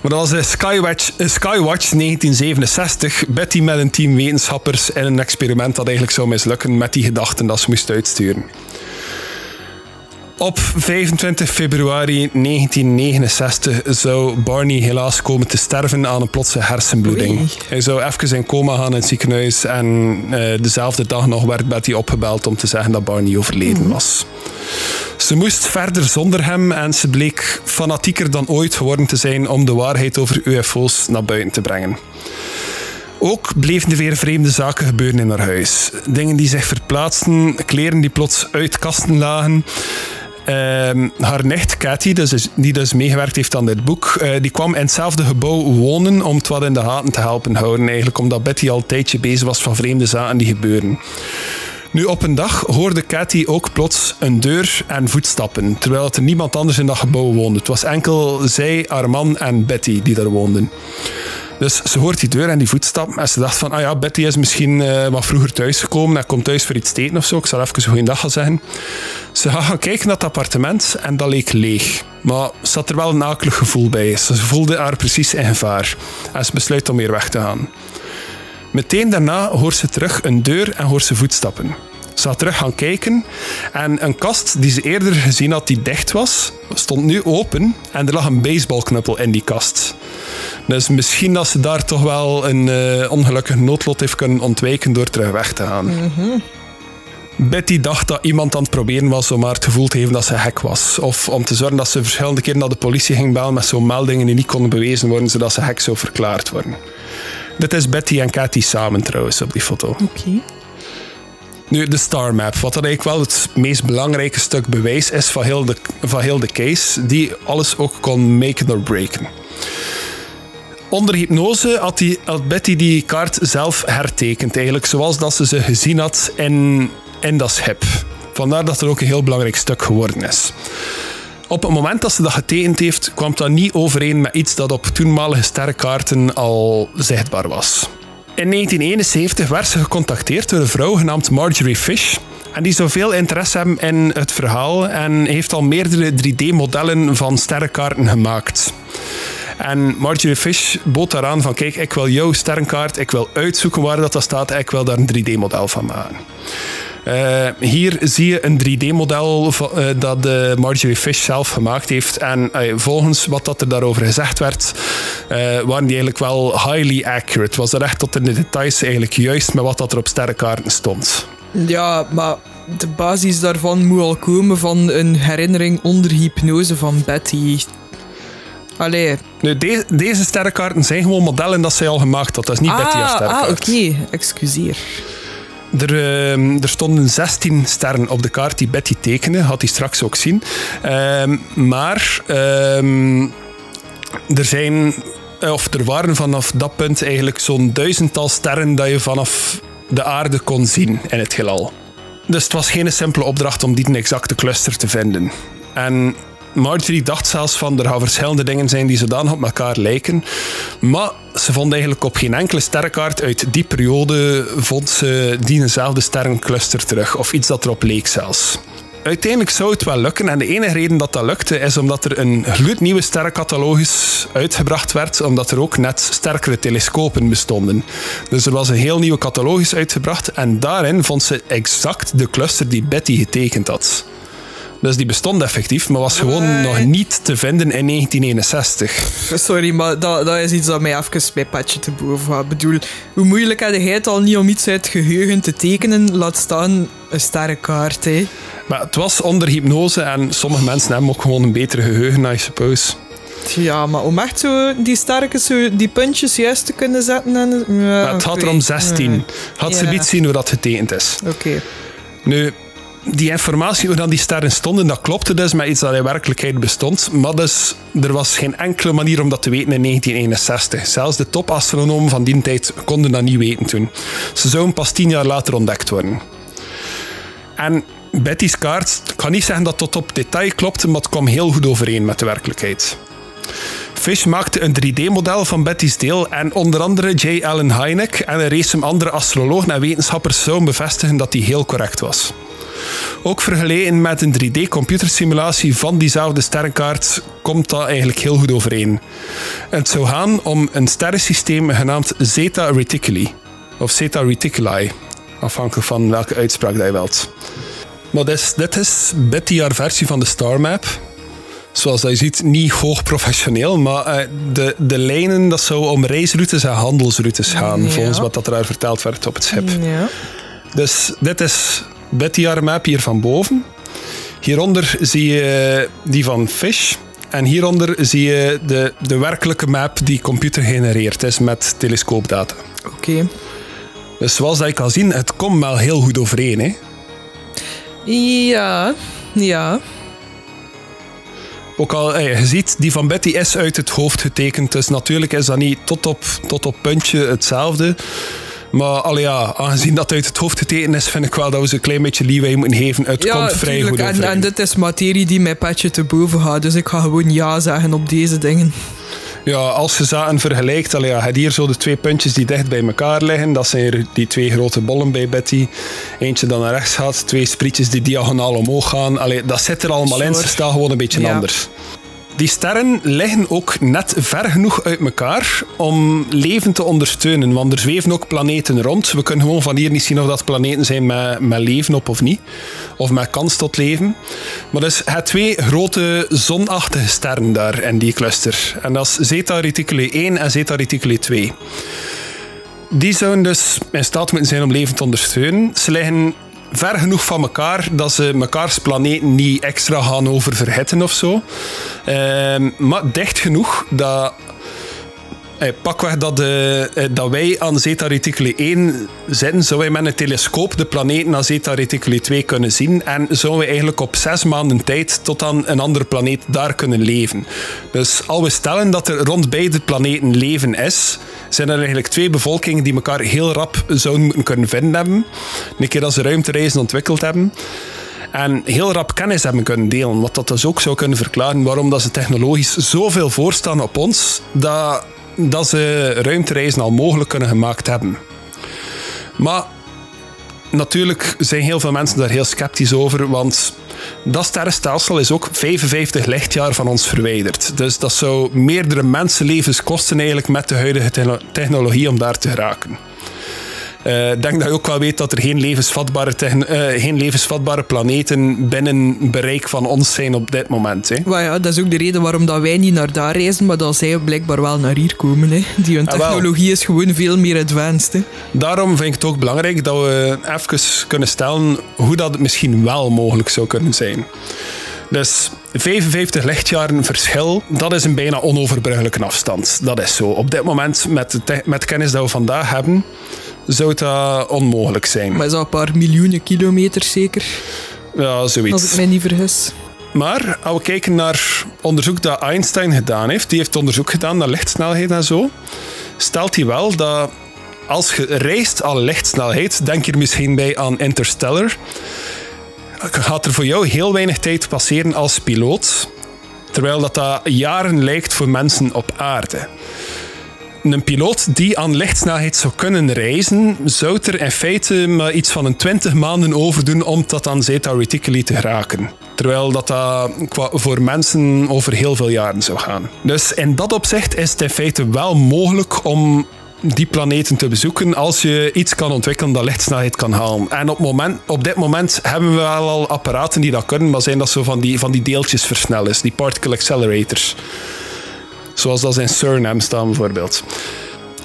maar dat was eh, Skywatch, eh, Skywatch 1967. Betty met een team wetenschappers in een experiment dat eigenlijk zou mislukken met die gedachten dat ze moest uitsturen. Op 25 februari 1969 zou Barney helaas komen te sterven aan een plotse hersenbloeding.
Oei.
Hij zou even in coma gaan in het ziekenhuis en eh, dezelfde dag nog werd Betty opgebeld om te zeggen dat Barney overleden was. Ze moest verder zonder hem en ze bleek fanatieker dan ooit geworden te zijn om de waarheid over UFO's naar buiten te brengen. Ook bleven er weer vreemde zaken gebeuren in haar huis. Dingen die zich verplaatsten, kleren die plots uit kasten lagen. Ehm, haar nicht Cathy, dus, die dus meegewerkt heeft aan dit boek, eh, die kwam in hetzelfde gebouw wonen om het wat in de gaten te helpen houden. Eigenlijk omdat Betty al een tijdje bezig was van vreemde zaken die gebeuren. Nu, op een dag hoorde Cathy ook plots een deur en voetstappen, terwijl er niemand anders in dat gebouw woonde. Het was enkel zij, haar man en Betty die daar woonden. Dus ze hoort die deur en die voetstappen en ze dacht van, ah ja, Betty is misschien eh, wat vroeger thuisgekomen en komt thuis voor iets te eten of zo. Ik zal even een goeiedag gaan zeggen. Ze gaat gaan kijken naar het appartement en dat leek leeg. Maar ze had er wel een akelig gevoel bij. Ze voelde haar precies in gevaar. En ze besluit om weer weg te gaan. Meteen daarna hoort ze terug een deur en hoort ze voetstappen. Ze gaat terug gaan kijken en een kast die ze eerder gezien had die dicht was, stond nu open en er lag een baseballknuppel in die kast. Dus misschien dat ze daar toch wel een eh, ongelukkig noodlot heeft kunnen ontwijken door terug weg te gaan. Betty dacht dat iemand aan het proberen was om haar het gevoel te geven dat ze hek was. Of om te zorgen dat ze verschillende keren naar de politie ging bellen met zo'n meldingen die niet konden bewezen worden, zodat ze hek zou verklaard worden. Dit is Betty en Cathy samen trouwens op die foto.
Oké.
Nu, de Star Map, wat dat eigenlijk wel het meest belangrijke stuk bewijs is van heel de, van heel de case, die alles ook kon maken or breken. Onder hypnose had, die, had Betty die kaart zelf hertekend, eigenlijk zoals dat ze ze gezien had in, in dat schip. Vandaar dat het ook een heel belangrijk stuk geworden is. Op het moment dat ze dat getekend heeft, kwam dat niet overeen met iets dat op toenmalige sterrenkaarten al zichtbaar was. In 1971 werd ze gecontacteerd door een vrouw genaamd Marjorie Fish. En die zou veel interesse hebben in het verhaal en heeft al meerdere 3D-modellen van sterrenkaarten gemaakt. En Marjorie Fish bood daaraan van kijk, ik wil jouw sterrenkaart, ik wil uitzoeken waar dat, dat staat, ik wil daar een 3D-model van maken. Eh, hier zie je een 3D-model uh, dat uh, Marjorie Fish zelf gemaakt heeft. En volgens wat dat er daarover gezegd werd, waren die eigenlijk wel highly accurate. Was er echt tot in de details eigenlijk juist met wat dat er op sterrenkaarten stond.
Ja, maar de basis daarvan moet al komen van een herinnering onder hypnose van Betty. Allee.
Nu, de, deze sterrenkaarten zijn gewoon modellen dat zij al gemaakt had. Dat is niet
ah,
Betty haar sterrenkaart.
Ah, oké. Excuseer.
Er, uh, er, stonden 16 sterren op de kaart die Betty tekende. Had hij straks ook zien. Uh, maar uh, er zijn... Of er waren vanaf dat punt eigenlijk zo'n duizendtal sterren dat je vanaf de aarde kon zien in het heelal. Dus het was geen simpele opdracht om die een exacte cluster te vinden. En Marjorie dacht zelfs van er gaan verschillende dingen zijn die zodanig op elkaar lijken. Maar ze vond eigenlijk op geen enkele sterrenkaart uit die periode vond ze diezelfde sterrencluster terug. Of iets dat erop leek zelfs. Uiteindelijk zou het wel lukken. En de enige reden dat dat lukte is omdat er een gloednieuwe sterrencatalogus uitgebracht werd. Omdat er ook net sterkere telescopen bestonden. Dus er was een heel nieuwe catalogus uitgebracht. En daarin vond ze exact de cluster die Betty getekend had. Dus die bestond effectief, maar was gewoon nog niet te vinden in 1961.
Sorry, maar dat, dat is iets dat mij even bij patje te boven gaat. Ik bedoel, hoe moeilijk had hij het al niet om iets uit het geheugen te tekenen, laat staan een sterrenkaart, hè?
Maar het was onder hypnose en sommige mensen hebben ook gewoon een betere geheugen, I suppose.
Ja, maar om echt zo die sterke, zo die puntjes juist te kunnen zetten. En,
ja, het had er om 16. Had ja. ze niet zien hoe dat getekend is.
Oké.
Nu, die informatie hoe dan die sterren stonden, dat klopte dus met iets dat in werkelijkheid bestond. Maar dus, er was geen enkele manier om dat te weten in 1961. Zelfs de topastronomen van die tijd konden dat niet weten toen. Ze zouden pas tien jaar later ontdekt worden. En Betty's kaart, kan niet zeggen dat tot op detail klopte, maar het kwam heel goed overeen met de werkelijkheid. Fish maakte een 3D-model van Betty's deel en onder andere J. Allen Hynek en een race andere astrologen en wetenschappers zouden bevestigen dat die heel correct was. Ook vergeleken met een 3D-computersimulatie van diezelfde sterrenkaart komt dat eigenlijk heel goed overeen. Het zou gaan om een sterrensysteem genaamd Zeta Reticuli. Of Zeta Reticuli, afhankelijk van welke uitspraak dat je wilt. Maar dit is, dit is Betty haar versie van de star map. Zoals je ziet, niet hoog professioneel, maar uh, de, de lijnen dat zou om reisroutes en handelsroutes gaan, ja. volgens wat dat er verteld werd op het schip.
Ja.
Dus dit is Betty haar map hier van boven. Hieronder zie je die van Fish. En hieronder zie je de, de werkelijke map die computer genereert is met telescoopdata.
Oké. Okay.
Dus zoals dat je kan zien, het komt wel heel goed overeen. Hè?
Ja, ja.
Ook al, je ziet, die van Betty is uit het hoofd getekend. Dus natuurlijk is dat niet tot op, tot op puntje hetzelfde. Maar al ja, aangezien dat uit het hoofd getekend is, vind ik wel dat we ze een klein beetje leeway moeten geven. Het
ja,
komt vrij
tuurlijk.
goed
en, en dit is materie die mijn petje te boven gaat. Dus ik ga gewoon ja zeggen op deze dingen.
Ja, als je zaken vergelijkt, allee, ja, hier zo de twee puntjes die dicht bij elkaar liggen. Dat zijn die twee grote bollen bij Betty. Eentje dan naar rechts gaat, twee sprietjes die diagonaal omhoog gaan. Allee, dat zit er allemaal in, ze staan gewoon een beetje
Ja.
anders. Die sterren liggen ook net ver genoeg uit elkaar om leven te ondersteunen. Want er zweven ook planeten rond. We kunnen gewoon van hier niet zien of dat planeten zijn met, met leven op of niet. Of met kans tot leven. Maar dus het twee grote zonachtige sterren daar in die cluster. En dat is Zeta Reticuli 1 en Zeta Reticuli 2. Die zouden dus in staat moeten zijn om leven te ondersteunen. Ze liggen ver genoeg van elkaar dat ze mekaars planeten niet extra gaan oververhitten of zo. Ehm, maar dicht genoeg dat. Eh, pakweg dat, eh, eh, dat wij aan Zeta Reticuli 1 zitten, zouden wij met een telescoop de planeten aan Zeta Reticuli 2 kunnen zien. En zouden we eigenlijk op zes maanden tijd tot aan een andere planeet daar kunnen leven. Dus als we stellen dat er rond beide planeten leven is, zijn er eigenlijk twee bevolkingen die elkaar heel rap zouden moeten kunnen vinden hebben. Een keer als ze ruimtereizen ontwikkeld hebben. En heel rap kennis hebben kunnen delen. Wat dat dus ook zou kunnen verklaren waarom dat ze technologisch zoveel voorstaan op ons, dat, dat ze ruimtereizen al mogelijk kunnen gemaakt hebben. Maar natuurlijk zijn heel veel mensen daar heel sceptisch over, want dat sterrenstelsel is ook 55 lichtjaar van ons verwijderd. Dus dat zou meerdere mensenlevens kosten eigenlijk met de huidige techno- technologie om daar te geraken. Eh, Ik denk dat je ook wel weet dat er geen levensvatbare, eh, geen levensvatbare planeten binnen bereik van ons zijn op dit moment. Hè.
Maar ja, dat is ook de reden waarom dat wij niet naar daar reizen, maar dat zij blijkbaar wel naar hier komen. Hè. Die hun
Ah,
technologie is gewoon veel meer advanced. Hè.
Daarom vind ik het ook belangrijk dat we even kunnen stellen hoe dat misschien wel mogelijk zou kunnen zijn. Dus 55 lichtjaren verschil, dat is een bijna onoverbruggelijke afstand. Dat is zo. Op dit moment, met de, met kennis dat we vandaag hebben, zou dat onmogelijk zijn.
Maar zo een paar miljoenen kilometers zeker,
Ja,
als ik
zoiets.
mij niet vergis.
Maar als we kijken naar onderzoek dat Einstein gedaan heeft, die heeft onderzoek gedaan naar lichtsnelheid en zo, stelt hij wel dat als je reist aan lichtsnelheid, denk je er misschien bij aan Interstellar, gaat er voor jou heel weinig tijd passeren als piloot, terwijl dat, dat jaren lijkt voor mensen op aarde. Een piloot die aan lichtsnelheid zou kunnen reizen, zou er in feite maar iets van een 20 maanden over doen om tot aan Zeta Reticuli te geraken. Terwijl dat, qua- voor mensen over heel veel jaren zou gaan. Dus in dat opzicht is het in feite wel mogelijk om die planeten te bezoeken als je iets kan ontwikkelen dat lichtsnelheid kan halen. En op, moment, op dit moment hebben we wel al apparaten die dat kunnen, maar zijn dat zo van die, van die deeltjesversnellers, die particle accelerators. Zoals dat in Suriname staan bijvoorbeeld.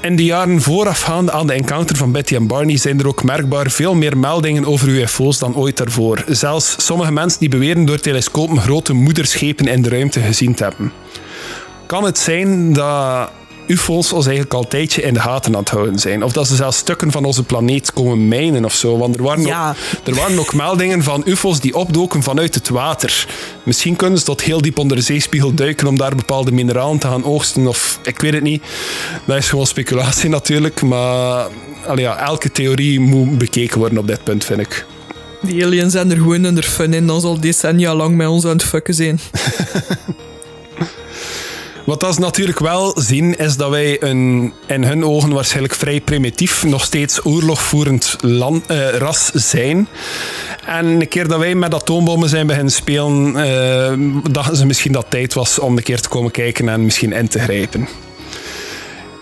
In de jaren voorafgaande aan de encounter van Betty en Barney zijn er ook merkbaar veel meer meldingen over UFO's dan ooit daarvoor. Zelfs sommige mensen die beweren door telescopen grote moederschepen in de ruimte gezien te hebben. Kan het zijn dat UFO's ons eigenlijk al een tijdje in de gaten aan het houden zijn? Of dat ze zelfs stukken van onze planeet komen mijnen of zo? Want er waren,
Ja.
ook, er waren ook meldingen van UFO's die opdoken vanuit het water. Misschien kunnen ze tot heel diep onder de zeespiegel duiken om daar bepaalde mineralen te gaan oogsten. Of ik weet het niet. Dat is gewoon speculatie natuurlijk. Maar ja, elke theorie moet bekeken worden op dit punt, vind ik.
Die aliens zijn er gewoon in de fun in, dan zal decennia lang met ons aan het fucken zijn.
Wat dat ze natuurlijk wel zien, is dat wij een in hun ogen waarschijnlijk vrij primitief, nog steeds oorlogvoerend eh, ras zijn. En een keer dat wij met atoombommen zijn beginnen spelen, eh, dachten ze misschien dat tijd was om een keer te komen kijken en misschien in te grijpen.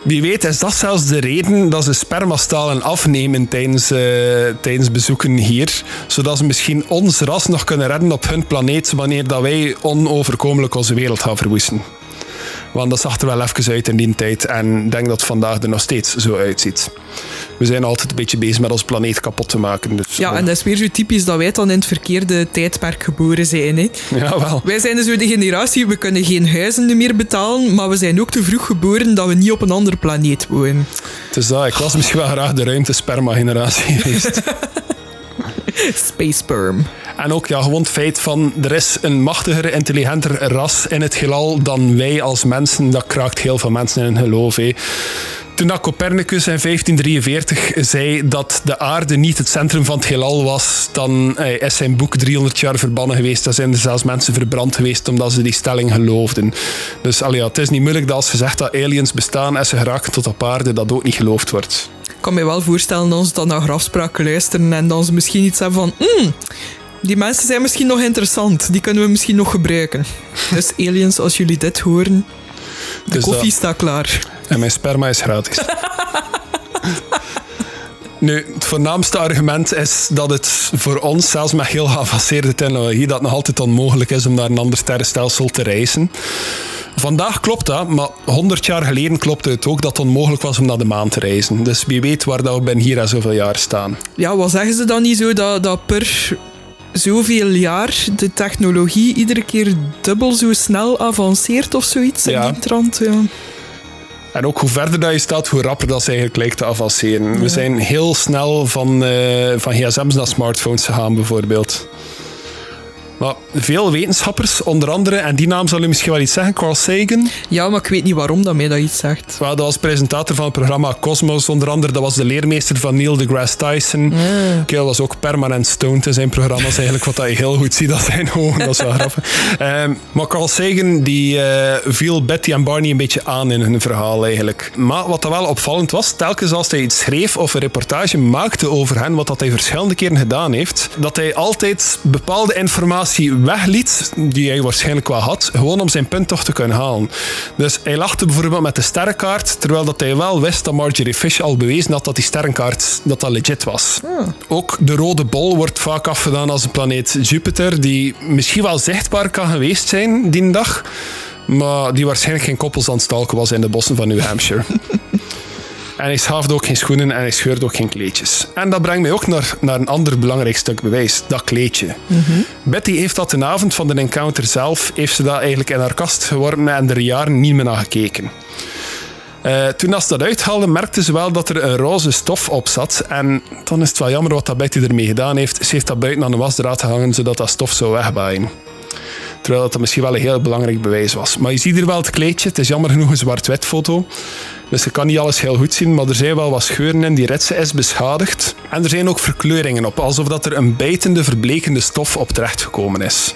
Wie weet is dat zelfs de reden dat ze spermastalen afnemen tijdens, eh, tijdens bezoeken hier. Zodat ze misschien ons ras nog kunnen redden op hun planeet wanneer dat wij onoverkomelijk onze wereld gaan verwoesten. Want dat zag er wel even uit in die tijd. En ik denk dat het vandaag er nog steeds zo uitziet. We zijn altijd een beetje bezig met ons planeet kapot te maken. Dus,
Ja, en dat is weer zo typisch dat wij dan in het verkeerde tijdperk geboren zijn. Hè.
ja, wel.
Wij zijn dus zo de generatie, we kunnen geen huizen meer betalen, maar we zijn ook te vroeg geboren dat we niet op een andere planeet wonen.
Dus dat, ik was misschien wel graag de ruimte-sperma-generatie geweest.
Space sperm.
En ook ja, gewoon het feit van er is een machtiger, intelligenter ras in het heelal dan wij als mensen. Dat kraakt heel veel mensen in hun geloof. Hè. Toen Copernicus in 1543 zei dat de aarde niet het centrum van het heelal was, dan eh, is zijn boek 300 jaar verbannen geweest. Dan zijn er zelfs mensen verbrand geweest omdat ze die stelling geloofden. Dus allee, het is niet moeilijk dat als je zegt dat aliens bestaan en ze geraken tot op aarde, dat ook niet geloofd wordt.
Ik kan me wel voorstellen dat ze dan naar grafspraken luisteren en dan ze misschien iets hebben van... "Hmm, die mensen zijn misschien nog interessant, die kunnen we misschien nog gebruiken. Dus aliens, als jullie dit horen, de
Dus
koffie
dat-
staat klaar.
En mijn sperma is gratis. Nu, het voornaamste argument is dat het voor ons, zelfs met heel geavanceerde technologie, dat nog altijd onmogelijk is om naar een ander sterrenstelsel te reizen. Vandaag klopt dat, maar 100 jaar geleden klopte het ook dat het onmogelijk was om naar de maan te reizen. Dus wie weet waar dat we binnen hier al zoveel jaar staan.
Ja, wat zeggen ze dan niet zo dat, dat per zoveel jaar de technologie iedere keer dubbel zo snel avanceert of zoiets in die trant? Ja.
En ook hoe verder dat je staat, hoe rapper dat ze eigenlijk lijkt te avanceren. We zijn heel snel van, eh, van gsm's naar smartphones gegaan, bijvoorbeeld. Maar veel wetenschappers, onder andere, en die naam zal u misschien wel iets zeggen, Carl Sagan.
ja, maar ik weet niet waarom dat mij dat iets zegt.
Wel, dat was presentator van het programma Cosmos, onder andere. Dat was de leermeester van Neil deGrasse Tyson. Kerel was ook permanent stoned in zijn programma's, eigenlijk, wat dat je heel goed ziet aan zijn ogen. Dat is wel grappig. Ehm, maar Carl Sagan die, eh, viel Betty en Barney een beetje aan in hun verhaal, eigenlijk. Maar wat dat wel opvallend was, telkens als hij iets schreef of een reportage maakte over hen, wat dat hij verschillende keren gedaan heeft, dat hij altijd bepaalde informatie wegliet, die hij waarschijnlijk wel had, gewoon om zijn punt toch te kunnen halen. Dus hij lachte bijvoorbeeld met de sterrenkaart, terwijl dat hij wel wist dat Marjorie Fish al bewezen had dat die sterrenkaart dat dat legit was. Ook de rode bol wordt vaak afgedaan als een planeet Jupiter, die misschien wel zichtbaar kan geweest zijn die dag, maar die waarschijnlijk geen koppels aan het stalken was in de bossen van New Hampshire. En hij schaafde ook geen schoenen en hij scheurde ook geen kleedjes. En dat brengt mij ook naar, naar een ander belangrijk stuk bewijs, dat kleedje. Betty heeft dat de avond van de encounter zelf, heeft ze dat eigenlijk in haar kast geworpen en er jaren niet meer naar gekeken. Eh, toen als ze dat uithaalde, merkte ze wel dat er een roze stof op zat. En dan is het wel jammer wat dat Betty ermee gedaan heeft. Ze heeft dat buiten aan de wasdraad gehangen, zodat dat stof zou wegbaaien. Terwijl dat misschien wel een heel belangrijk bewijs was. Maar je ziet hier wel het kleedje. Het is jammer genoeg een zwart-wit foto. Dus je kan niet alles heel goed zien, maar er zijn wel wat scheuren in. Die ritse is beschadigd. En er zijn ook verkleuringen op, alsof dat er een bijtende, verblekende stof op terechtgekomen is.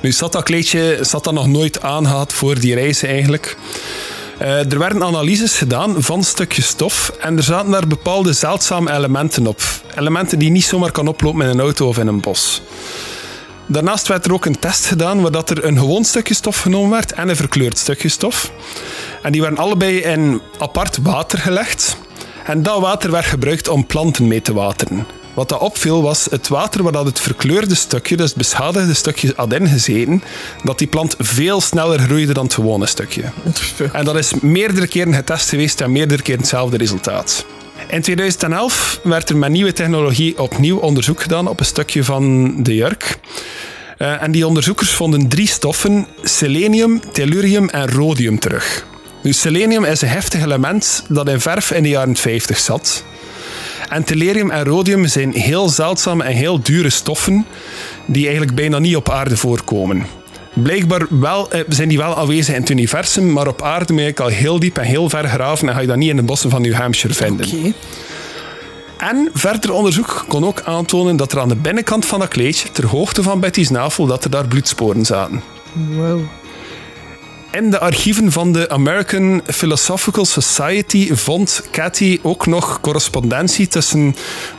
Nu zat dat kleedje zat dat nog nooit aangehad voor die reis eigenlijk. Eh, er werden analyses gedaan van stukjes stof en er zaten daar bepaalde zeldzame elementen op. Elementen die niet zomaar kan oplopen in een auto of in een bos. Daarnaast werd er ook een test gedaan waar dat er een gewoon stukje stof genomen werd en een verkleurd stukje stof. En die werden allebei in apart water gelegd. En dat water werd gebruikt om planten mee te wateren. Wat dat opviel was het water waar dat het verkleurde stukje, dus het beschadigde stukje, had ingezeten, dat die plant veel sneller groeide dan het gewone stukje. En dat is meerdere keren getest geweest en meerdere keren hetzelfde resultaat. In 2011 werd er met nieuwe technologie opnieuw onderzoek gedaan op een stukje van de jurk. Eh, en die onderzoekers vonden drie stoffen: selenium, tellurium en rhodium terug. Nu, selenium is een heftig element dat in verf in de jaren 50 zat. En tellurium en rhodium zijn heel zeldzame en heel dure stoffen die eigenlijk bijna niet op aarde voorkomen. Blijkbaar wel, eh, zijn die wel aanwezig in het universum, maar op aarde moet je al heel diep en heel ver graven en ga je dat niet in de bossen van New Hampshire vinden.
Oké.
En verder onderzoek kon ook aantonen dat er aan de binnenkant van dat kleedje, ter hoogte van Betty's navel, dat er daar bloedsporen zaten.
Wow.
In de archieven van de American Philosophical Society vond Cathy ook nog correspondentie tussen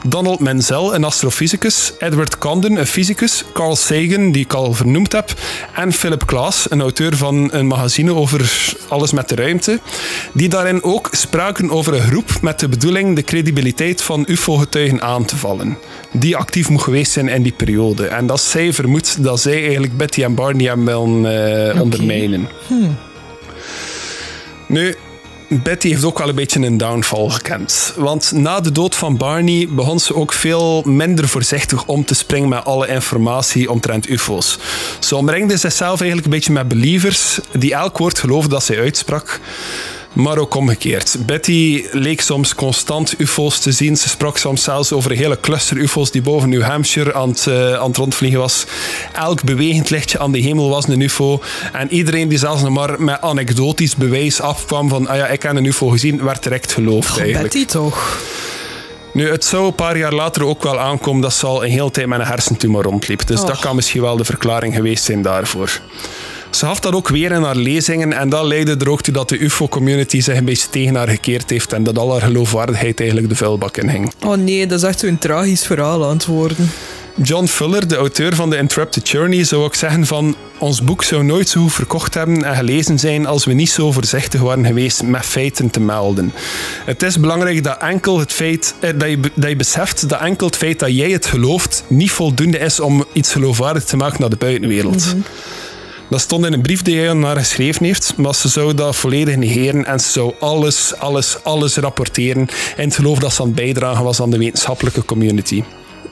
Donald Menzel, een astrofysicus, Edward Condon, een fysicus, Carl Sagan, die ik al vernoemd heb, en Philip Klaas, een auteur van een magazine over alles met de ruimte, die daarin ook spraken over een groep met de bedoeling de credibiliteit van UFO-getuigen aan te vallen, die actief moet geweest zijn in die periode. En dat zij vermoedt dat zij eigenlijk Betty en Barney hebben willen eh, ondermijnen. Nu, Betty heeft ook wel een beetje een downfall gekend. Want na de dood van Barney begon ze ook veel minder voorzichtig om te springen met alle informatie omtrent UFO's. Ze omringde zichzelf eigenlijk een beetje met believers die elk woord geloofden dat zij uitsprak. Maar ook omgekeerd. Betty leek soms constant UFO's te zien. Ze sprak soms zelfs over een hele cluster UFO's die boven New Hampshire aan het, eh, aan het rondvliegen was. Elk bewegend lichtje aan de hemel was een UFO. En iedereen die zelfs nog maar met anekdotisch bewijs afkwam van ah ja, ik heb een UFO gezien, werd direct geloofd eigenlijk.
Betty toch?
Nu, het zou een paar jaar later ook wel aankomen dat ze al een hele tijd met een hersentumor rondliep. Dus dat kan misschien wel de verklaring geweest zijn daarvoor. Ze gaf dat ook weer in haar lezingen en dat leidde er ook toe dat de UFO-community zich een beetje tegen haar gekeerd heeft en dat al haar geloofwaardigheid eigenlijk de vuilbak in ging.
Oh nee, dat is echt zo'n tragisch verhaal aan het worden.
John Fuller, de auteur van The Interrupted Journey, zou ook zeggen van ons boek zou nooit zo goed verkocht hebben en gelezen zijn als we niet zo voorzichtig waren geweest met feiten te melden. Het is belangrijk dat, enkel het feit, eh, dat, je, dat je beseft dat enkel het feit dat jij het gelooft niet voldoende is om iets geloofwaardig te maken naar de buitenwereld. Dat stond in een brief die hij aan haar geschreven heeft, maar ze zou dat volledig negeren en ze zou alles, alles, alles rapporteren in het geloof dat ze aan bijdragen was aan de wetenschappelijke community.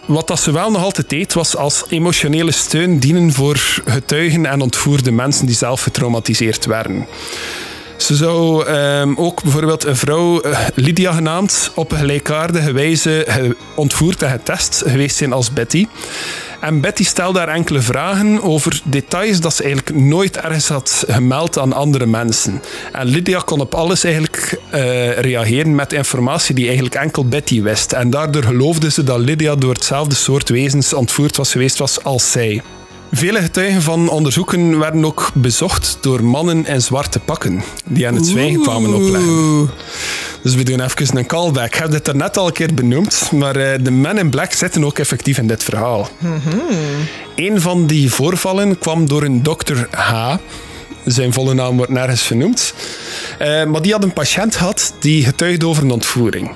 Wat dat ze wel nog altijd deed, was als emotionele steun dienen voor getuigen en ontvoerde mensen die zelf getraumatiseerd werden. Ze zou ehm, ook bijvoorbeeld een vrouw, eh, Lydia genaamd, op een gelijkaardige wijze ge- ontvoerd en getest geweest zijn als Betty. En Betty stelde daar enkele vragen over details dat ze eigenlijk nooit ergens had gemeld aan andere mensen. En Lydia kon op alles eigenlijk eh, reageren met informatie die eigenlijk enkel Betty wist. En daardoor geloofde ze dat Lydia door hetzelfde soort wezens ontvoerd was geweest was als zij. Vele getuigen van onderzoeken werden ook bezocht door mannen in zwarte pakken, die aan het zwijgen kwamen opleggen. Dus we doen even een callback. Ik heb dit er net al een keer benoemd, maar eh, de Men in Black zitten ook effectief in dit verhaal. Een van die voorvallen kwam door een dokter H. Zijn volle naam wordt nergens vernoemd. Eh, maar die had een patiënt gehad die getuigde over een ontvoering.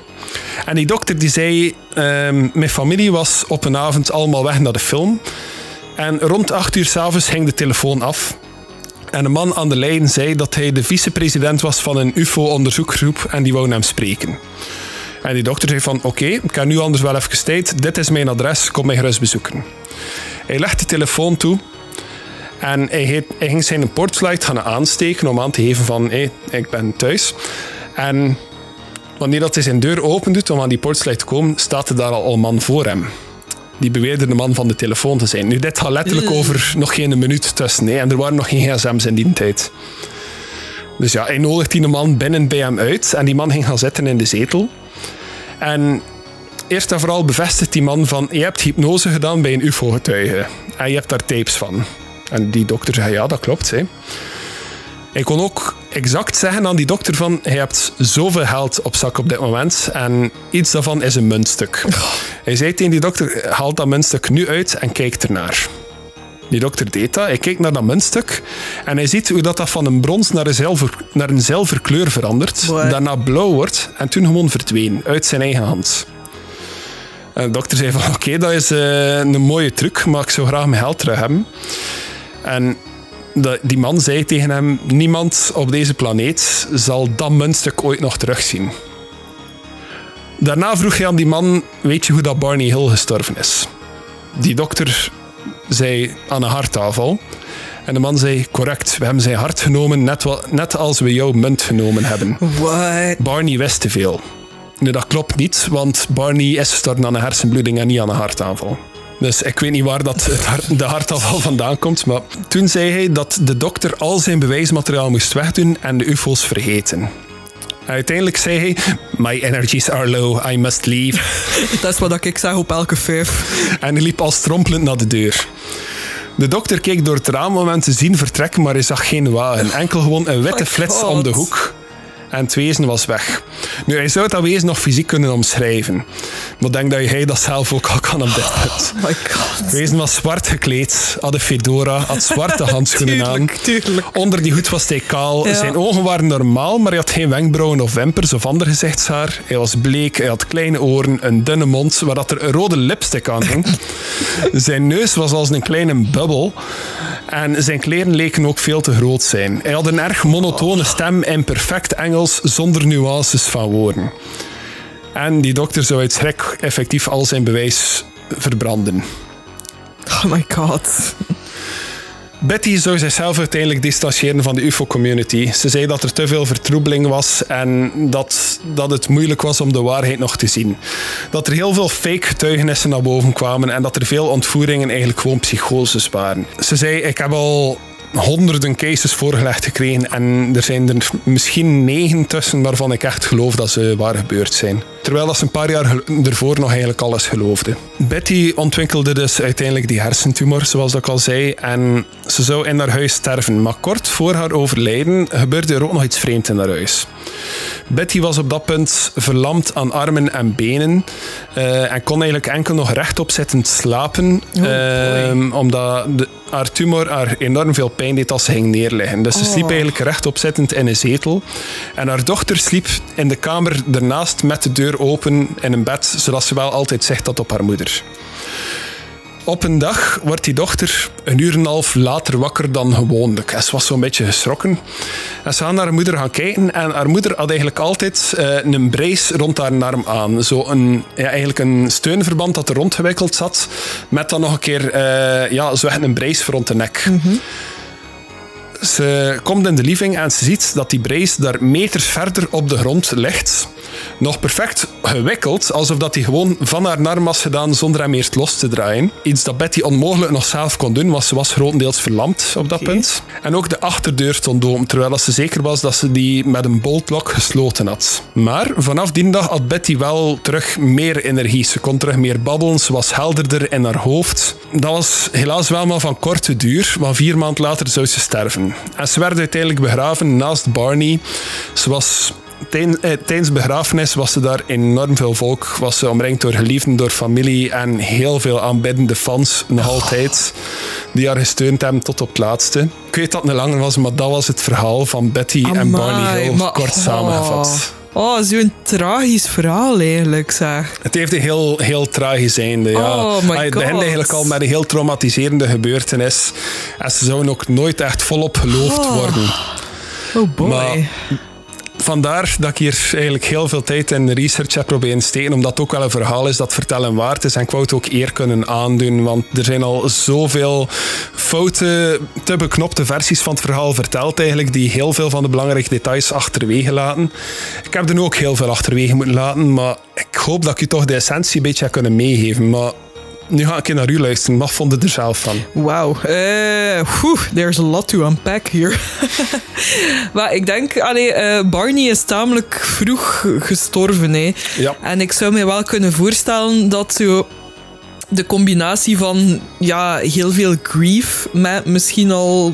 En die dokter die zei, ehm, mijn familie was op een avond allemaal weg naar de film. En rond acht uur s'avonds ging de telefoon af. En een man aan de lijn zei dat hij de vicepresident was van een UFO-onderzoekgroep en die wou hem spreken. En die dokter zei van, oké, ik heb nu anders wel even tijd. Dit is mijn adres, kom mij gerust bezoeken. Hij legt de telefoon toe en hij, hij ging zijn portflight gaan aansteken om aan te geven van, hé, ik ben thuis. En wanneer dat hij zijn deur open doet om aan die portflight te komen, staat er daar al een man voor hem. Die beweerde de man van de telefoon te zijn. Nu, dit gaat letterlijk over nog geen minuut tussen. Hè, en er waren nog geen gsm's in die tijd. Dus ja, hij nodigt die man binnen bij hem uit. En die man ging gaan zitten in de zetel. En eerst en vooral bevestigt die man van... Je hebt hypnose gedaan bij een ufo-getuige. En je hebt daar tapes van. En die dokter zei, ja, dat klopt. Hè. Hij kon ook exact zeggen aan die dokter van... Je hebt zoveel geld op zak op dit moment. En iets daarvan is een muntstuk. Hij zei tegen die dokter, haal dat muntstuk nu uit en kijk ernaar. Die dokter deed dat. Hij keek naar dat muntstuk en hij ziet hoe dat, dat van een brons naar een, zilver, naar een zilverkleur verandert. Daarna blauw wordt en toen gewoon verdween uit zijn eigen hand. En de dokter zei van oké, dat is eh, een mooie truc, maar ik zou graag mijn geld terug hebben. En dat- die man zei tegen hem, niemand op deze planeet zal dat muntstuk ooit nog terugzien. Daarna vroeg hij aan die man, weet je hoe dat Barney Hill gestorven is? Die dokter zei aan een hartaanval. En de man zei, correct, we hebben zijn hart genomen, net, wa- net als we jouw munt genomen hebben.
What?
Barney wist te veel. Nu, dat klopt niet, want Barney is gestorven aan een hersenbloeding en niet aan een hartaanval. Dus ik weet niet waar dat het hart- de hartaanval vandaan komt, maar toen zei hij dat de dokter al zijn bewijsmateriaal moest wegdoen en de ufo's vergeten. Uiteindelijk zei hij, my energies are low, I must leave.
Dat is wat ik zeg op elke vijf.
En hij liep al strompelend naar de deur. De dokter keek door het raam om hem te zien vertrekken, maar hij zag geen wagen. Enkel gewoon een witte
my
flits
God.
om de hoek. En het wezen was weg. Nu, hij zou dat wezen nog fysiek kunnen omschrijven. Maar denk dat hij dat zelf ook al kan op dit punt.
Oh my god.
Het wezen was zwart gekleed, had een fedora, had zwarte handschoenen aan.
Tuurlijk, tuurlijk.
Onder die hoed was hij kaal.
Ja.
Zijn ogen waren normaal, maar hij had geen wenkbrauwen of wimpers of ander gezichtshaar. Hij was bleek, hij had kleine oren, een dunne mond waar dat er een rode lipstick aan hing. zijn neus was als een kleine bubbel. En zijn kleren leken ook veel te groot zijn. Hij had een erg monotone stem in perfect Engels zonder nuances van woorden. En die dokter zou uit schrik effectief al zijn bewijs verbranden.
Oh my god.
Betty zou zichzelf uiteindelijk distancieren van de UFO-community. Ze zei dat er te veel vertroebeling was en dat, dat het moeilijk was om de waarheid nog te zien. Dat er heel veel fake getuigenissen naar boven kwamen en dat er veel ontvoeringen eigenlijk gewoon psychoses waren. Ze zei, ik heb al honderden cases voorgelegd gekregen en er zijn er misschien negen tussen waarvan ik echt geloof dat ze waar gebeurd zijn. Terwijl dat ze een paar jaar ervoor nog eigenlijk alles geloofde. Betty ontwikkelde dus uiteindelijk die hersentumor, zoals ik al zei, en ze zou in haar huis sterven. Maar kort voor haar overlijden gebeurde er ook nog iets vreemds in haar huis. Betty was op dat punt verlamd aan armen en benen eh, en kon eigenlijk enkel nog rechtop zittend slapen, ehm, omdat de, haar tumor haar enorm veel pijn deed als ze ging neerliggen. Dus ze sliep eigenlijk rechtop zittend in een zetel. En haar dochter sliep in de kamer ernaast met de deur open in een bed, zodat ze wel altijd zicht had op haar moeder. Op een dag wordt die dochter een uur en een half later wakker dan gewoonlijk. En ze was zo'n beetje geschrokken. En ze gaan naar haar moeder gaan kijken. En haar moeder had eigenlijk altijd eh, een brace rond haar arm aan. Zo een, ja, eigenlijk een steunverband dat er rondgewikkeld zat. Met dan nog een keer eh, ja, zo echt een brace rond de nek. Ze komt in de living en ze ziet dat die brace daar meters verder op de grond ligt. Nog perfect gewikkeld, alsof dat hij gewoon van haar arm was gedaan zonder hem eerst los te draaien. Iets dat Betty onmogelijk nog zelf kon doen, want ze was grotendeels verlamd op dat punt. En ook de achterdeur stond open, terwijl ze zeker was dat ze die met een boltlock gesloten had. Maar vanaf die dag had Betty wel terug meer energie. Ze kon terug meer babbelen, ze was helderder in haar hoofd. Dat was helaas wel maar van korte duur, want vier maanden later zou ze sterven. En ze werd uiteindelijk begraven naast Barney. Ze was eh, tijdens de begrafenis was er daar enorm veel volk. Was ze omringd door geliefden, door familie en heel veel aanbiddende fans, nog altijd, die haar gesteund hebben tot op het laatste. Ik weet dat het een lange was, maar dat was het verhaal van Betty en Barney Hill,
maar-
kort
oh.
samengevat.
Oh, zo'n tragisch verhaal eigenlijk, zeg.
Het heeft een heel, heel tragisch einde. Ja.
Oh my
Ah, Het begint
God.
eigenlijk al met een heel traumatiserende gebeurtenis. En ze zouden ook nooit echt volop geloofd
Oh.
worden.
Oh boy.
Maar- Vandaar dat ik hier eigenlijk heel veel tijd in research heb proberen steken, omdat het ook wel een verhaal is dat vertellen waard is. En ik wou het ook eer kunnen aandoen, want er zijn al zoveel foute, te beknopte versies van het verhaal verteld eigenlijk, die heel veel van de belangrijke details achterwege laten. Ik heb er nu ook heel veel achterwege moeten laten, maar ik hoop dat ik je toch de essentie een beetje heb kunnen meegeven. Maar nu ga ik naar u luisteren. Wat vond je er zelf van?
Wauw. Eh, there's a lot to unpack hier. maar ik denk, allee, eh, Barney is tamelijk vroeg gestorven. Hè.
Ja.
En ik zou me wel kunnen voorstellen dat zo de combinatie van ja, heel veel grief met misschien al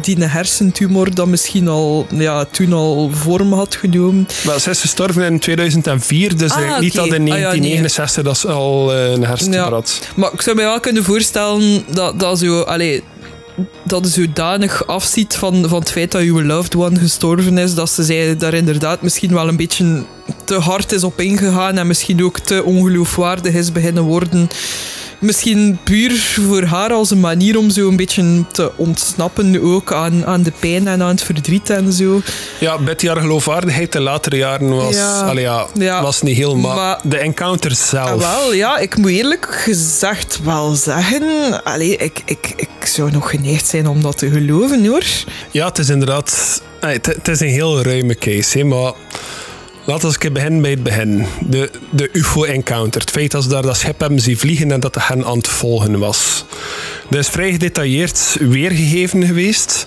die hersentumor dat misschien al ja, toen al vorm had genomen.
Wel, ze is gestorven in 2004, dus
Ah,
eigenlijk niet
oké.
dat in
Ah, ja, nee.
1969 dat ze al eh, een hersentumor
Ja.
had.
Maar ik zou me wel kunnen voorstellen dat, dat zo... Allee, dat het zodanig afziet van, van het feit dat je loved one gestorven is, dat ze zij daar inderdaad misschien wel een beetje te hard is op ingegaan en misschien ook te ongeloofwaardig is beginnen worden. Misschien puur voor haar als een manier om zo een beetje te ontsnappen ook aan, aan de pijn en aan het verdriet en zo.
Ja, Betty haar geloofwaardigheid de latere jaren was,
Ja.
allee, ja,
Ja.
was niet heel, maar,
Maar-
de encounter zelf.
Ah, wel, ja, ik moet eerlijk gezegd wel zeggen, allee, ik, ik, ik zou nog geneigd zijn om dat te geloven hoor.
Ja, het is inderdaad... Het, het is een heel ruime case, hè, maar... Laten we eens beginnen bij het begin. De, de UFO-encounter. Het feit dat ze daar dat schip hebben zien vliegen en dat de hen aan het volgen was. Dat is vrij gedetailleerd weergegeven geweest.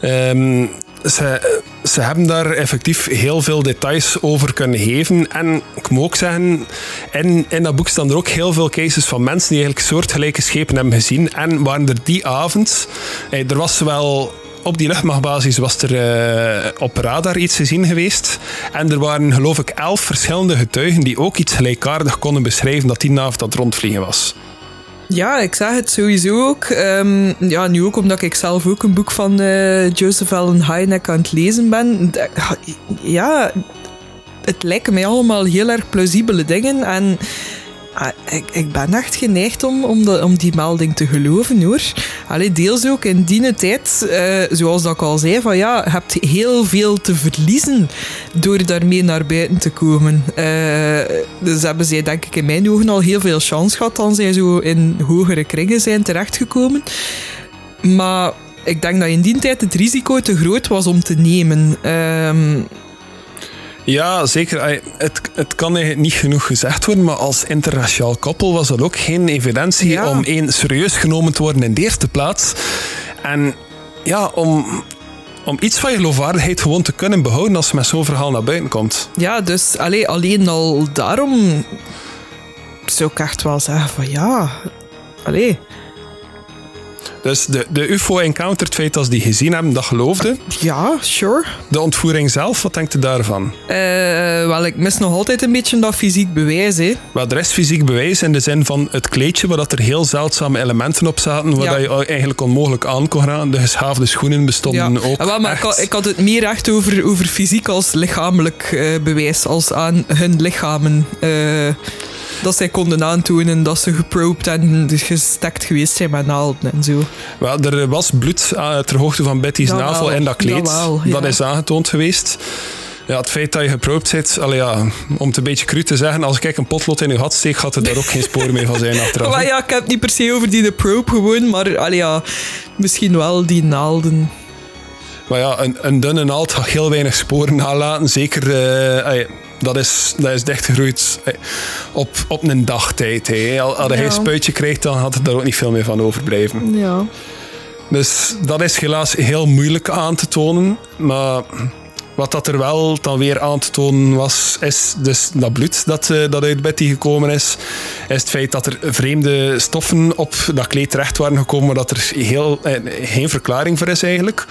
Ehm, ze, ze hebben daar effectief heel veel details over kunnen geven. En ik moet ook zeggen, in, in dat boek staan er ook heel veel cases van mensen die eigenlijk soortgelijke schepen hebben gezien. En waren er die avond... eh, er was wel op die luchtmachtbasis was er eh, op radar iets gezien geweest. En er waren geloof ik elf verschillende getuigen die ook iets gelijkaardig konden beschrijven dat die aan het rondvliegen was.
Ja, ik zeg het sowieso ook. Ehm, ja, nu ook omdat ik zelf ook een boek van eh, Joseph Allen Hynek aan het lezen ben. Ja, het lijken mij allemaal heel erg plausibele dingen. En ah, ik, ik ben echt geneigd om, om, de, om die melding te geloven hoor. Allee, deels ook in die tijd, eh, zoals dat ik al zei, van ja, je hebt heel veel te verliezen door daarmee naar buiten te komen. Eh, dus hebben zij denk ik in mijn ogen al heel veel chance gehad dan zij zo in hogere kringen zijn terechtgekomen. Maar ik denk dat in die tijd het risico te groot was om te nemen. Ehm,
Ja, zeker. Het, het kan eigenlijk niet genoeg gezegd worden, maar als interraciaal koppel was dat ook geen evidentie
Ja.
om één serieus genomen te worden in de eerste plaats. En ja, om, om iets van je geloofwaardigheid gewoon te kunnen behouden als je met zo'n verhaal naar buiten komt.
Ja, dus allee, alleen al daarom zou ik echt wel zeggen van ja, allee,
Dus de, de UFO-encounter, het feit dat ze die gezien hebben, dat geloofde.
ja, sure.
De ontvoering zelf, wat denkt u daarvan?
Eh, wel, ik mis nog altijd een beetje dat fysiek bewijs, hè.
Wel, er is fysiek bewijs in de zin van het kleedje waar dat er heel zeldzame elementen op zaten, waar
Ja.
dat je eigenlijk onmogelijk aan kon gaan. De geschaafde schoenen bestonden ook
Ah, wel, maar ik,
echt.
had, ik had het meer echt over, over fysiek als lichamelijk eh, bewijs, als aan hun lichamen. eh, dat zij konden aantonen dat ze geprobed en gestekt geweest zijn met naalden en zo.
Wel, er was bloed eh, ter hoogte van Betty's
Dat
navel
wel,
in dat kleed.
dat wel, ja.
Dat is aangetoond geweest. Ja, het feit dat je geproopt zit, ja, om het een beetje cru te zeggen, als ik een potlood in je had steek, gaat er daar ook geen spoor meer van zijn achteraf.
Maar ja, ik heb het niet per se over die de probe gewoon, maar allee, ja, misschien wel die naalden.
Maar ja, een, een dunne naald gaat heel weinig sporen nalaten. Zeker, eh, dat, is, dat is dichtgegroeid eh, op, op een dagtijd. Hè. Al- Als hij
Ja.
een spuitje krijgt, dan gaat er daar ook niet veel meer van overblijven.
Ja.
Dus dat is helaas heel moeilijk aan te tonen. Maar wat dat er wel dan weer aan te tonen was, is dus dat bloed dat, eh, dat uit Betty gekomen is. Is het feit dat er vreemde stoffen op dat kleed terecht waren gekomen, maar dat er heel, eh, geen verklaring voor is eigenlijk.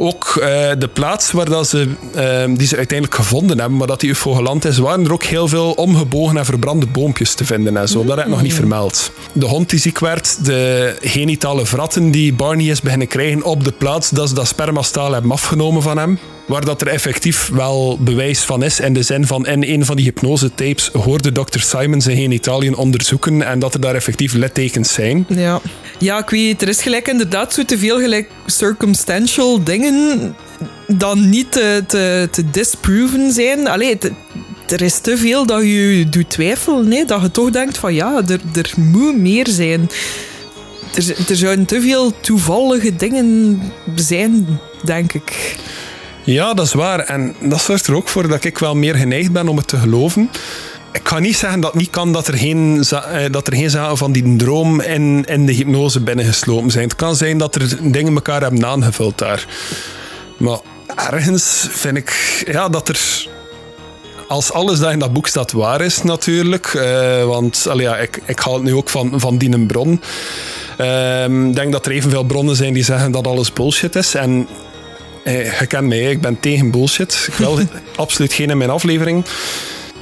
Ook eh, de plaats waar dat ze, eh, die ze uiteindelijk gevonden hebben, waar dat die UFO geland is, waren er ook heel veel omgebogen en verbrande boompjes te vinden en zo. Dat heb ik nog niet vermeld. De hond die ziek werd, de genitale vratten die Barney is beginnen krijgen op de plaats dat ze dat spermastaal hebben afgenomen van hem. Waar dat er effectief wel bewijs van is. In de zin van in een van die hypnose-tapes hoorde Dr. Simon zijn genitaliën onderzoeken en dat er daar effectief littekens zijn.
Ja. ja, ik weet, er is gelijk inderdaad zo te veel gelijk circumstantial dingen dan niet te, te, te disproven zijn. Allee, er is te veel dat je doet twijfelen. Nee? Dat je toch denkt van ja, er, er moet meer zijn. Er, er zouden te veel toevallige dingen zijn, denk ik.
Ja, dat is waar. En dat zorgt er ook voor dat ik wel meer geneigd ben om het te geloven. Ik kan niet zeggen dat het niet kan dat er geen, eh, dat er geen zaken van die droom in, in de hypnose binnengeslopen zijn. Het kan zijn dat er dingen elkaar hebben aangevuld daar. Maar ergens vind ik ja, dat er als alles dat in dat boek staat waar is, natuurlijk. eh, want allee, ja, ik, ik haal het nu ook van, van die een bron. Ehm, Ik denk dat er evenveel bronnen zijn die zeggen dat alles bullshit is. En eh, je kent mij, ik ben tegen bullshit. Ik wil absoluut geen in mijn aflevering.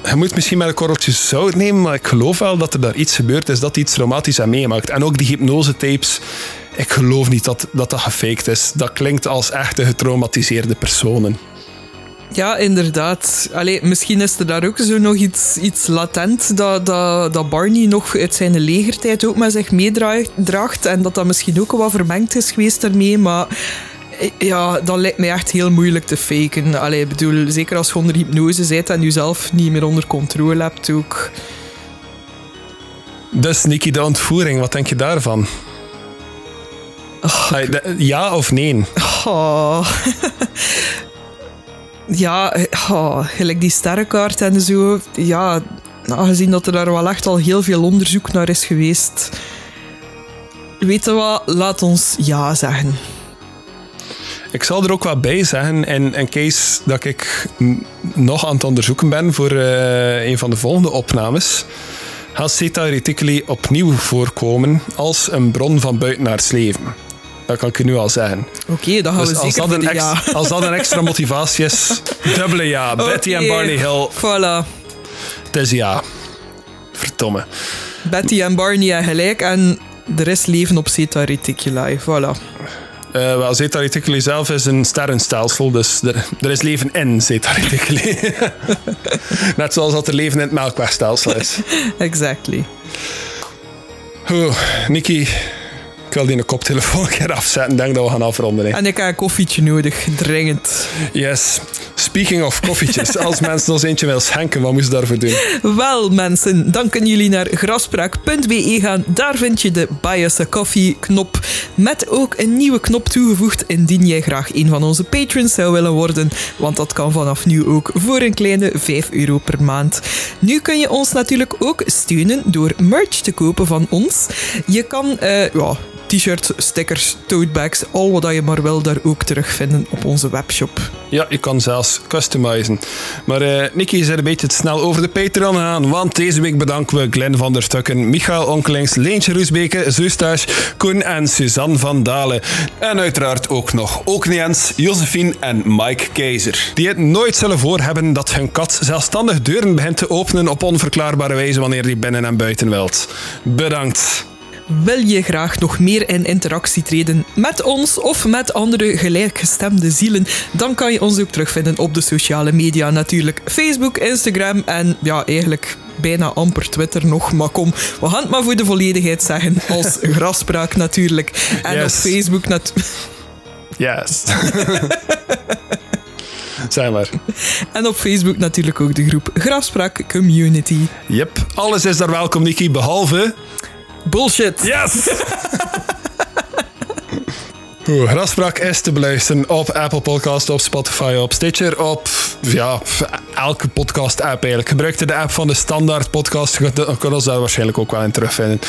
Je moet misschien met een korreltje zout nemen, maar ik geloof wel dat er daar iets gebeurd is, dat iets traumatisch heeft meegemaakt. En ook die hypnose-tapes, ik geloof niet dat, dat dat gefaked is. Dat klinkt als echte getraumatiseerde personen.
Ja, inderdaad. Allee, misschien is er daar ook zo nog iets, iets latent dat, dat, dat Barney nog uit zijn legertijd ook met zich meedraagt en dat dat misschien ook wat vermengd is geweest daarmee, maar ja, dat lijkt mij echt heel moeilijk te faken. Allee, ik bedoel, zeker als je onder hypnose bent en jezelf niet meer onder controle hebt ook.
Dus Nicky, de ontvoering, wat denk je daarvan? Allee, ja of nee?
Oh. ja, oh, gelijk die sterrenkaart en zo. Ja, aangezien dat er daar wel echt al heel veel onderzoek naar is geweest. Weet je wat? Laat ons ja zeggen.
Ik zal er ook wat bij zeggen, in, in case dat ik nog aan het onderzoeken ben voor eh, een van de volgende opnames, gaat Zeta Reticuli opnieuw voorkomen als een bron van buitenaards leven. Dat kan ik je nu al zeggen.
Oké, dan gaan
Dus
we
als
zeker
dat, een
ja.
als dat een extra motivatie is, dubbele ja. Betty en Barney Hill,
Voilà.
het is ja. Verdomme.
Betty en Barney hebben gelijk en er is leven op Zeta Reticuli. Voilà.
Eh, wel, Zeta Reticuli zelf is een sterrenstelsel, dus er, er is leven in Zeta Reticuli. Net zoals dat er leven in het melkwegstelsel is.
Exactly.
Oeh, Niki, ik wil die een koptelefoon een keer afzetten. Denk dat we gaan afronden. hè.
En ik heb een koffietje nodig, dringend.
Yes. Speaking of koffietjes, als mensen ons eentje willen schenken, wat moesten ze daarvoor doen?
Wel mensen, dan kunnen jullie naar graspraak.be gaan. Daar vind je de a Coffee knop. Met ook een nieuwe knop toegevoegd indien jij graag een van onze patrons zou willen worden. Want dat kan vanaf nu ook voor een kleine 5 euro per maand. Nu kun je ons natuurlijk ook steunen door merch te kopen van ons. Je kan eh, ja, t-shirts, stickers, totebags, al wat je maar wil daar ook terugvinden op onze webshop.
Ja, je kan zelfs customizen. Maar eh Nicky is er een beetje te snel over de Patreon aan, want deze week bedanken we Glenn van der Stukken, Michael Onkelings, Leentje Roesbeke, Zustage, Koen en Suzanne van Dalen. En uiteraard ook nog Okniens, Josephine en Mike Keizer. Die het nooit zullen voorhebben dat hun kat zelfstandig deuren begint te openen op onverklaarbare wijze wanneer die binnen en buiten wilt. Bedankt.
Wil je graag nog meer in interactie treden met ons of met andere gelijkgestemde zielen? Dan kan je ons ook terugvinden op de sociale media natuurlijk. Facebook, Instagram en ja, eigenlijk bijna amper Twitter nog. Maar kom, we gaan het maar voor de volledigheid zeggen. Als grafspraak natuurlijk. En op. Facebook natuurlijk.
Yes. Zeg maar.
En op Facebook natuurlijk ook de groep Grafspraak Community.
Yep, alles is daar welkom, Nicky, behalve...
Bullshit!
Yes! Oeh, Graspraak is te beluisteren op Apple Podcast, op Spotify, op Stitcher, op ja, elke podcast-app eigenlijk. Gebruik de app van de standaard podcast, je kunt ons daar waarschijnlijk ook wel in terugvinden.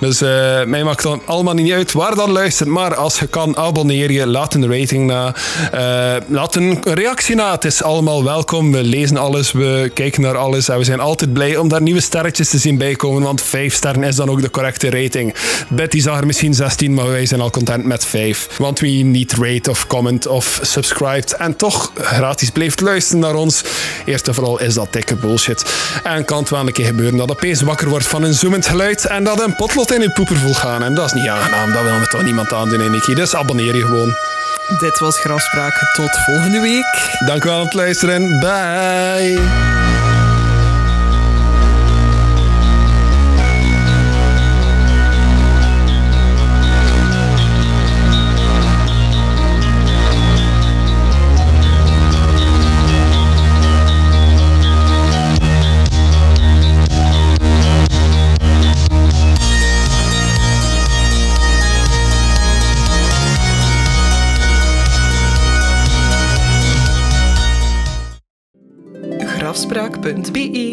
Dus eh, mij maakt dan allemaal niet uit waar dan luistert, maar als je kan, abonneer je, laat een rating na, eh, laat een reactie na. Het is allemaal welkom, we lezen alles, we kijken naar alles en we zijn altijd blij om daar nieuwe sterretjes te zien bijkomen, want 5 sterren is dan ook de correcte rating. Betty zag er misschien 16, maar wij zijn al content met 5. Want wie niet rate of comment of subscribt en toch gratis blijft luisteren naar ons, eerst en vooral is dat dikke bullshit. En kan het wel een keer gebeuren dat opeens wakker wordt van een zoemend geluid en dat een potlot in je poeper voelt gaan. En dat is niet aangenaam, dat wil me toch niemand aandoen, hè, Nicky. Dus abonneer je gewoon.
Dit was Grafspraak. Tot volgende week.
Dank u wel voor het luisteren. Bye.
www.be